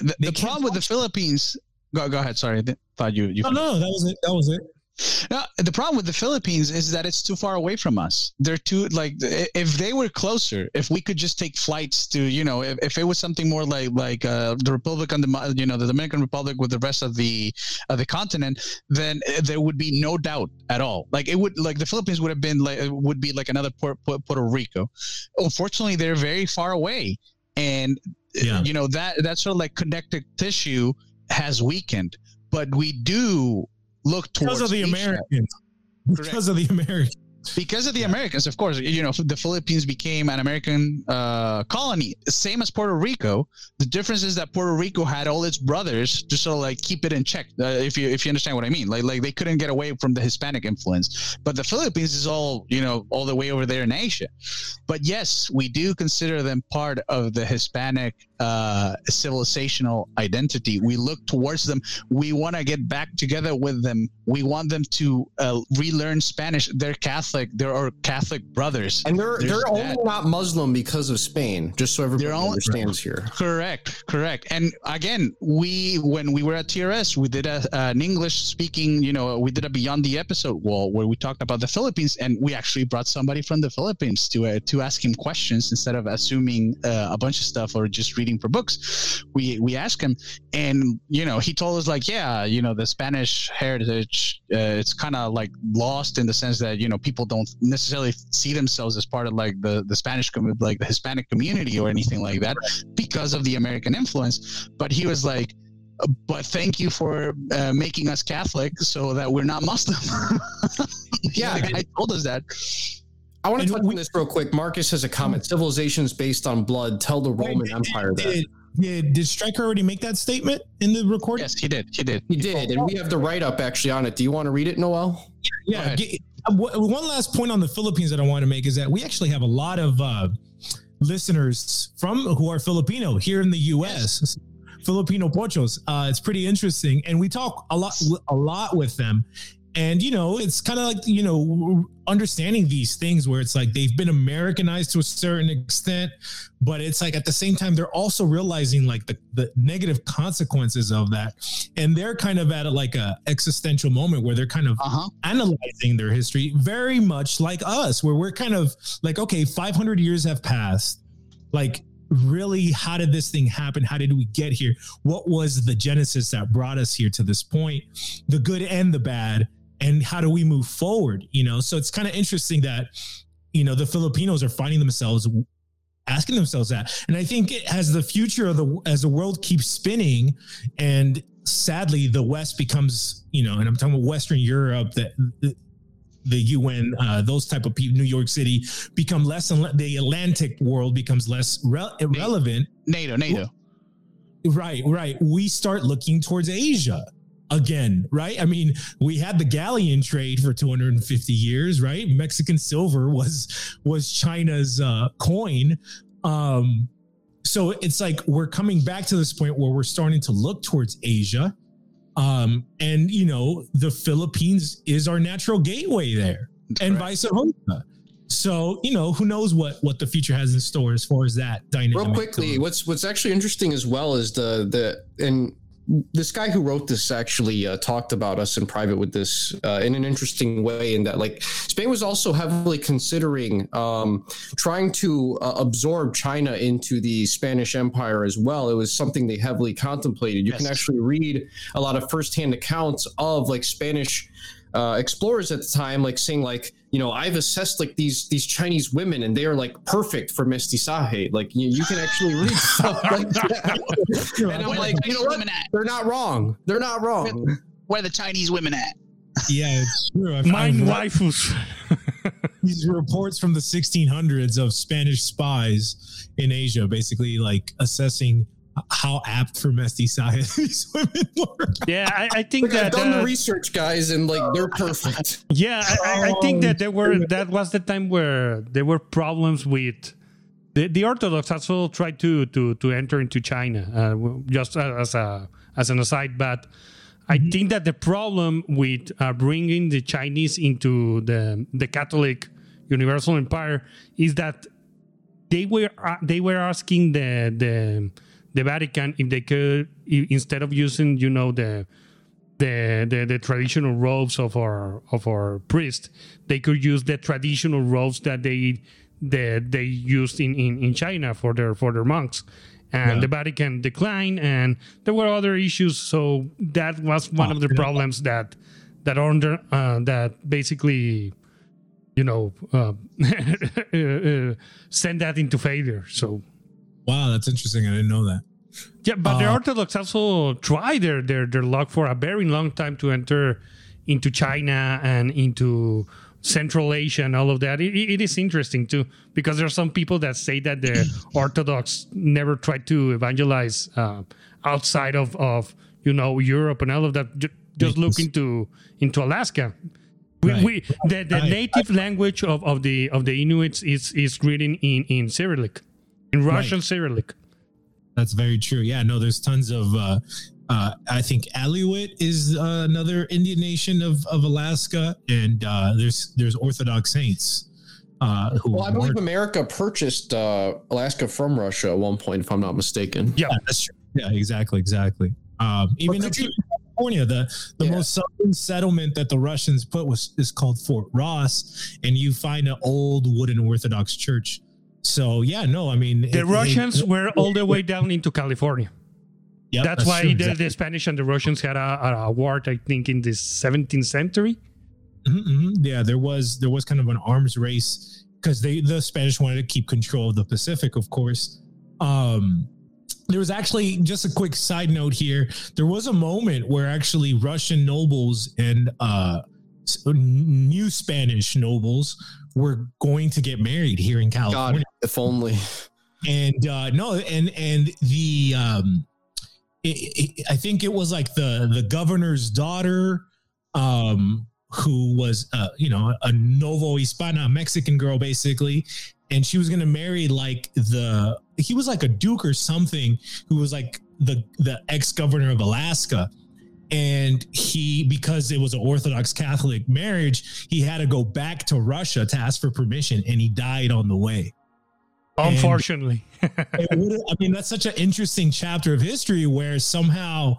They the problem with the Philippines. Go, go ahead. Sorry, I thought you you. no, no, that was it. That was it. No, the problem with the Philippines is that it's too far away from us. They're too like if they were closer, if we could just take flights to you know if, if it was something more like like uh, the Republic on the you know the Dominican Republic with the rest of the of the continent, then uh, there would be no doubt at all. Like it would like the Philippines would have been like would be like another Puerto, Puerto Rico. Unfortunately, they're very far away, and Yeah. you know that that sort of like connective tissue has weakened. But we do look towards Because of the Americans. Because of the Americans. Because of the Americans, of course, you know, the Philippines became an American uh, colony, same as Puerto Rico. The difference is that Puerto Rico had all its brothers to sort of like keep it in check. Uh, if you if you understand what I mean, like like they couldn't get away from the Hispanic influence. But the Philippines is all you know all the way over there in Asia. But yes, we do consider them part of the Hispanic uh, civilizational identity. We look towards them. We want to get back together with them. We want them to uh, relearn Spanish. They're Catholic. They're our Catholic brothers. And they're There's they're only not Muslim because of Spain, just so everybody only- understands here. Correct, correct. And again, we when we were at TRS, we did a, an English speaking. You know, we did a Beyond the Episode wall where we talked about the Philippines, and we actually brought somebody from the Philippines to uh, to ask him questions instead of assuming uh, a bunch of stuff or just reading for books. We we asked him, and you know, he told us like, yeah, you know, the Spanish heritage, uh, it's kind of like lost in the sense that you know people don't necessarily see themselves as part of like the the Spanish like the Hispanic community or anything like that because of the American influence. But he was like, but thank you for uh, making us Catholic so that we're not Muslim. <laughs> Yeah. guy told us that. I want to touch we- on this real quick. Marcus has a comment. Civilizations based on blood tell the Roman Did- Empire that. Did, did, did Striker already make that statement in the recording? Yes, he did. He did. He did, and we have the write up actually on it. Do you want to read it, Noel? Yeah. ahead. get- uh, wh- one last point on the Philippines that I want to make is that we actually have a lot of uh, listeners from who are Filipino here in the U.S. Filipino pochos. Uh, it's pretty interesting, and we talk a lot, a lot with them. And you know, it's kind of like you know, understanding these things where it's like they've been Americanized to a certain extent, but it's like at the same time they're also realizing like the, the negative consequences of that, and they're kind of at a, like a existential moment where they're kind of Uh huh. analyzing their history very much like us where we're kind of like okay 500 years have passed. Like really how did this thing happen? How did we get here? What was the genesis that brought us here to this point? The good and the bad and how do we move forward you know so it's kind of interesting that you know the filipinos are finding themselves asking themselves that and i think as the future of the as the world keeps spinning and sadly the west becomes you know and i'm talking about western europe that the, the un uh, those type of people new york city become less and le- the atlantic world becomes less re- irrelevant NATO. NATO. right right we start looking towards asia again right i mean we had the galleon trade for 250 years right mexican silver was was china's uh coin um so it's like we're coming back to this point where we're starting to look towards Asia. Um, and you know, the Philippines is our natural gateway there, and vice versa. So you know, who knows what what the future has in store as far as that dynamic. Real quickly, what's what's actually interesting as well is the the and this guy who wrote this actually uh, talked about us in private with this uh, in an interesting way in that like spain was also heavily considering um, trying to uh, absorb china into the spanish empire as well it was something they heavily contemplated you Yes. can actually read a lot of firsthand accounts of like spanish uh, explorers at the time like saying like you know i've assessed like these these chinese women and they are like perfect for mestizaje like you, you can actually read <laughs> stuff like that and i'm like you know what they're not wrong they're not wrong Where the Chinese women at? yeah, it's true. I've, Mine I've read waifus. these reports from the 1600s of Spanish spies in Asia, basically like assessing how apt for mestizaje <laughs> these women were. yeah, I, I think Look, I've that. done the uh, research, guys, and like they're perfect. Yeah, I, I- I think that there were that was the time where there were problems with the, the Orthodox also tried to to to enter into China, uh, just as a as an aside. But I think that the problem with uh, bringing the Chinese into the the Catholic Universal Empire is that they were uh, they were asking the the the Vatican if they could instead of using you know the the, the the traditional robes of our of our priest they could use the traditional robes that they that they used in, in, in China for their for their monks and Yeah. the Vatican declined and there were other issues so that was one Oh, of the yeah. problems that that under uh, that basically you know uh, <laughs> uh, send that into failure so Wow, that's interesting. I didn't know that. yeah, but the Uh, Orthodox also try their, their their luck for a very long time to enter into China and into Central Asia and all of that. It, it is interesting too because there are some people that say that the <clears throat> Orthodox never tried to evangelize uh, outside of, of you know Europe and all of that. Ju- Just look into into Alaska. We, Right. we, the the Right. native language of, of the of the Inuits is is written in in Cyrillic, in Russian Cyrillic. That's very true. Yeah, no, there's tons of. Uh, uh, I think Aleut is uh, another Indian nation of, of Alaska, and uh, there's there's Orthodox saints. Uh, who Well, I believe weren't- America purchased uh, Alaska from Russia at one point, if I'm not mistaken. Yeah. Yeah, that's true. Yeah, exactly, exactly. Um, even But up could in California, the the Yeah. most southern settlement that the Russians put was is called Fort Ross, and you find an old wooden Orthodox church. So yeah, no, I mean The it- Russians it- were all the way down into California. Yep, that's, why true, the, exactly. the Spanish and the Russians had a, a, war, I think, in the 17th century. Mhm, mhm. Yeah, there was there was kind of an arms race because they the Spanish wanted to keep control of the Pacific, of course. Um, there was actually just a quick side note here. There was a moment where actually Russian nobles and uh, new Spanish nobles were going to get married here in California. God, if only. and uh no and and the um it, it, i think it was like the the governor's daughter um who was uh you know a novo hispana mexican girl basically. And she was gonna marry like the he was like a duke or something who was like the the ex-governor of alaska and he because it was an orthodox catholic marriage he had to go back to russia to ask for permission and he died on the way Unfortunately. <laughs> I mean, that's such an interesting chapter of history where somehow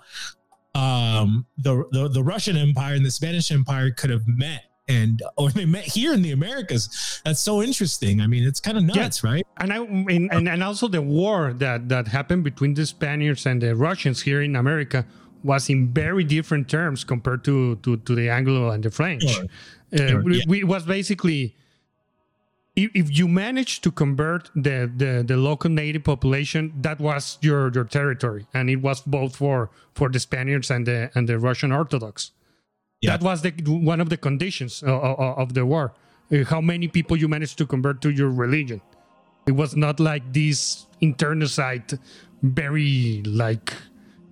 um, the, the the Russian Empire and the Spanish Empire could have met, and or they met here in the Americas. That's so interesting. I mean, it's kind of nuts, right? and, I, and, and, and also the war that, that happened between the Spaniards and the Russians here in America was in very different terms compared to, to, to the Anglo and the French. Sure. Uh, Sure, we, yeah. we- it was basically if, if you managed to convert the, the, the local native population, that was your, your territory, and it was both for, for the Spaniards and the and the Russian Orthodox. Yeah. That was the one of the conditions of, of, of the war. Uh, How many people you managed to convert to your religion? It was not like this internecide, very like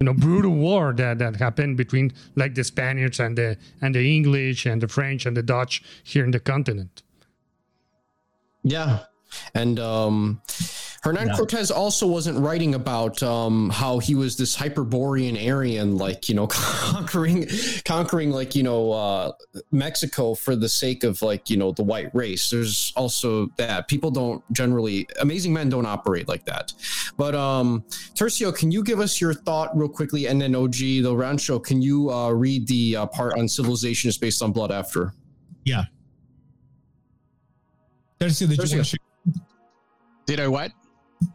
you know brutal war that, that happened between like the Spaniards and the and the English and the French and the Dutch here in the continent. Yeah. And um Hernan Yeah. Cortez also wasn't writing about um, how he was this Hyperborean Aryan, like you know, <laughs> conquering, conquering like you know uh, Mexico for the sake of like you know the white race. There's also that people don't generally, amazing men don't operate like that. But um, Tercio, can you give us your thought real quickly, and then OG the Rancho, can you uh, read the uh, part on civilization is based on blood after? Yeah. Tercio, did you Tercio. want to? Did I what?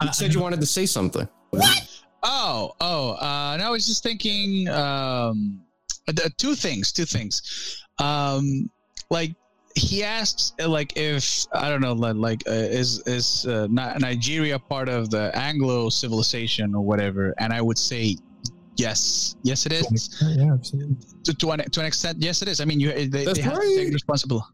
You said you wanted to say something. What? Oh, oh, uh, no, I was just thinking um, uh, two things, two things. Um, like he asks, uh, like if I don't know, like uh, is is uh, Nigeria part of the Anglo civilization or whatever? And I would say yes, yes, it is. Yeah, absolutely. To, to an to an extent, yes, it is. I mean, you they, That's they have to right. take responsibility.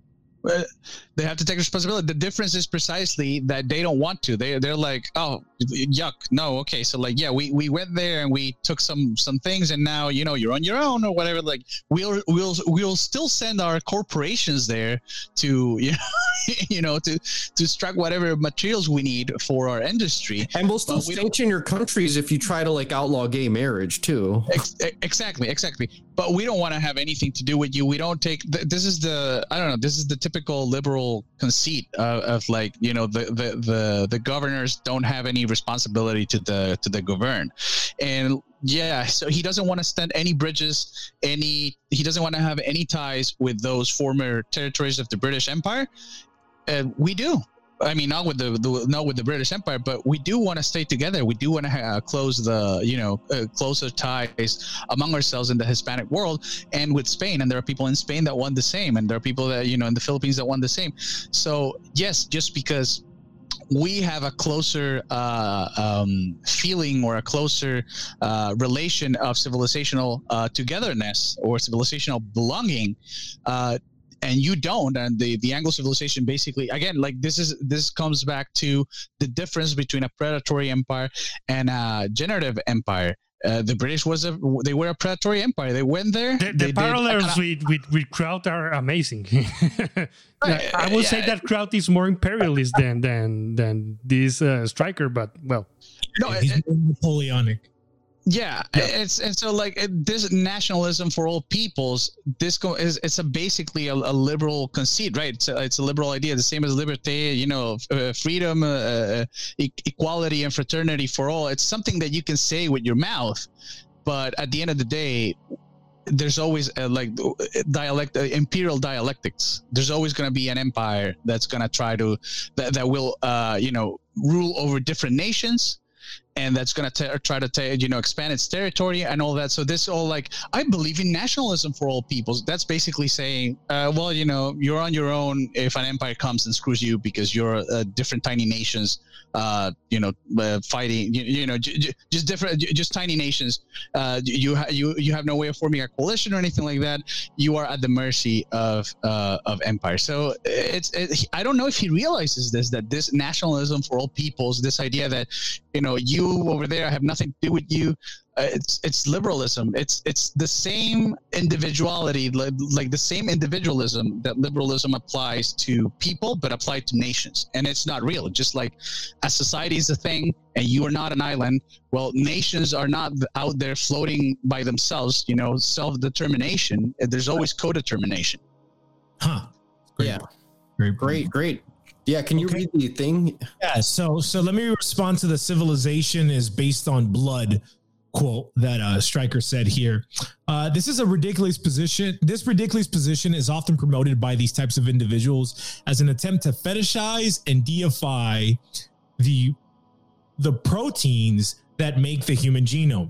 They have to take responsibility. The difference is precisely that they don't want to. They they're like, oh, yuck, no, okay. So like, yeah, we, we went there and we took some some things, and now you know you're on your own or whatever. Like, we'll we'll we'll still send our corporations there to you <laughs> know you know to to extract whatever materials we need for our industry. And we'll still But we sanction your countries if you try to like outlaw gay marriage too. Ex- exactly, exactly. But we don't want to have anything to do with you. We don't take. Th- this is the I don't know. This is the typical liberal conceit of, of like you know the, the the the governors don't have any responsibility to the to the govern, and yeah. So he doesn't want to stand any bridges. Any he doesn't want to have any ties with those former territories of the British Empire. And we do. I mean, not with the, the not with the British Empire, but we do want to stay together. We do want to uh, close the you know uh, closer ties among ourselves in the Hispanic world and with Spain. And there are people in Spain that want the same, and there are people that you know in the Philippines that want the same. So yes, just because we have a closer uh, um, feeling or a closer uh, relation of civilizational uh, togetherness or civilizational belonging uh, and you don't and the the anglo civilization basically again like this is this comes back to the difference between a predatory empire and a generative empire uh, the british was a they were a predatory empire they went there The, the parallels econo- with, with, with Kraut are amazing. <laughs> Like, I would say that Kraut is more imperialist than than than this uh, striker, but well, no, Yeah, it- he's more Napoleonic. Yeah, it's and so like it, this nationalism for all peoples. This go is it's a basically a, a liberal conceit, right? It's a, it's a liberal idea, the same as liberté, you know, uh, freedom, uh, uh, e- equality, and fraternity for all. It's something that you can say with your mouth, but at the end of the day, there's always uh, like dialect, uh, imperial dialectics. There's always going to be an empire that's going to try to that, that will, uh, you know, rule over different nations and that's going to try to you know expand its territory and all that. So this all like i believe in nationalism for all peoples. That's basically saying uh, well you know you're on your own if an empire comes and screws you because you're uh, different tiny nations uh, you know uh, fighting you, you know j- j- just different j- just tiny nations. Uh, you ha- you you have no way of forming a coalition or anything like that. You are at the mercy of uh, of empire. So it's it, i don't know if he realizes this that this nationalism for all peoples this idea that you know you over there I have nothing to do with you uh, it's it's liberalism it's it's the same individuality like, like the same individualism that liberalism applies to people but applied to nations and it's not real just like a society is a thing and you are not an island well nations are not out there floating by themselves you know self-determination there's always co-determination Huh. Great. Yeah. Great. Great, great. Yeah, can you Okay. read the thing? Yeah. So so let me respond to the civilization is based on blood quote that uh Striker said here. Uh this is a ridiculous position. This ridiculous position is often promoted by these types of individuals as an attempt to fetishize and deify the the proteins that make the human genome.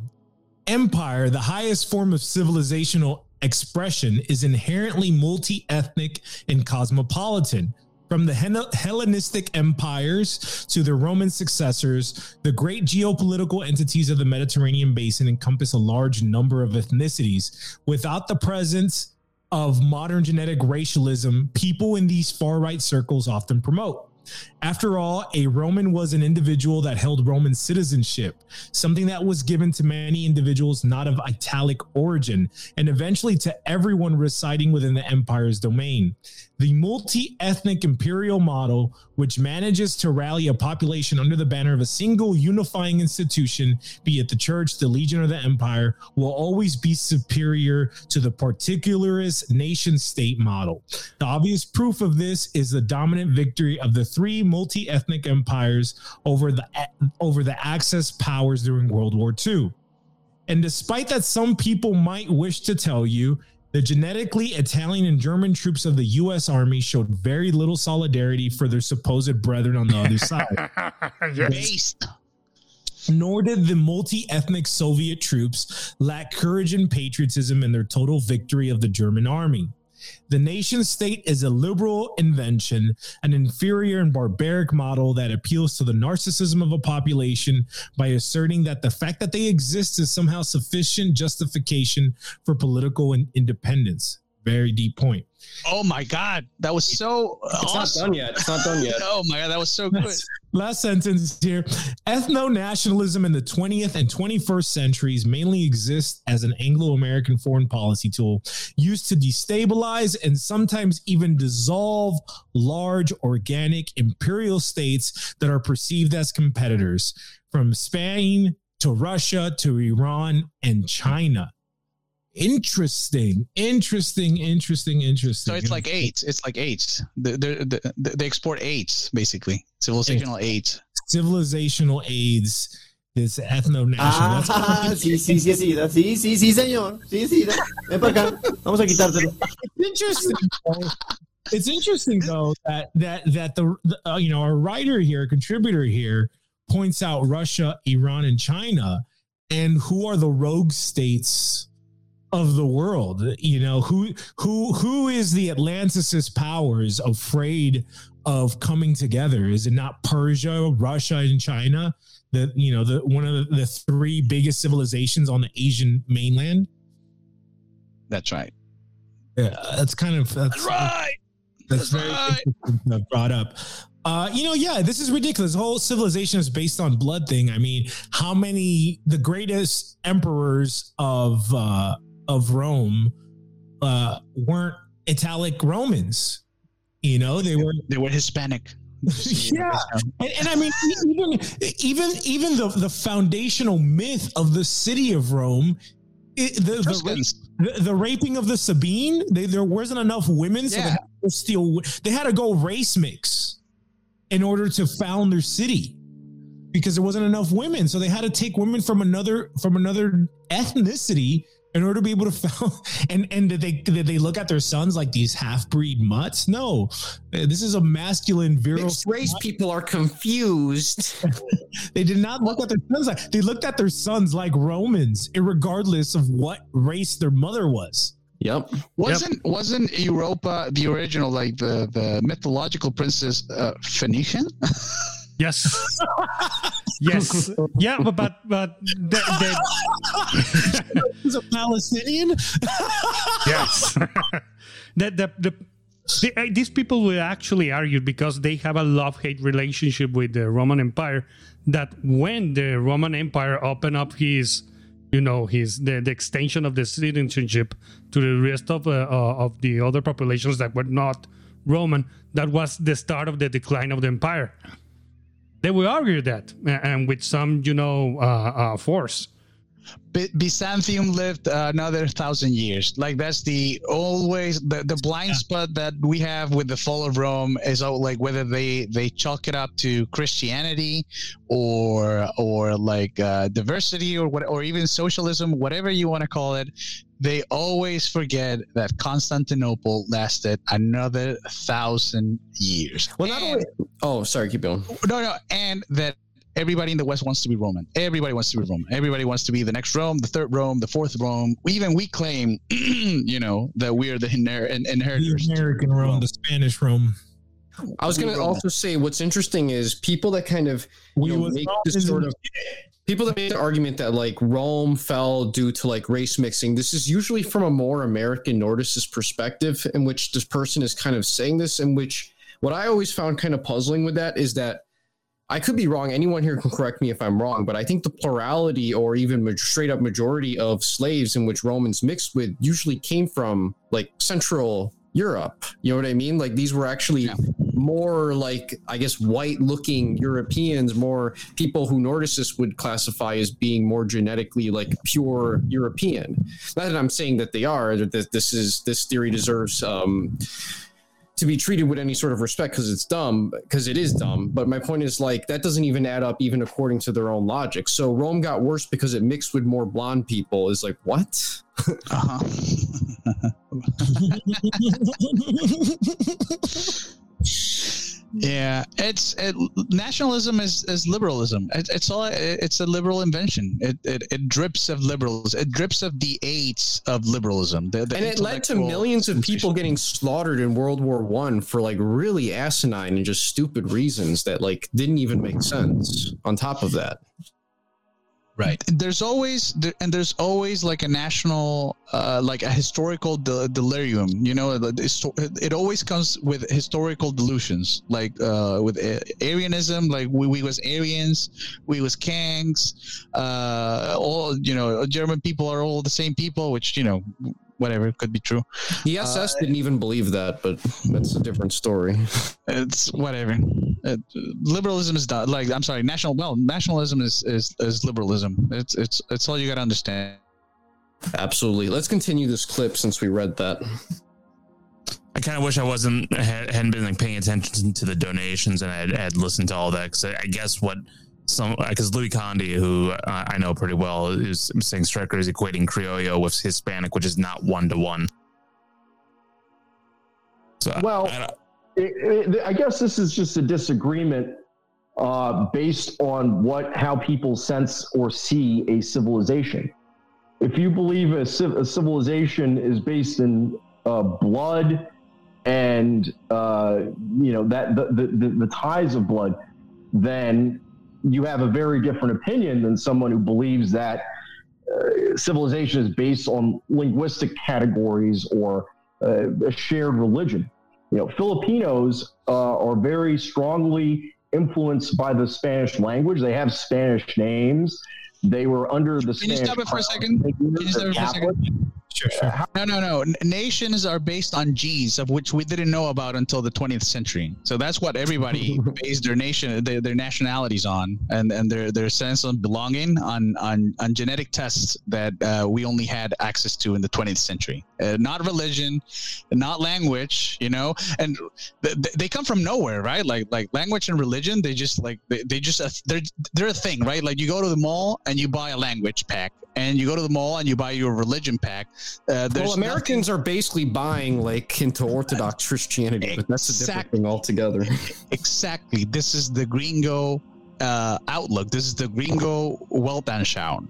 Empire, the highest form of civilizational expression, is inherently multi ethnic and cosmopolitan. From the Hellenistic empires to the Roman successors, the great geopolitical entities of the Mediterranean basin encompass a large number of ethnicities. Without the presence of modern genetic racialism, people in these far right circles often promote. After all, a Roman was an individual that held Roman citizenship, something that was given to many individuals not of Italic origin, and eventually to everyone residing within the empire's domain. The multi ethnic imperial model, which manages to rally a population under the banner of a single unifying institution, be it the church, the legion, or the empire, will always be superior to the particularist nation state model. The obvious proof of this is the dominant victory of the three multi-ethnic empires over the over the Axis powers during World War II. And despite that some people might wish to tell you the genetically Italian and German troops of the US Army showed very little solidarity for their supposed brethren on the other <laughs> side. Based. Nor did the multi ethnic Soviet troops lack courage and patriotism in their total victory of the German army. The nation state is a liberal invention, an inferior and barbaric model that appeals to the narcissism of a population by asserting that the fact that they exist is somehow sufficient justification for political in- independence. Very deep point. Oh my god, that was so It's awesome. not done yet. It's not done yet. <laughs> Oh my god, that was so good. Last, last sentence here. Ethno nationalism in the 20th and 21st centuries mainly exists as an Anglo American foreign policy tool used to destabilize and sometimes even dissolve large organic imperial states that are perceived as competitors, from Spain to Russia to Iran and China. Interesting, interesting, interesting, interesting. So it's like eight. It's like AIDS. They, they, they, they export AIDS basically. Civilizational AIDS. civilizational aids. This ethno national. Ah, sí, sí, sí, sí, sí, sí, sí, señor. Sí, sí, da- ven para acá. Vamos a quitártelo. It's interesting. though. It's interesting though that that that the, the uh, you know our writer here, contributor here, points out Russia, Iran, and China, and who are the rogue states of the world. You know who who who is the Atlanticist powers afraid of coming together? Is it not Persia, Russia, and China? The you know the one of the, the three biggest civilizations on the Asian mainland. That's right. Yeah, that's kind of that's, right. that's That's very right. brought up. Uh, you know, yeah, this is ridiculous. The whole civilization is based on blood thing. I mean, how many the greatest emperors of uh, of Rome uh, weren't Italic Romans? You know, they were They were Hispanic. <laughs> yeah, and, and I mean, even even even the the foundational myth of the city of Rome, it, the, the, the the raping of the Sabine, they, there wasn't enough women, so they Yeah. had to steal. They had to go race mix in order to found their city because there wasn't enough women, so they had to take women from another from another ethnicity in order to be able to found. <laughs> And and did they did they look at their sons like these half breed mutts? No, this is a masculine virile. Mixed race people are confused. <laughs> They did not look at their sons like they looked at their sons like Romans, regardless of what race their mother was. Yep. Wasn't wasn't Europa the original like the the mythological princess uh, Phoenician? <laughs> Yes. <laughs> yes. Yeah, but but, but the, the, <laughs> He's a Palestinian. <laughs> yes. the, the, the, the, uh, these people will actually argue because they have a love hate relationship with the Roman Empire. That when the Roman Empire opened up his, you know, his the, the extension of the citizenship to the rest of uh, uh, of the other populations that were not Roman, that was the start of the decline of the empire. They will argue that, and with some, you know, uh, uh, force. By- Byzantium lived another thousand years. Like that's the always the, the blind spot that we have with the fall of Rome is all like whether they they chalk it up to Christianity or or like uh, diversity or what or even socialism, whatever you want to call it. They always forget that Constantinople lasted another thousand years. Well, not And- only. Oh, sorry. Keep going. no, no, and that everybody in the West wants to be Roman. Everybody wants to be Roman. Everybody wants to be the next Rome, the third Rome, the fourth Rome. Even we claim, <clears throat> you know, that we're the inher- in- The. American Rome, the Spanish Rome. I was going to also say what's interesting is people that kind of We you know, make this sort and- of people that make the argument that like Rome fell due to like race mixing. This is usually from a more American Nordicist perspective, in which this person is kind of saying this, in which what I always found kind of puzzling with that is that I could be wrong. Anyone here can correct me if I'm wrong, but I think the plurality or even straight up majority of slaves in which Romans mixed with usually came from like Central Europe. You know what I mean? Like these were actually Yeah. more like, I guess, white looking Europeans, more people who Nordicists would classify as being more genetically like pure European. Not that I'm saying that they are, that this- this is, this theory deserves, um, to be treated with any sort of respect because it's dumb because it is dumb but my point is like that doesn't even add up even according to their own logic. So rome got worse because it mixed with more blonde people. Is like what? Uh-huh. <laughs> <laughs> Yeah, it's it, nationalism is, is liberalism. It, it's all it's a liberal invention. It, it it drips of liberals. It drips of the aids of liberalism. The, the and it led to millions of people getting slaughtered in world war one for like really asinine and just stupid reasons that like didn't even make sense on top of that right. There's always and there's always like a national uh, like a historical de- delirium you know it always comes with historical delusions like uh, with arianism like we, we was aryans we was kangs uh, all you know german people are all the same people which you know whatever it could be true. The uh, ss didn't even believe that but that's a different story. It's whatever. It, liberalism is not like i'm sorry national well nationalism is is, is liberalism. It's it's it's all you got to understand. Absolutely. Let's continue this clip since we read that. I kind of wish I wasn't had- hadn't been like paying attention to the donations and I had, had listened to all that because I, I guess what some because Louis Condi, who uh, I know pretty well, is saying Striker is equating Criollo with Hispanic, which is not one to one. So Well, I it, it, I guess this is just a disagreement uh, based on what how people sense or see a civilization. If you believe a, civ- a civilization is based in uh, blood and uh, you know that the, the, the, the ties of blood, then you have a very different opinion than someone who believes that uh, civilization is based on linguistic categories or uh, a shared religion you know, Filipinos uh, are very strongly influenced by the Spanish language. They have Spanish names. They were under the Can you stop it for a second? Can you stop it for a second? Sure, sure. No, no, no. N- Nations are based on genes, of which we didn't know about until the 20th century. So that's what everybody <laughs> based their nation, their, their nationalities on, and, and their, their sense of belonging on on, on genetic tests that uh, we only had access to in the 20th century. Uh, not religion, not language, you know. And th- th- they come from nowhere, right? Like like language and religion, they just like they, they just uh, they're they're a thing, right? Like you go to the mall and you buy a language pack. And you go to the mall and you buy your religion pack. Uh, well, Americans are basically buying like into Orthodox Christianity, but that's a different Exactly. thing altogether. exactly. This is the gringo uh, outlook. This is the gringo weltanschauung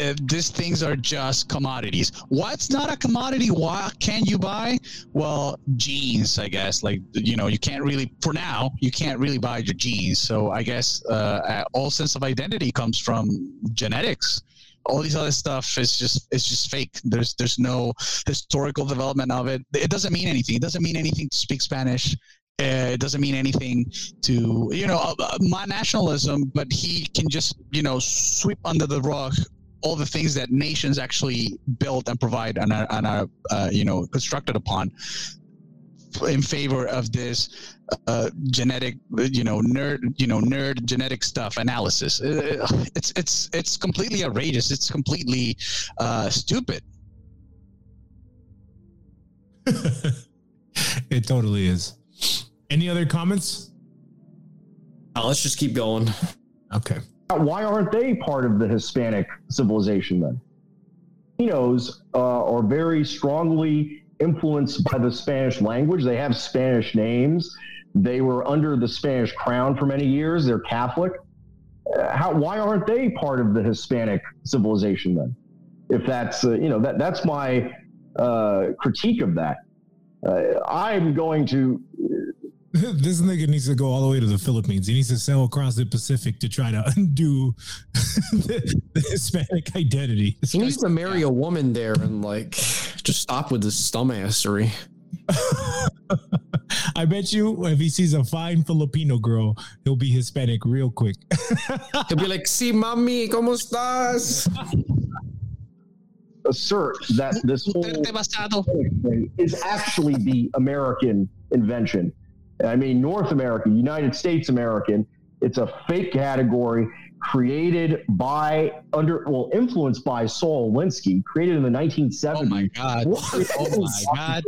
uh, these things are just commodities. What's not a commodity what can you buy? Well jeans i guess. Like you know you can't really for now you can't really buy your jeans. So i guess uh, all sense of identity comes from genetics all these other stuff is just it's just fake. There's there's no historical development of it. It doesn't mean anything. It doesn't mean anything to speak spanish. Uh, it doesn't mean anything to you know uh, uh, my nationalism but he can just you know sweep under the rug all the things that nations actually built and provide and are, and are uh, you know constructed upon in favor of this uh, genetic you know nerd you know nerd genetic stuff analysis Uh, it's it's it's completely outrageous it's completely uh, stupid <laughs> it totally is. Any other comments? Uh, let's just keep going. Okay. Why aren't they part of the Hispanic civilization then? Filipinos uh, are very strongly influenced by the Spanish language. They have Spanish names. They were under the Spanish crown for many years. They're Catholic. Uh, how, why aren't they part of the Hispanic civilization then? If that's uh, you know that that's my uh, critique of that. Uh, I'm going to <laughs> this nigga needs to go all the way to the Philippines. He needs to sail across the Pacific to try to <laughs> undo <laughs> the, the Hispanic identity. He needs to marry a woman there and like just stop with this dumbassery. <laughs> I bet you if he sees a fine Filipino girl, he'll be Hispanic real quick. <laughs> He'll be like, "Si mami, cómo estás?" assert that this whole thing is actually the American invention. I mean, North American, United States American. It's a fake category created by under well influenced by Saul Alinsky, created in the 1970s. Oh my god. Oh my god.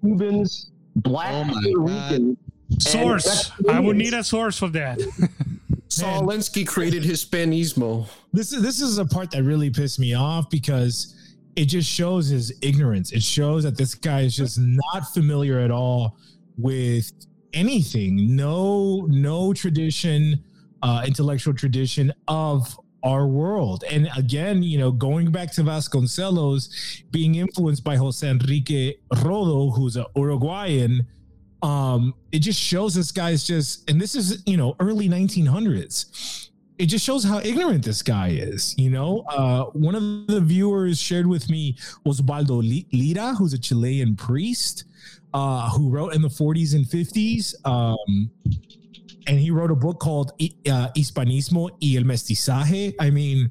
Cubans, black Oh my Puerto God. Source. I would need a source for that. <laughs> Saul Alinsky created Hispanismo. this is this is a part that really pissed me off because it just shows his ignorance. It shows that this guy is just not familiar at all with anything. No, no tradition, uh, intellectual tradition of our world. And again, you know, going back to Vasconcelos being influenced by Jose Enrique Rodo, who's a Uruguayan, um, it just shows this guy's just, and this is, you know, early 1900s it just shows how ignorant this guy is. You know, uh, one of the viewers shared with me Osvaldo Lira, who's a Chilean priest uh, who wrote in the 40s and 50s. Um, and he wrote a book called uh, Hispanismo y el Mestizaje. I mean,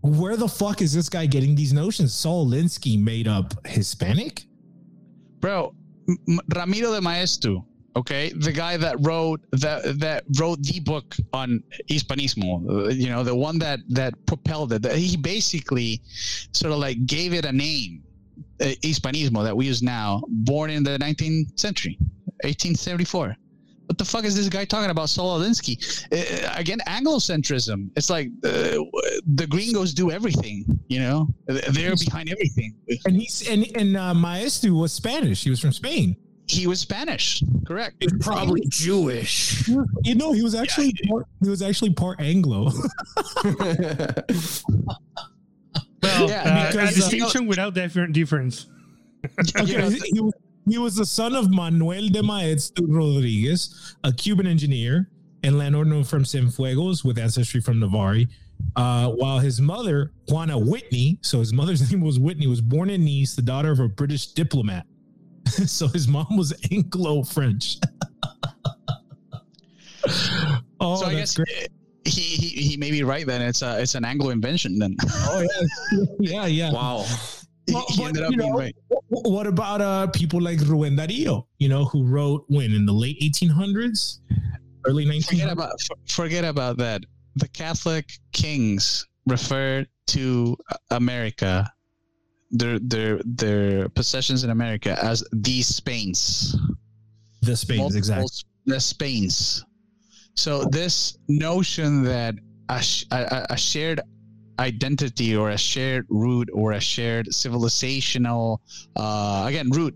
where the fuck is this guy getting these notions? Saul Linsky made up Hispanic? Bro, M- Ramiro de Maeztu, okay, the guy that wrote that that wrote the book on Hispanismo, uh, you know, the one that that propelled it. He basically sort of like gave it a name, uh, Hispanismo that we use now, born in the 19th century, 1874. What the fuck is this guy talking about, Saul Alinsky? Uh, again, Anglocentrism. It's like uh, the gringos do everything, you know. They're behind everything. And he's and and uh, Maeztu was Spanish. He was from Spain. He was Spanish, correct? He's probably Jewish. You know, he was actually part, he was actually part Anglo. <laughs> Well, Yeah, uh, because, a uh, distinction without different difference. Okay, You he, he was, he was the son of Manuel de Maeztu Rodriguez, a Cuban engineer and landowner from Cienfuegos with ancestry from Navarre. Uh, while his mother, Juana Whitney, so his mother's <laughs> name was Whitney, was born in Nice, the daughter of a British diplomat. <laughs> so his mom was Anglo French. <laughs> oh, so I that's guess great. he, he he may be right then. It's a it's an Anglo invention then. Oh, yeah. yeah, yeah. wow. He, Well, he but, ended up being know, right. What about uh people like Rubén Darío, you know, who wrote when in the late 1800s, early 1900s? Forget about forget about that. The Catholic kings refer to America, their their their possessions in America as the Spains. the Spains, Multiple exactly. The Spains. So this notion that a, a- a shared identity or a shared root or a shared civilizational uh again root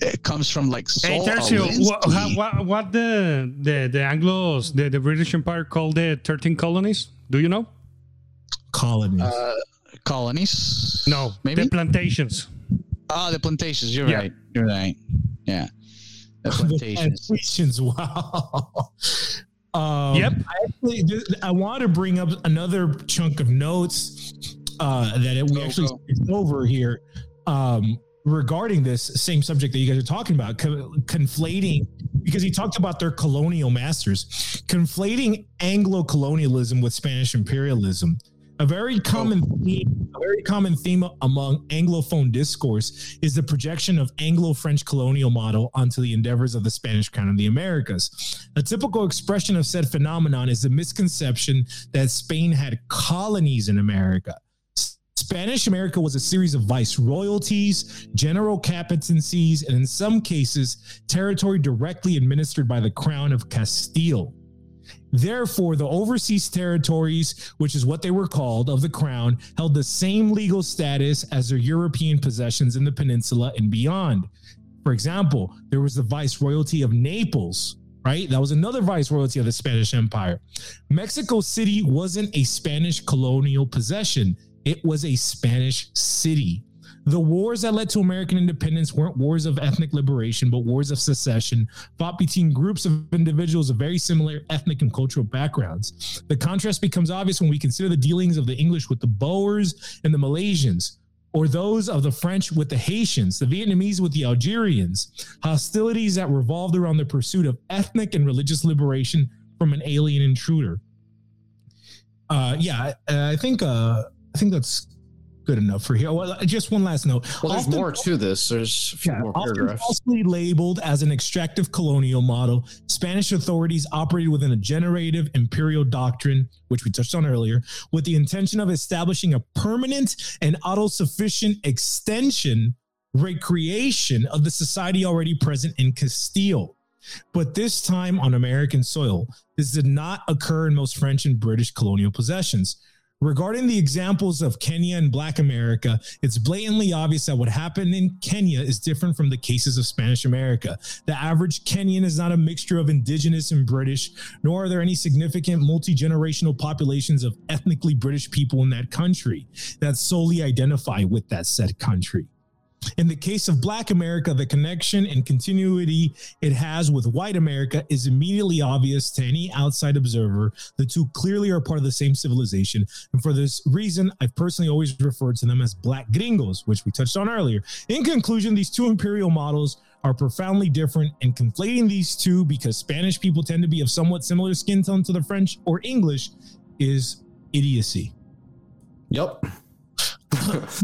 it comes from like Hey, Tercio, what, Alinsky. what, what the, the, the Anglos, the, the British Empire called the 13 colonies? Do you know? Colonies. uh, colonies No, maybe the plantations. oh the plantations you're Yeah. right you're right yeah the <laughs> The plantations plantations. Wow. Um, Yep. I actually, I want to bring up another chunk of notes uh, that we Go, actually go. over here um, regarding this same subject that you guys are talking about, co- conflating because he talked about their colonial masters, conflating Anglo colonialism with Spanish imperialism. A very common theme, a very common theme among Anglophone discourse is the projection of Anglo-French colonial model onto the endeavors of the Spanish crown of the Americas. A typical expression of said phenomenon is the misconception that Spain had colonies in America. Spanish America was a series of viceroyalties, general captaincies, and in some cases, territory directly administered by the Crown of Castile. Therefore, the overseas territories, which is what they were called, of the crown, held the same legal status as their European possessions in the peninsula and beyond. For example, there was the viceroyalty of Naples, right? That was another viceroyalty of the Spanish Empire. Mexico City wasn't a Spanish colonial possession, it was a Spanish city. The wars that led to American independence weren't wars of ethnic liberation, but wars of secession, fought between groups of individuals of very similar ethnic and cultural backgrounds. The contrast becomes obvious when we consider the dealings of the English with the Boers and the Malaysians, or those of the French with the Haitians, the Vietnamese with the Algerians, hostilities that revolved around the pursuit of ethnic and religious liberation from an alien intruder. Uh, yeah, I, I think uh, I think that's good enough for here. Well, just one last note. Well, there's Often- more to this. There's a few yeah, more paragraphs. falsely labeled as an extractive colonial model, Spanish authorities operated within a generative imperial doctrine, which we touched on earlier, with the intention of establishing a permanent and autosufficient extension, recreation of the society already present in Castile. But this time on American soil, this did not occur in most French and British colonial possessions. Regarding the examples of Kenya and Black America, it's blatantly obvious that what happened in Kenya is different from the cases of Spanish America. The average Kenyan is not a mixture of indigenous and British, nor are there any significant multi generational populations of ethnically British people in that country that solely identify with that said country. In the case of Black America, the connection and continuity it has with white America is immediately obvious to any outside observer. The two clearly are part of the same civilization. And for this reason, I've personally always referred to them as Black gringos, which we touched on earlier. In conclusion, these two imperial models are profoundly different, and conflating these two because Spanish people tend to be of somewhat similar skin tone to the French or English is idiocy. Yep.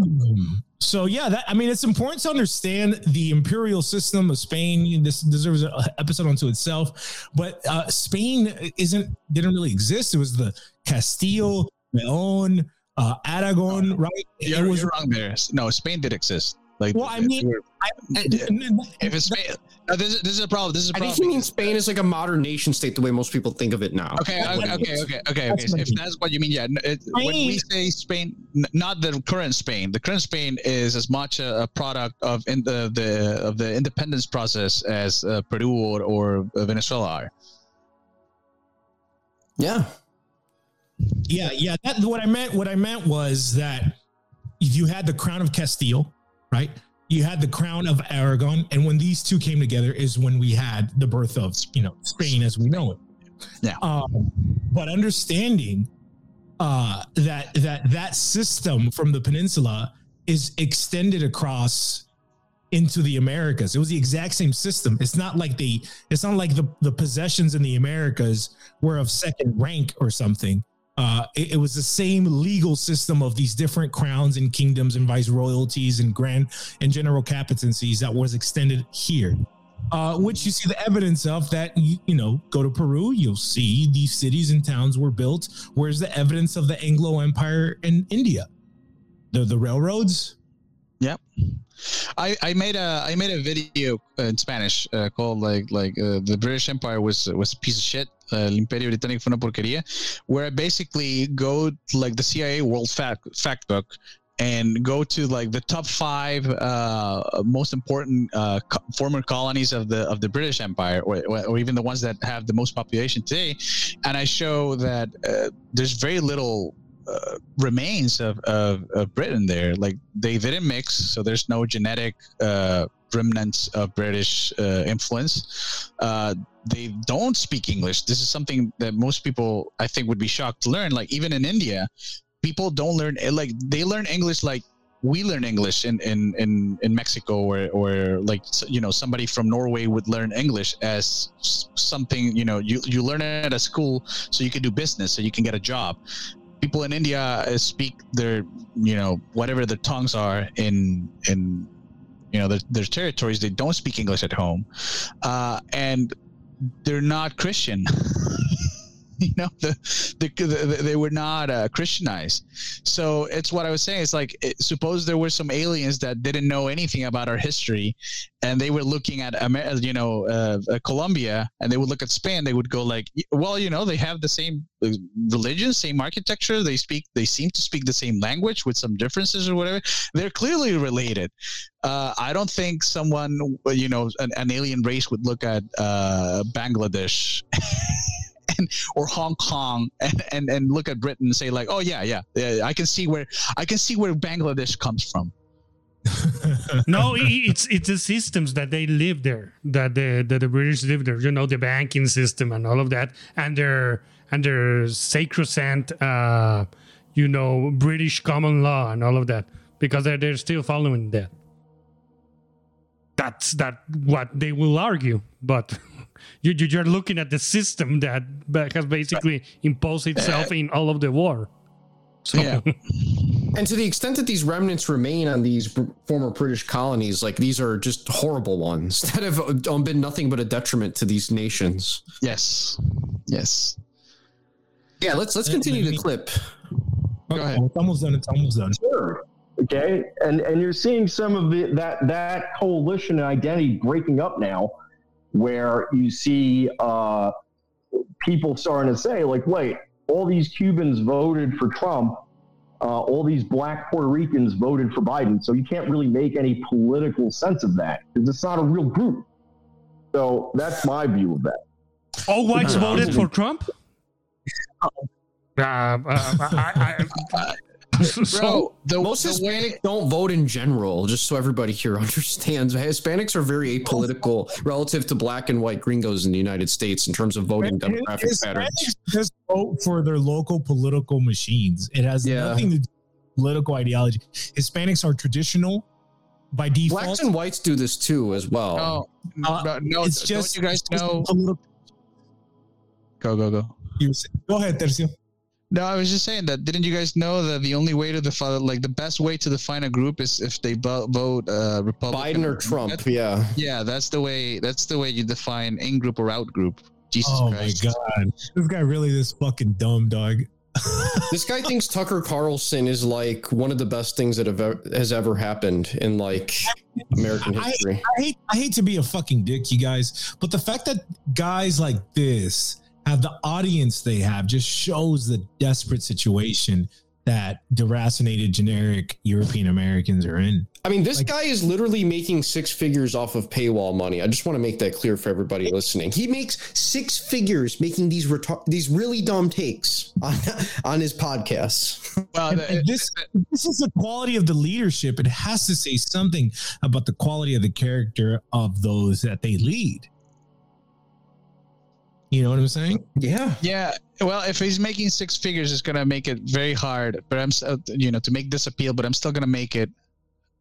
Um, <laughs> so yeah, that I mean, it's important to understand the imperial system of Spain. This deserves an episode unto itself. But uh, Spain isn't didn't really exist. It was the Castile, Leon, uh, Aragon, right? You're, it was you're wrong there. No, Spain did exist. Like, Well, I mean, I, if it's Spain, no, this, is, this is a problem. This is a I problem. think he means Spain is like a modern nation state, the way most people think of it now. Okay, okay, okay, okay, okay, That's okay. If it that's what you mean, yeah. It, when we say Spain, not the current Spain. The current Spain is as much a, a product of in the, the of the independence process as uh, Peru or, or Venezuela are. Yeah. yeah, yeah. That what I meant. What I meant was that you had the crown of Castile, right? You had the crown of Aragon, and when these two came together, is when we had the birth of you know Spain as we know it. Yeah. Um, but understanding uh, that that that system from the peninsula is extended across into the Americas. It was the exact same system. It's not like the it's not like the the possessions in the Americas were of second rank or something. Uh, it, it was the same legal system of these different crowns and kingdoms and viceroyalties and grand and general captaincies that was extended here. Uh, which you see the evidence of that you, you know go to peru you'll see these cities and towns were built where's the evidence of the anglo empire in india the the railroads Yep. I, I made a I made a video in Spanish uh, called like like uh, the British Empire was was a piece of shit. El Imperio Británico fue una porquería, where I basically go to, like the CIA World Fact Fact Book and go to like the top five uh, most important uh, co- former colonies of the of the British Empire, or, or even the ones that have the most population today, and I show that uh, there's very little uh, remains of, of, of Britain there. Like they didn't mix, so there's no genetic uh, remnants of British uh, influence. Uh, they don't speak English. This is something that most people, I think, would be shocked to learn. Like even in India, people don't learn like they learn English like we learn English in in in, in Mexico or or like you know somebody from Norway would learn English as something you know you you learn it at a school so you can do business so you can get a job people in India uh, speak their, you know, whatever their tongues are in in you know their, their territories. They don't speak English at home, uh, and they're not Christian. <laughs> <laughs> you know, the, the, the, they were not uh, Christianized. So it's what I was saying. It's like it, suppose there were some aliens that didn't know anything about our history, and they were looking at Amer- you know uh, uh, Colombia, and they would look at Spain. They would go like, well, you know, they have the same uh, religion, same architecture. They speak, they seem to speak the same language with some differences or whatever. They're clearly related. Uh, I don't think someone, you know, an, an alien race would look at uh, Bangladesh. <laughs> And, or Hong Kong and, and, and look at Britain and say like, oh yeah, yeah, I can see where I can see where Bangladesh comes from. <laughs> no, it's it's the systems that they live there, that the that the British live there. You know, the banking system and all of that, and their and their sacrosanct, uh, you know, British common law and all of that. because they're, they're still following that. That's that what they will argue, but <laughs> you, you- you're looking at the system that has basically imposed itself in all of the war. So Yeah. <laughs> And to the extent that these remnants remain on these br- former British colonies, like these are just horrible ones <laughs> that have um, been nothing but a detriment to these nations. Yes. Yes. Yeah, let's let's continue let the me- clip. Go ahead. It's almost done. It's almost done. Sure. Okay, and and you're seeing some of the, that that coalition and identity breaking up now, where you see uh, people starting to say like, wait, all these Cubans voted for Trump, uh, all these Black Puerto Ricans voted for Biden, so you can't really make any political sense of that because it's not a real group. So that's my view of that. all whites voted for Trump. Uh, uh, I, I, I, <laughs> so- Bro, the, Most the way Hispanics don't vote in general, just so everybody here <laughs> understands. Hispanics are very apolitical relative to black and white gringos in the United States in terms of voting demographic patterns. Just vote for their local political machines. It has Yeah. nothing to do with political ideology. Hispanics are traditional by default. Blacks and whites do this too, as well. no, Uh, no, no, it's just you guys know? political- Go go go. you were Go ahead, Tercio. No, I was just saying that. Didn't you guys know that the only way to define, like, the best way to define a group is if they vo- vote uh, Republican Biden or Trump, yeah. Yeah, that's the way. That's the way you define in group or out group. Jesus Oh Christ! my god, this guy really this fucking dumb dog. <laughs> This guy thinks Tucker Carlson is like one of the best things that have ever, has ever happened in like American I- history. I hate I hate to be a fucking dick, you guys, but the fact that guys like this have the audience they have just shows the desperate situation that deracinated generic European Americans are in. I mean, this Like- guy is literally making six figures off of paywall money. I just want to make that clear for everybody listening. He makes six figures making these retar- these really dumb takes on, <laughs> on his podcasts. Well, And, and this this is the quality of the leadership. It has to say something about the quality of the character of those that they lead. You know what I'm saying? Yeah. Yeah, well, if he's making six figures, it's gonna make it very hard. But I'm, you know, to make this appeal, but I'm still gonna make it.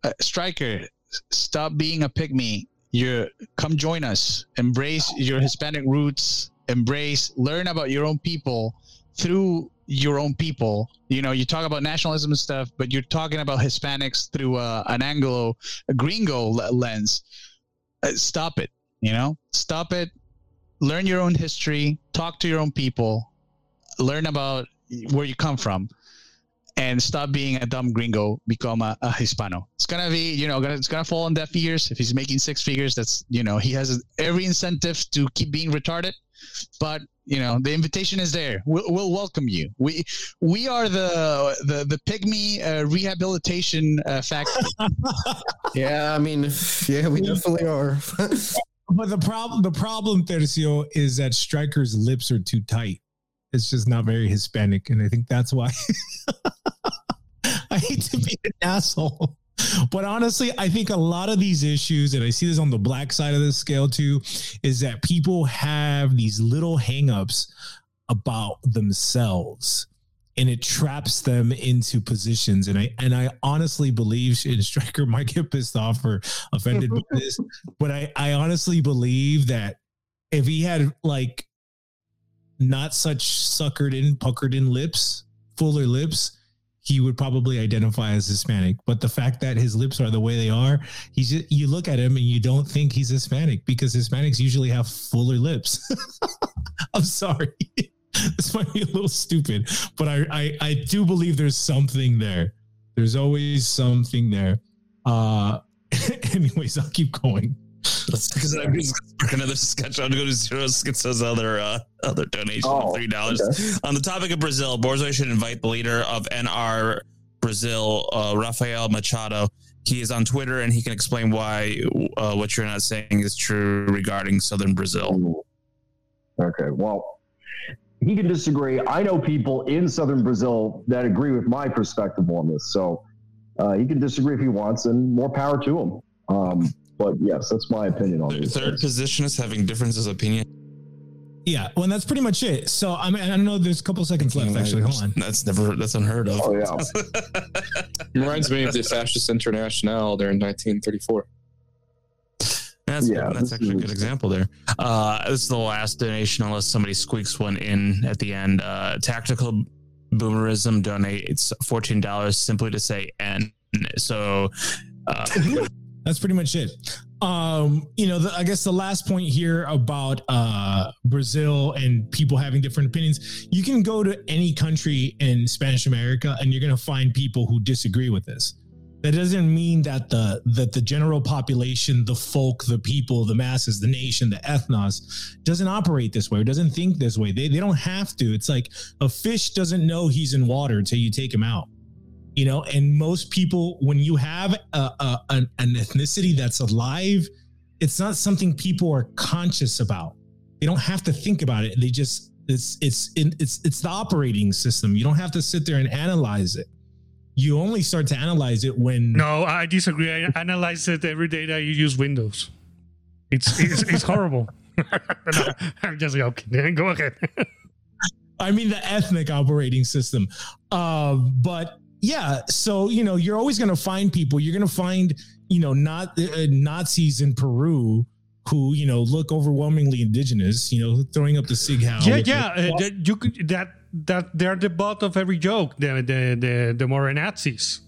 Uh, Striker, stop being a pygmy. You're come join us. Embrace your Hispanic roots. Embrace, learn about your own people through your own people. You know, you talk about nationalism and stuff, but you're talking about Hispanics through uh, an Anglo, a gringo lens. Uh, stop it. You know, stop it learn your own history, talk to your own people, learn about where you come from, and stop being a dumb gringo. Become a, a Hispano. It's gonna be, you know, gonna, it's gonna fall on deaf ears. If he's making six figures, that's you know, he has every incentive to keep being retarded. But you know, the invitation is there. We'll, we'll welcome you. We we are the the the pygmy uh, rehabilitation uh, factory. <laughs> Yeah. I mean, yeah, we definitely are. <laughs> But the problem, the problem, Tercio, is that Striker's lips are too tight. It's just not very Hispanic, and I think that's why. <laughs> I hate to be an asshole, but honestly, I think a lot of these issues, and I see this on the black side of the scale too, is that people have these little hangups about themselves and it traps them into positions and i and i honestly believe <laughs> and striker might get pissed off or offended by this but I, I honestly believe that if he had like not such suckered in, puckered in lips, fuller lips, he would probably identify as Hispanic. But the fact that his lips are the way they are, he's just, you look at him and you don't think he's Hispanic because Hispanics usually have fuller lips. <laughs> I'm sorry. <laughs> this might be a little stupid, but I, I I do believe there's something there. There's always something there. Uh <laughs> anyways, I'll keep going. Because I'm just spark another sketch. I'm going to zero Schizo's other uh, other donation Oh, of three dollars. okay. On the topic of Brazil, Borzoi should invite the leader of NR Brazil, uh, Rafael Machado. He is on Twitter and he can explain why uh, what you're not saying is true regarding Southern Brazil. Okay, well, he can disagree. I know people in southern Brazil that agree with my perspective on this, so uh, he can disagree if he wants, and more power to him. Um, but yes, that's my opinion on Third, this. third position is having differences of opinion. Yeah, well, that's pretty much it. So I mean, I know there's a couple seconds left. Actually, hold on. That's never that's unheard of. Oh yeah. <laughs> Reminds me of the Fascist International during 1934. That's, Yeah, that's this actually a good example there. Uh, this is the last donation, unless somebody squeaks one in at the end. Uh, Tactical Boomerism donates fourteen dollars simply to say "n." So, uh, <laughs> That's pretty much it. Um, you know, the, I guess the last point here about uh, Brazil and people having different opinions. You can go to any country in Spanish America, and you're going to find people who disagree with this. That doesn't mean that the that the general population, the folk, the people, the masses, the nation, the ethnos, doesn't operate this way or doesn't think this way. They they don't have to. It's like a fish doesn't know he's in water until you take him out. You know and most people when you have a, a, an, an ethnicity that's alive it's not something people are conscious about. They don't have to think about it. They just it's it's it's it's the operating system. You don't have to sit there and analyze it you only start to analyze it when No, I disagree. I analyze it every day that you use Windows. It's it's, it's horrible. <laughs> no, I'm just joking. <laughs> Go ahead. I mean the ethnic operating system. Uh, but yeah, so you know, you're always going to find people. You're going to find you know not uh, Nazis in Peru who you know look overwhelmingly indigenous. You know, throwing up the sig yeah, yeah. Uh, that, you could that that they're the butt of every joke. The the the the more Nazis.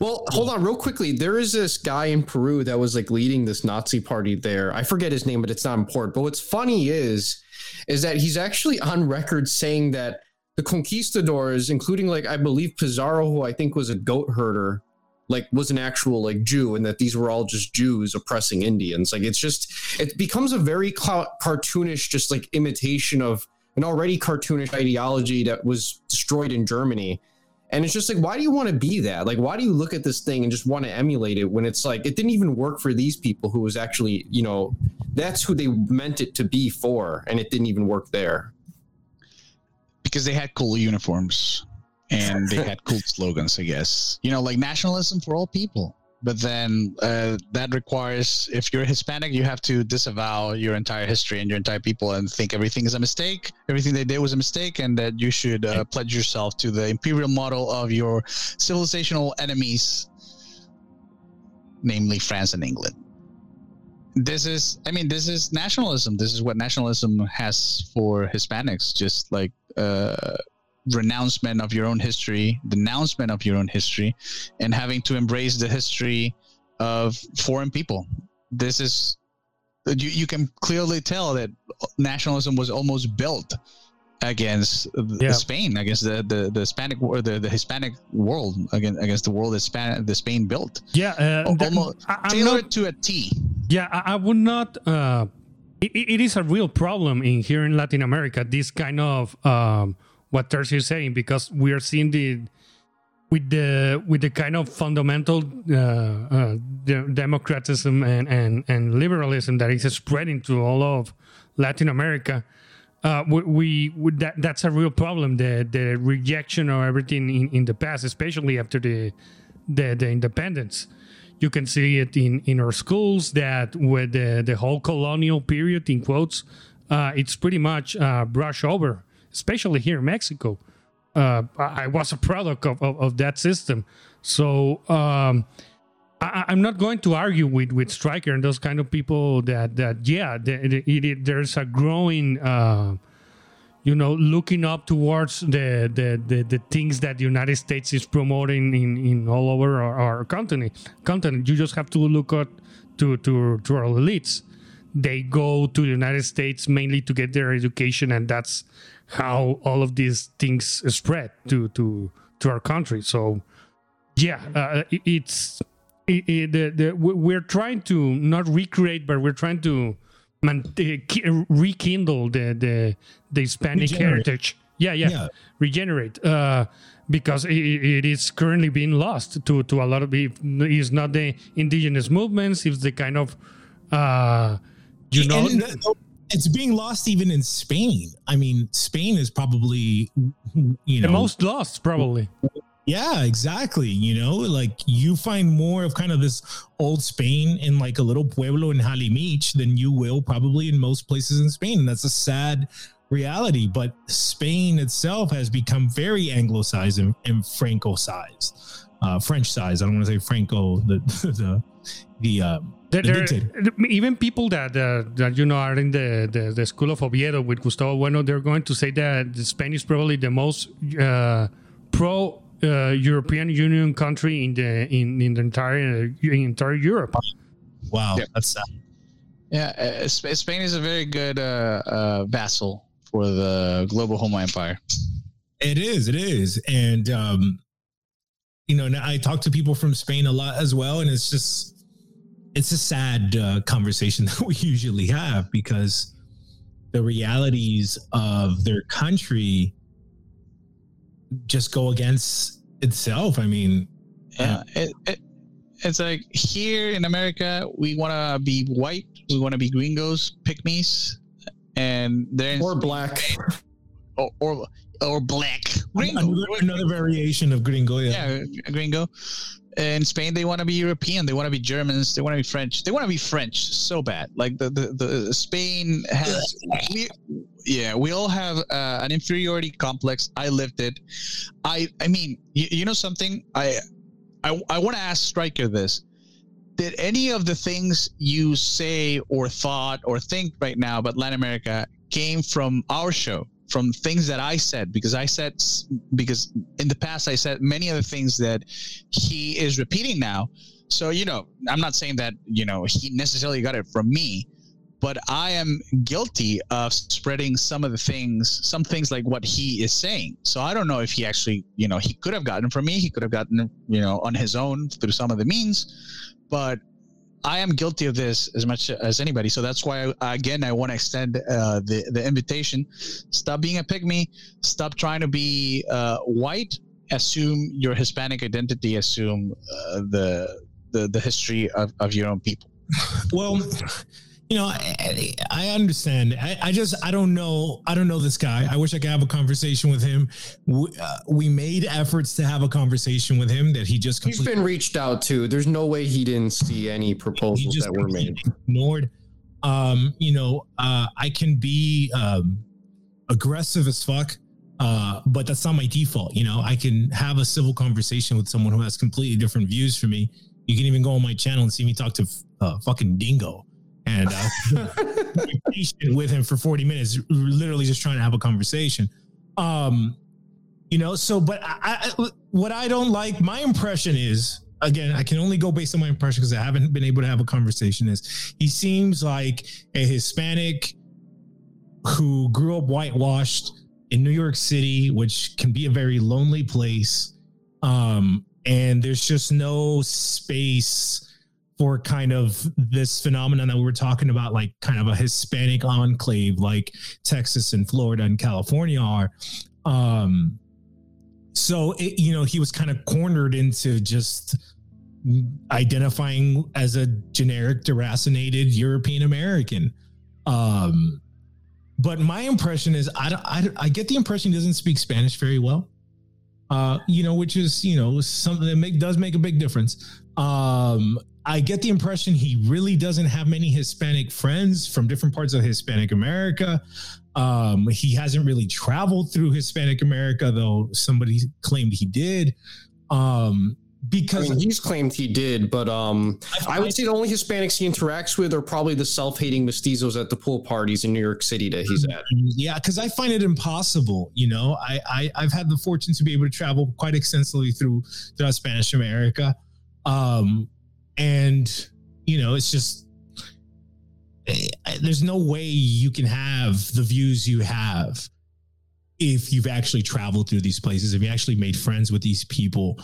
Well, hold on, real quickly. There is this guy in Peru that was like leading this Nazi party there. I forget his name, but it's not important. But what's funny is, is that he's actually on record saying that the conquistadors, including like I believe Pizarro, who I think was a goat herder, like was an actual like Jew, and that these were all just Jews oppressing Indians. Like it's just it becomes a very clou- cartoonish, just like imitation of an already cartoonish ideology that was destroyed in Germany. And it's just like, why do you want to be that? Like, why do you look at this thing and just want to emulate it when it's like it didn't even work for these people who was actually, you know, that's who they meant it to be for, and it didn't even work there. because they had cool uniforms and they had cool <laughs> slogans, I guess. You know, like nationalism for all people. But then uh, that requires, if you're Hispanic, you have to disavow your entire history and your entire people and think everything is a mistake, everything they did was a mistake, and that you should uh, pledge yourself to the imperial model of your civilizational enemies, namely France and England. This is, I mean, this is nationalism. This is what nationalism has for Hispanics, just like uh, renouncement of your own history, denouncement of your own history, and having to embrace the history of foreign people. This is you, you can clearly tell that nationalism was almost built against Yeah. Spain, against the the, the Hispanic or the, the Hispanic world, against against the world that Span the Spain built. Yeah, uh, Almost I, tailored not, to a T. yeah, I, I would not. Uh, it, it is a real problem in here in Latin America. This kind of um, what Tercio is saying because we are seeing the with the with the kind of fundamental uh, uh, de- democratism and, and and liberalism that is spreading to all of Latin America. Uh, we, we, that that's a real problem. The the rejection of everything in, in the past, especially after the the, the independence. You can see it in, in our schools that with the, the whole colonial period in quotes, uh, it's pretty much uh, brush over, especially here in Mexico. Uh, I, was a product of, of, of that system. So um, I, I'm not going to argue with, with Striker and those kind of people that, that yeah, the, the, it, there's a growing uh, you know looking up towards the the, the, the things that the united states is promoting in, in all over our, our continent continent you just have to look at to, to to our elites they go to the united states mainly to get their education and that's how all of these things spread to to to our country so yeah uh, it, it's it, it, the, the, we- we're trying to not recreate but we're trying to man, uh, rekindle the the the Hispanic Regenerate. heritage. Yeah, yeah, Yeah. regenerate. Uh, because it, it is currently being lost to to a lot of it is not the indigenous movements. It's the kind of uh, you know. And it's being lost even in Spain. I mean, Spain is probably you know the most lost, probably. Yeah, exactly. You know, like you find more of kind of this old Spain in like a little pueblo in Halimich than you will probably in most places in Spain. And that's a sad reality. But Spain itself has become very anglicized and, and Franco-sized, uh, French-sized. I don't want to say Franco, the <laughs> the the uh, There, the there- even people that uh, that you know are in the, the, the school of Oviedo with Gustavo Bueno, they're going to say that the Spain is probably the most uh, pro uh, European Union country in the in, in the entire in entire Europe. Wow, Yeah. that's sad. Yeah, uh, Spain is a very good uh, uh, vassal for the global Home Empire. It is, it is. And um, you know, I talk to people from Spain a lot as well, and it's just it's a sad uh, conversation <laughs> that we usually have because the realities of their country just go against itself. I mean, Yeah, it, it, it's like here in America, we want to be white, we want to be gringos, pygmies, and then Or black. <laughs> or, or or black gringo. another, another variation of gringo. Yeah. yeah, gringo. In Spain, they want to be European. They want to be Germans. They want to be French. They want to be French so bad. Like the the, the Spain has, we, yeah, we all have uh, an inferiority complex. I lived it. I I mean, you, you know something. I I I want to ask Striker this. Did any of the things you say or thought or think right now about Latin America came from our show? From things that I said because I said because in the past I said many of the things that he is repeating now. So you know, I'm not saying that you know he necessarily got it from me, but I am guilty of spreading some of the things, some things like what he is saying. So I don't know if he actually, you know, he could have gotten from me. He could have gotten, you know, on his own through some of the means, but I am guilty of this as much as anybody. So that's why, I, again, I want to extend uh, the the invitation. Stop being a pygmy. Stop trying to be uh, white. Assume your Hispanic identity. Assume uh, the the the history of, of your own people. Well, you know, I, I understand. I, I just I don't know. I don't know this guy. I wish I could have a conversation with him. We, uh, we made efforts to have a conversation with him that he just He's completely, been reached out to. There's no way he didn't see any proposals that were made. ignored. Um, you know, uh, I can be um, aggressive as fuck, uh, but that's not my default. You know, I can have a civil conversation with someone who has completely different views from me. You can even go on my channel and see me talk to uh, fucking Dingo, and uh, <laughs> with him for 40 minutes, literally just trying to have a conversation. Um, you know, so but I, I what I don't like, my impression is again, I can only go based on my impression because I haven't been able to have a conversation. Is he seems like a Hispanic who grew up whitewashed in New York City, which can be a very lonely place. Um, and there's just no space for kind of this phenomenon that we were talking about, like kind of a Hispanic enclave like Texas and Florida and California are. Um, so it, you know, he was kind of cornered into just identifying as a generic deracinated European American. Um, but my impression is I, I, I get the impression he doesn't speak Spanish very well. Uh, you know, which is you know something that make, does make a big difference. Um, I get the impression he really doesn't have many Hispanic friends from different parts of Hispanic America. Um, he hasn't really traveled through Hispanic America, though somebody claimed he did. Um, I because mean, he's claimed he did, but um, I would say the only Hispanics he interacts with are probably the self-hating mestizos at the pool parties in New York City that he's at. yeah, because I find it impossible. You know, I, I I've had the fortune to be able to travel quite extensively through throughout Spanish America, um, and you know, it's just eh, there's no way you can have the views you have if you've actually traveled through these places, if you actually made friends with these people,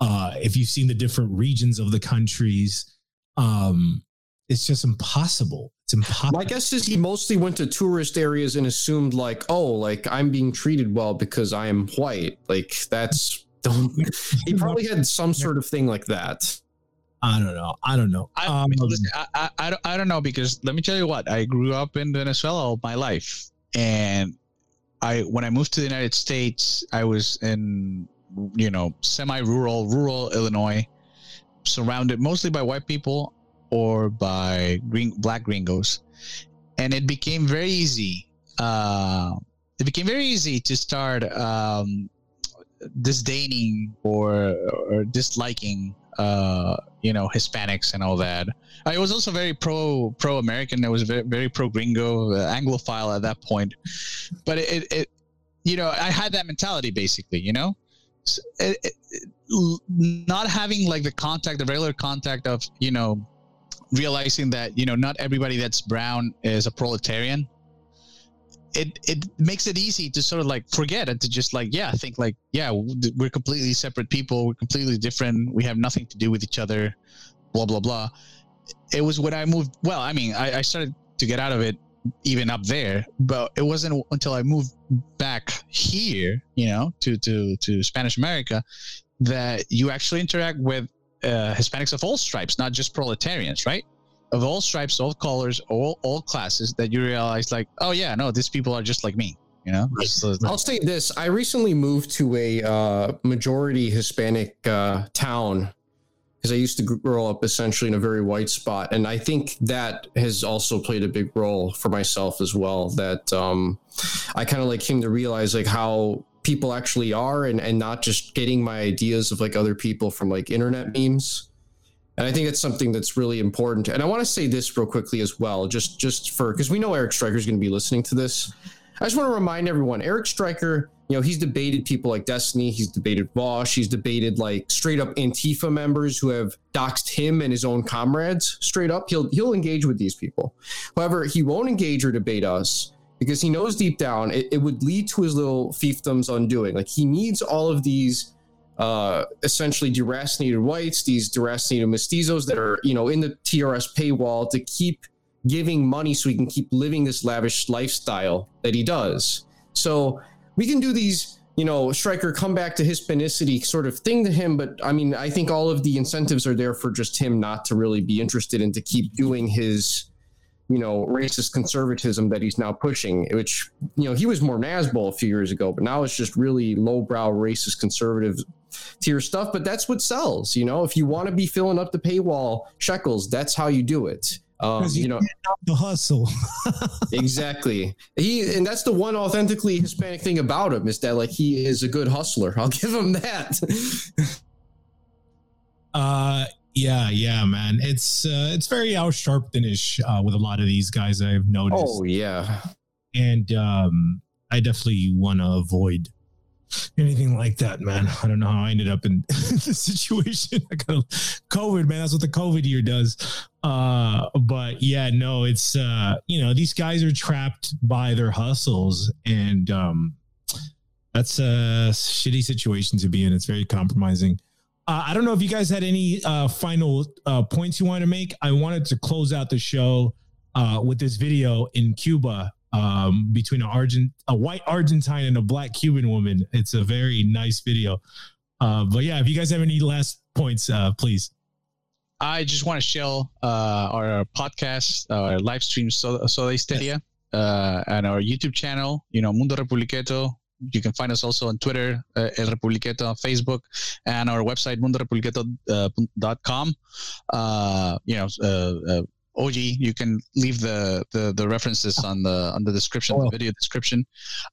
uh, if you've seen the different regions of the countries, um, it's just impossible. It's impossible. My guess is he mostly went to tourist areas and assumed like, oh, like I'm being treated well because I am white. Like that's don't. He <laughs> probably had some sort of thing like that. I don't know. I don't know. I, Um, listen, I, I, I, don't, I don't know because let me tell you what I grew up in Venezuela all my life, and I when I moved to the United States, I was in you know, semi-rural, rural Illinois, surrounded mostly by white people or by green black gringos, and it became very easy. Uh, it became very easy to start um, disdaining or, or disliking uh, you know Hispanics and all that. I was also very pro pro American. I was very very pro gringo, uh, Anglophile at that point. But it, it, you know, I had that mentality basically. You know, So it, it, not having like the contact, the regular contact of you know, realizing that you know not everybody that's brown is a proletarian. It, it makes it easy to sort of like forget and to just like yeah think like yeah we're completely separate people we're completely different we have nothing to do with each other blah blah blah. It was when i moved well i mean I, I started to get out of it even up there but it wasn't until i moved back here you know to to to spanish america that you actually interact with uh, hispanics of all stripes not just proletarians right of all stripes all colors all all classes that you realize like oh yeah no these people are just like me you know I'll say this: I recently moved to a uh, majority Hispanic uh, town because I used to grow up essentially in a very white spot, and I think that has also played a big role for myself as well. That um, I kind of like came to realize like how people actually are, and and not just getting my ideas of like other people from like internet memes. And I think it's something that's really important. And I want to say this real quickly as well, just just for because we know Eric Striker is going to be listening to this. I just want to remind everyone, Eric Striker, you know, he's debated people like Destiny, he's debated Vaush, he's debated like straight up Antifa members who have doxed him and his own comrades straight up. He'll he'll engage with these people. However, he won't engage or debate us because he knows deep down it, it would lead to his little fiefdom's undoing. Like he needs all of these uh essentially deracinated whites, these deracinated mestizos that are, you know, in the TRS paywall to keep giving money so he can keep living this lavish lifestyle that he does. So we can do these, you know, striker come back to Hispanicity sort of thing to him, but I mean, I think all of the incentives are there for just him not to really be interested and to keep doing his, you know, racist conservatism that he's now pushing, which, you know, he was more Nasbol a few years ago, but now it's just really lowbrow racist conservative tier stuff. But that's what sells, you know, if you want to be filling up the paywall shekels, that's how you do it. Um, 'Cause you know, the hustle. <laughs> exactly. He and that's the one authentically Hispanic thing about him is that like he is a good hustler. I'll <laughs> give him that. <laughs> Uh, yeah, yeah, man. It's uh, it's very Al Sharpton-ish uh, with a lot of these guys I've noticed, oh yeah. and um, I definitely want to avoid anything like that, man. <laughs> I don't know how I ended up in <laughs> this situation. I got COVID, man. That's what the COVID year does. Uh, but yeah, no, it's uh, you know, these guys are trapped by their hustles, and um, that's a shitty situation to be in. It's very compromising. Uh, I don't know if you guys had any uh, final uh, points you want to make. I wanted to close out the show uh, with this video in Cuba um, between an Argent, a white Argentine and a black Cuban woman. It's a very nice video. Uh, but yeah, if you guys have any last points, uh, please. I just want to share uh, our podcast, our live stream, so Soda Hysteria, uh, and our YouTube channel. You know, Mundo Republiqueto. You can find us also on Twitter, uh, El Republiqueto, on Facebook, and our website, mundorepubliqueto.com. Uh, you know, uh, uh, OG, you can leave the, the the references on the on the description, the video description.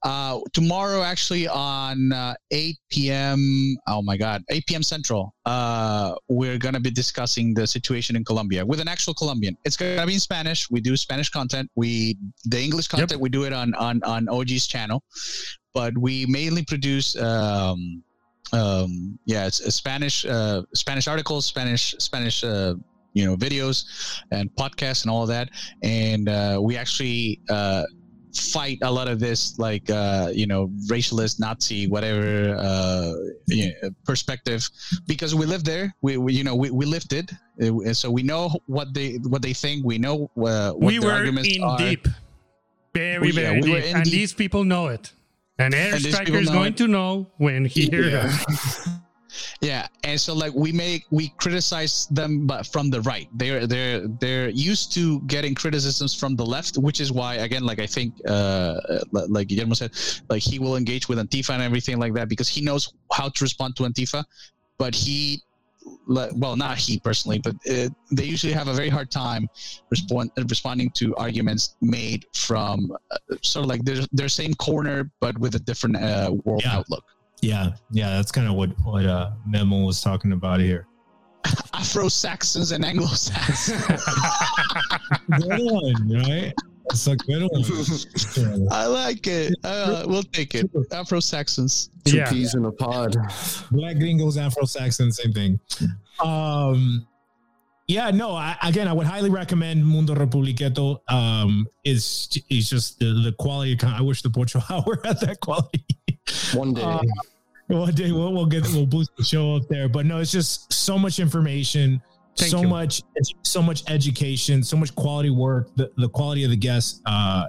Uh, tomorrow, actually, on uh, 8 p.m. Oh my God, 8 p.m. Central. Uh, we're gonna be discussing the situation in Colombia with an actual Colombian. It's gonna be in Spanish. We do Spanish content. We the English content we do it on on on OG's channel, but we mainly produce. Um, um, yeah, it's, it's Spanish, uh, Spanish articles, Spanish, Spanish, uh, you know, videos and podcasts and all of that. And uh, we actually uh, fight a lot of this, like uh, you know, racialist, Nazi, whatever uh, you know, perspective, because we live there. We, we you know, we, we lived it, so we know what they what they think. We know uh, what we their were arguments in are. deep, very We- yeah, very we deep, and deep. these people know it. And Air And Striker is going it. to know when he <laughs> hears Yeah. Yeah, and so like we make we criticize them, but from the right. They're they're they're used to getting criticisms from the left, which is why again, like I think, uh, like Guillermo said, like he will engage with Antifa and everything like that because he knows how to respond to Antifa, but he. Well, not he personally, but uh, they usually have a very hard time respond, responding to arguments made from uh, sort of like their their same corner, but with a different uh, world Yeah. outlook. Yeah, yeah, that's kind of what what uh, Memo was talking about here. <laughs> Afro Saxons and Anglo Saxons. <laughs> Good one, right? It's a good one. <laughs> I like it. Uh, we'll take it. Afro Saxons. Two Yeah. peas in a pod. Black gringos, Afro Saxons, same thing. Um, yeah, no. I, again, I would highly recommend Mundo Republiqueto. Um, is is just the, the quality. I wish the Pocho Hour had that quality. One day. Uh, One day we'll, we'll get we'll boost the show up there, but no, it's just so much information, Thank so you. much, so much education, so much quality work. The the quality of the guests, uh,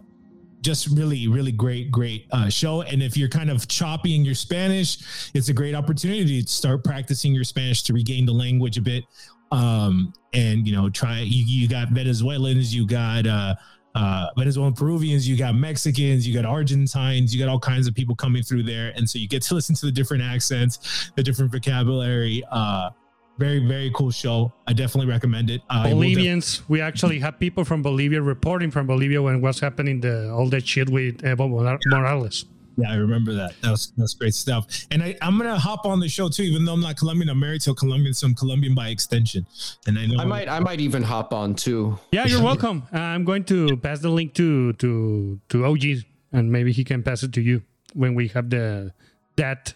just really, really great, great uh, show. And if you're kind of choppy in your Spanish, it's a great opportunity to start practicing your Spanish to regain the language a bit. Um, and you know, try you, you got Venezuelans, you got uh uh, Venezuelan Peruvians, you got Mexicans, you got Argentines, you got all kinds of people coming through there. And so you get to <laughs> listen to the different accents, the different vocabulary. Uh, very, very cool show. I definitely recommend it. Uh, Bolivians. We actually have people from Bolivia reporting from Bolivia when what's happening, the all that shit with Evo Morales. yeah, I remember that. That was, that's great stuff. And I, I'm going to hop on the show too, even though I'm not Colombian. I'm married to a Colombian, so I'm Colombian by extension. And I know I might I might even hop on too. Yeah, you're welcome. Uh, I'm going to pass the link to to to OG, and maybe he can pass it to you when we have the that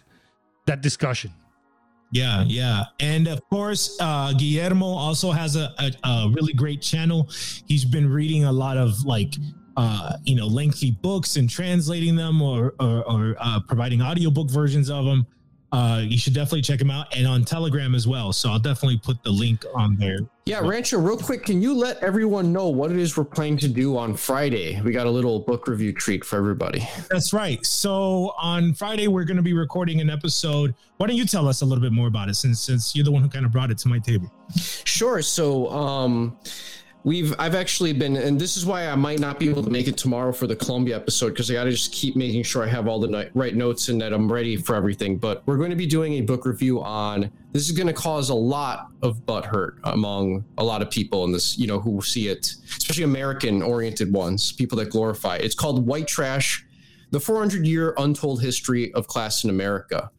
that discussion. Yeah, yeah, and of course, uh, Guillermo also has a, a, a really great channel. He's been reading a lot of like, uh, you know, lengthy books and translating them, or or, or uh, providing audiobook versions of them. Uh, you should definitely check them out, and on Telegram as well. So I'll definitely put the link on there. Yeah, Rancho, real quick, can you let everyone know what it is we're planning to do on Friday? We got a little book review treat for everybody. That's right. So on Friday we're going to be recording an episode. Why don't you tell us a little bit more about it, since since you're the one who kind of brought it to my table? Sure. So, um, we've I've actually been, and this is why I might not be able to make it tomorrow for the Colombia episode because I got to just keep making sure I have all the right notes and that I'm ready for everything. But we're going to be doing a book review on. This is going to cause a lot of butt hurt among a lot of people in this, you know, who see it, especially American-oriented ones, people that glorify. it. It's called White Trash: The 400-Year Untold History of Class in America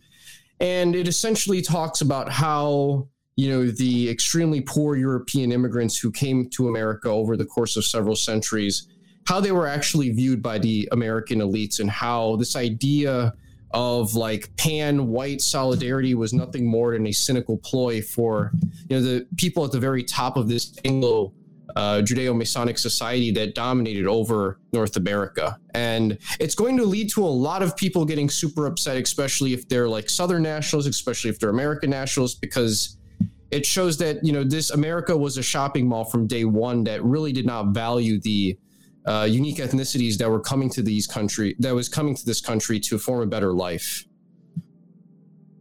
and it essentially talks about how you know the extremely poor european immigrants who came to america over the course of several centuries how they were actually viewed by the american elites and how this idea of like pan white solidarity was nothing more than a cynical ploy for you know the people at the very top of this anglo uh, Judeo-Masonic society that dominated over North America, and it's going to lead to a lot of people getting super upset, especially if they're like Southern nationals, especially if they're American nationals, because it shows that you know this America was a shopping mall from day one that really did not value the uh, unique ethnicities that were coming to these country that was coming to this country to form a better life.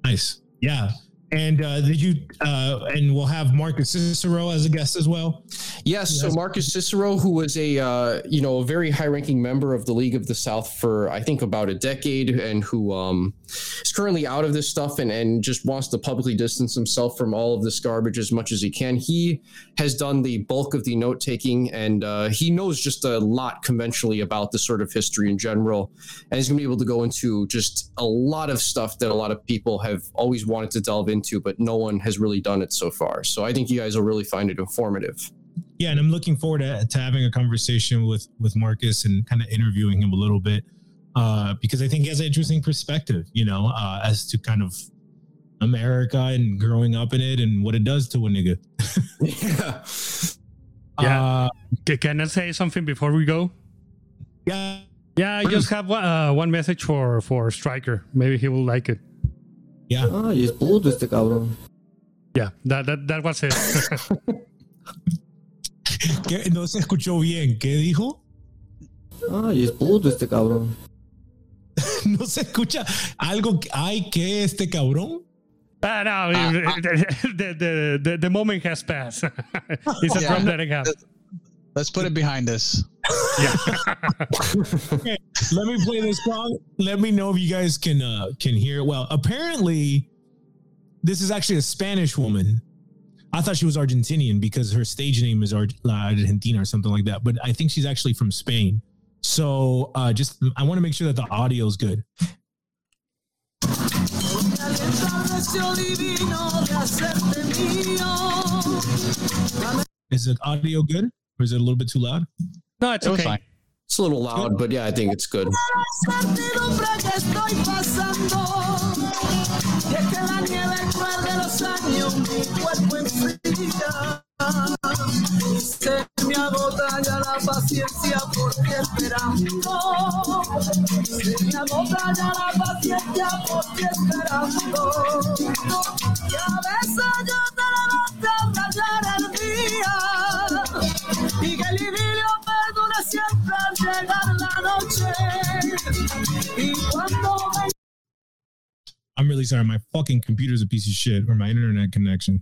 Nice. Yeah. And uh, did you? Uh, and we'll have Marcus Cicero as a guest as well. Yes, so Marcus Cicero, who was a uh, you know a very high-ranking member of the League of the South for I think about a decade, and who um, is currently out of this stuff and and just wants to publicly distance himself from all of this garbage as much as he can. He has done the bulk of the note taking, and uh, he knows just a lot conventionally about the sort of history in general, and he's going to be able to go into just a lot of stuff that a lot of people have always wanted to delve into, but no one has really done it so far. So I think you guys will really find it informative. Yeah, and I'm looking forward to, to having a conversation with with Marcus and kind of interviewing him a little bit uh, because I think he has an interesting perspective, you know, uh, as to kind of America and growing up in it and what it does to a nigga. <laughs> yeah. Yeah. Uh, Ca- Can I say something before we go? yeah. Yeah, I just have one- uh, one message for for Striker. Maybe he will like it. Yeah. Ay, es puto este cabrón. Yeah, that that, that was it. <laughs> ¿Qué? No se escuchó bien. ¿Qué dijo? Ay, es puto este cabrón. <laughs> No se escucha algo. que- Ay, ¿qué este cabrón? Ah, no, the, the, the, the moment has passed. <laughs> it's a Yeah. drop that I have. Let's put it behind us. <laughs> Yeah. Okay, let me play this song. Let me know if you guys can uh can hear it well. Apparently, this is actually a Spanish woman. I thought she was Argentinian because her stage name is Ar- La Argentina or something like that, but I think she's actually from Spain. So uh just I want to make sure that the audio is good. Is the audio good or is it a little bit too loud? No, it's It okay. fine. It's a little loud, but yeah, I think it's good. Se me agota ya la paciencia porque esperando. Se me agota ya la paciencia porque esperando. Y a veces yo te levanto a el día. Y que el idilio siempre al llegar la noche. Y cuando me I'm really sorry. My fucking computer's a piece of shit or my internet connection.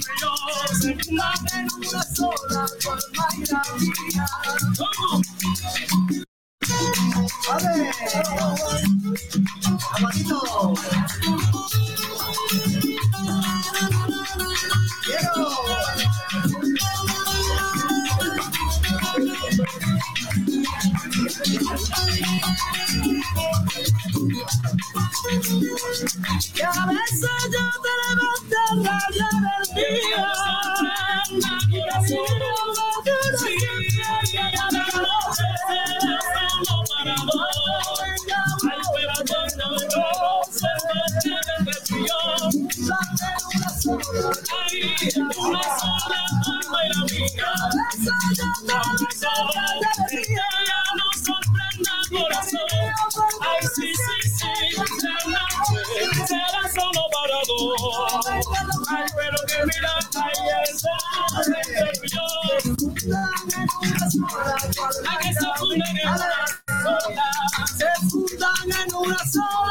la ventura. A ver, Que a veces yo te levanto a rayar el día. Y que si no me duras siempre llega la noche. Solo para vos. Ay, pero no, no, se me tiene que yo. Dame una sola. Ay, una sola alma y la mía. A veces yo te levanto a rayar el día. No sorprenda corazón. Ay, sí, sí, sí. Dos. Ay, pero que mira, ay, que se funden en una sola. Se fundan en una sola.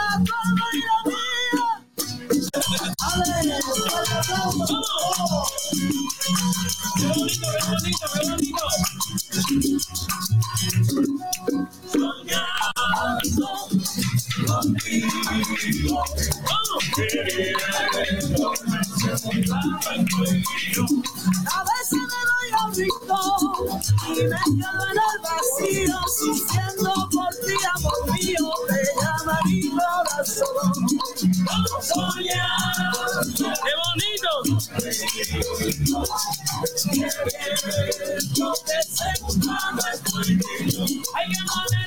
A veces me doy a un rincón y me quedo en el vacío, sufriendo por ti, amor mío, te llama mi corazón. Soñar, qué bonito. Ay, qué manera,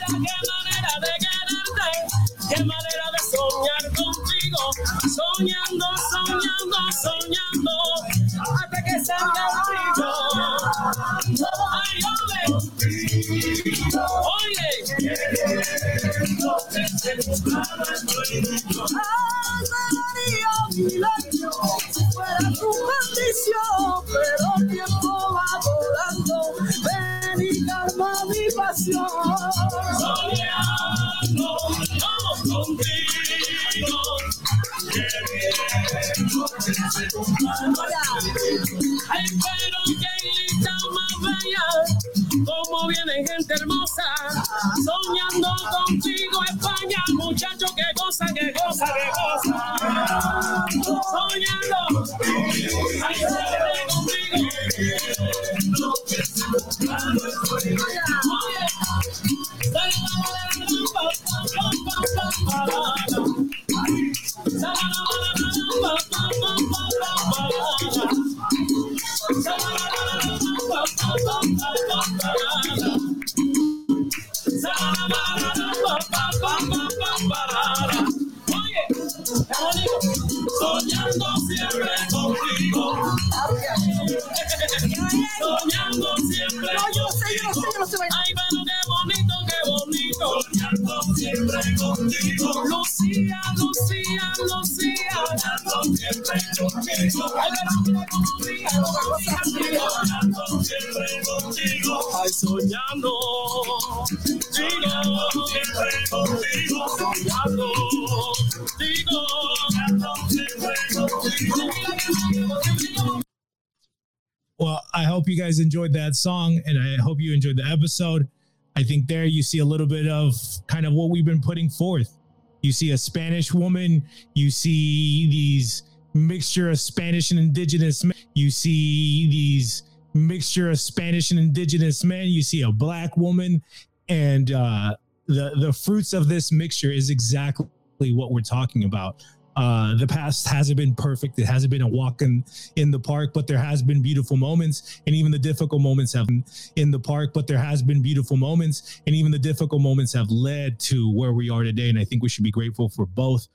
that song and I hope you enjoyed the episode. I think there you see a little bit of kind of what we've been putting forth. You see a Spanish woman, you see these mixture of Spanish and indigenous men, you see these mixture of Spanish and indigenous men, you see a black woman and uh the the fruits of this mixture is exactly what we're talking about. Uh, the past hasn't been perfect. It hasn't been a walk in, in the park, but there has been beautiful moments, and even the difficult moments have in the park. But there has been beautiful moments, and even the difficult moments have led to where we are today. And I think we should be grateful for both.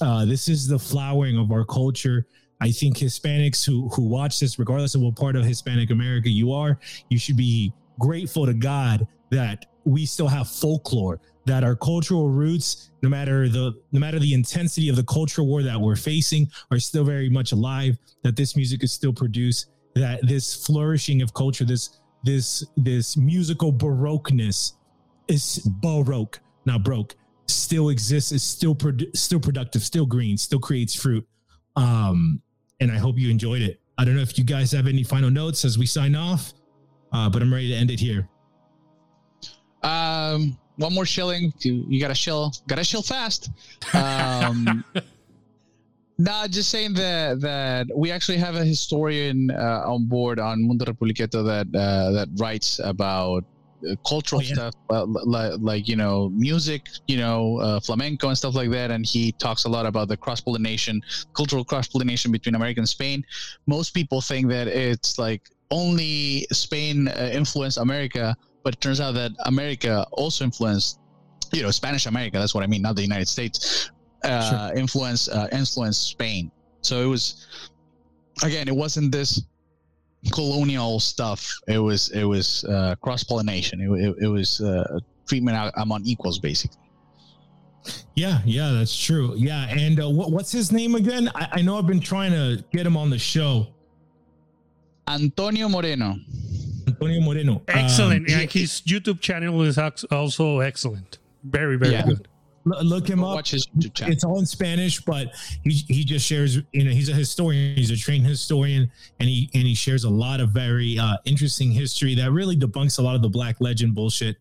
Uh, this is the flowering of our culture. I think Hispanics who who watch this, regardless of what part of Hispanic America you are, you should be grateful to God that we still have folklore, that our cultural roots, no matter the no matter the intensity of the cultural war that we're facing, are still very much alive. That this music is still produced. That this flourishing of culture, this this this musical baroqueness, is baroque, not broke, still exists. Is still produ- still productive, still green, still creates fruit. Um, and I hope you enjoyed it. I don't know if you guys have any final notes as we sign off, uh, but I'm ready to end it here. Um, one more shilling. You, you gotta shill. Gotta shill fast. Um, <laughs> no, just saying that that we actually have a historian uh, on board on Mundo Republiqueto that uh, that writes about uh, cultural Oh, yeah. stuff, uh, like, like you know music, you know uh, flamenco and stuff like that. And he talks a lot about the cross pollination, cultural cross pollination between America and Spain. Most people think that it's like only Spain uh, influenced America, but it turns out that America also influenced, you know, Spanish America. That's what I mean, not the United States. Uh, Influence uh, influenced Spain. So it was again, it wasn't this colonial stuff. It was it was uh, cross pollination. It, it, it was uh, treatment among equals, basically. Yeah, yeah, that's true. Yeah, and uh, what, what's his name again? I, I know I've been trying to get him on the show. Antonio Moreno. Antonio Moreno. Excellent. Um, and his YouTube channel is also excellent. Very, very Yeah. good. l- look him up. Watch his YouTube channel. It's all in Spanish, but he he just shares. You know, he's a historian. He's a trained historian, and he and he shares a lot of very uh, interesting history that really debunks a lot of the black legend bullshit,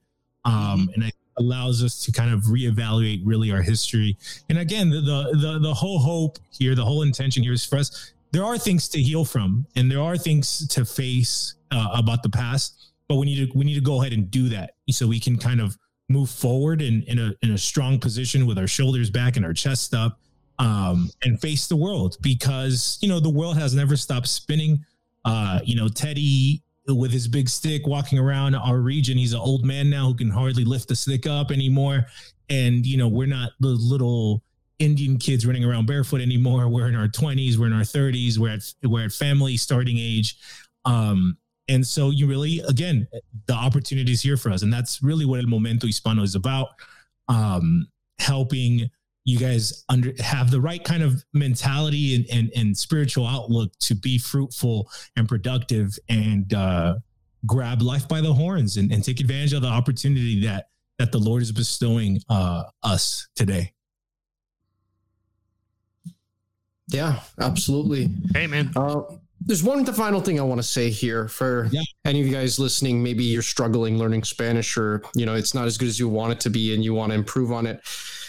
um, and it allows us to kind of reevaluate really our history. And again, the, the the the whole hope here, the whole intention here is for us. There are things to heal from, and there are things to face uh, about the past, but we need to we need to go ahead and do that so we can kind of move forward in, in a in a strong position with our shoulders back and our chest up um and face the world because you know the world has never stopped spinning. Uh you know teddy with his big stick walking around our region he's an old man now who can hardly lift the stick up anymore. And you know we're not the little indian kids running around barefoot anymore. We're in our 20s we're in our 30s we're at we're at family starting age. Um and so you really again the opportunity is here for us and that's really what el momento hispano is about um helping you guys under have the right kind of mentality and, and, and spiritual outlook to be fruitful and productive and uh grab life by the horns and, and take advantage of the opportunity that that the lord is bestowing uh us today Yeah, absolutely. Hey, man. Uh, there's one the final thing I want to say here for Yeah. any of you guys listening. Maybe you're struggling learning Spanish, or you know it's not as good as you want it to be, and you want to improve on it.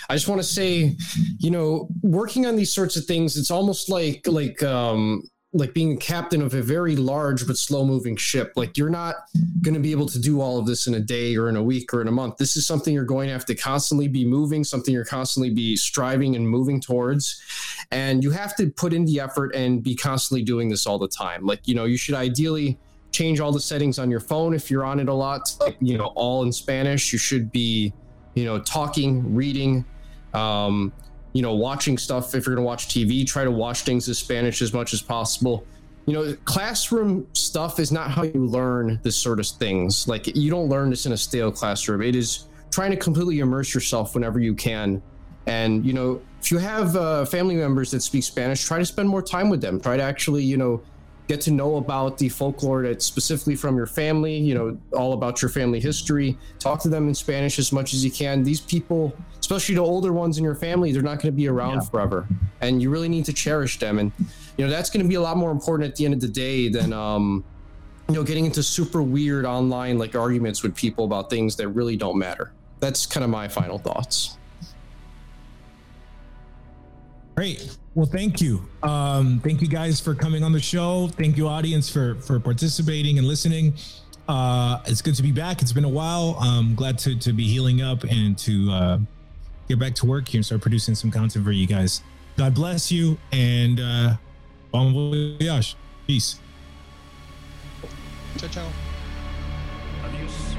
I just want to say, you know, working on these sorts of things, it's almost like like um, like being a captain of a very large but slow moving ship. Like you're not going to be able to do all of this in a day or in a week or in a month. This is something you're going to have to constantly be moving, something you're constantly be striving and moving towards. And you have to put in the effort and be constantly doing this all the time. Like, you know, you should ideally change all the settings on your phone if you're on it a lot, like, you know, all in Spanish. You should be, you know, talking, reading, um, you know, watching stuff. If you're going to watch TV, try to watch things in Spanish as much as possible. you know, classroom stuff is not how you learn this sort of things. Like you don't learn this in a stale classroom. It is trying to completely immerse yourself whenever you can. And you know, if you have uh, family members that speak Spanish, try to spend more time with them. Try to actually, you know, get to know about the folklore that's specifically from your family. You know, all about your family history. Talk to them in Spanish as much as you can. These people, especially the older ones in your family, they're not going to be around forever, and you really need to cherish them. And you know, that's going to be a lot more important at the end of the day than um, you know, getting into super weird online like arguments with people about things that really don't matter. That's kind of my final thoughts. Great. Well, thank you. Um, thank you guys for coming on the show. Thank you, audience, for for participating and listening. Uh, it's good to be back. It's been a while. I'm glad to to be healing up and to uh, get back to work here and start producing some content for you guys. God bless you and uh, bon voyage. Peace. Ciao, ciao. Adios.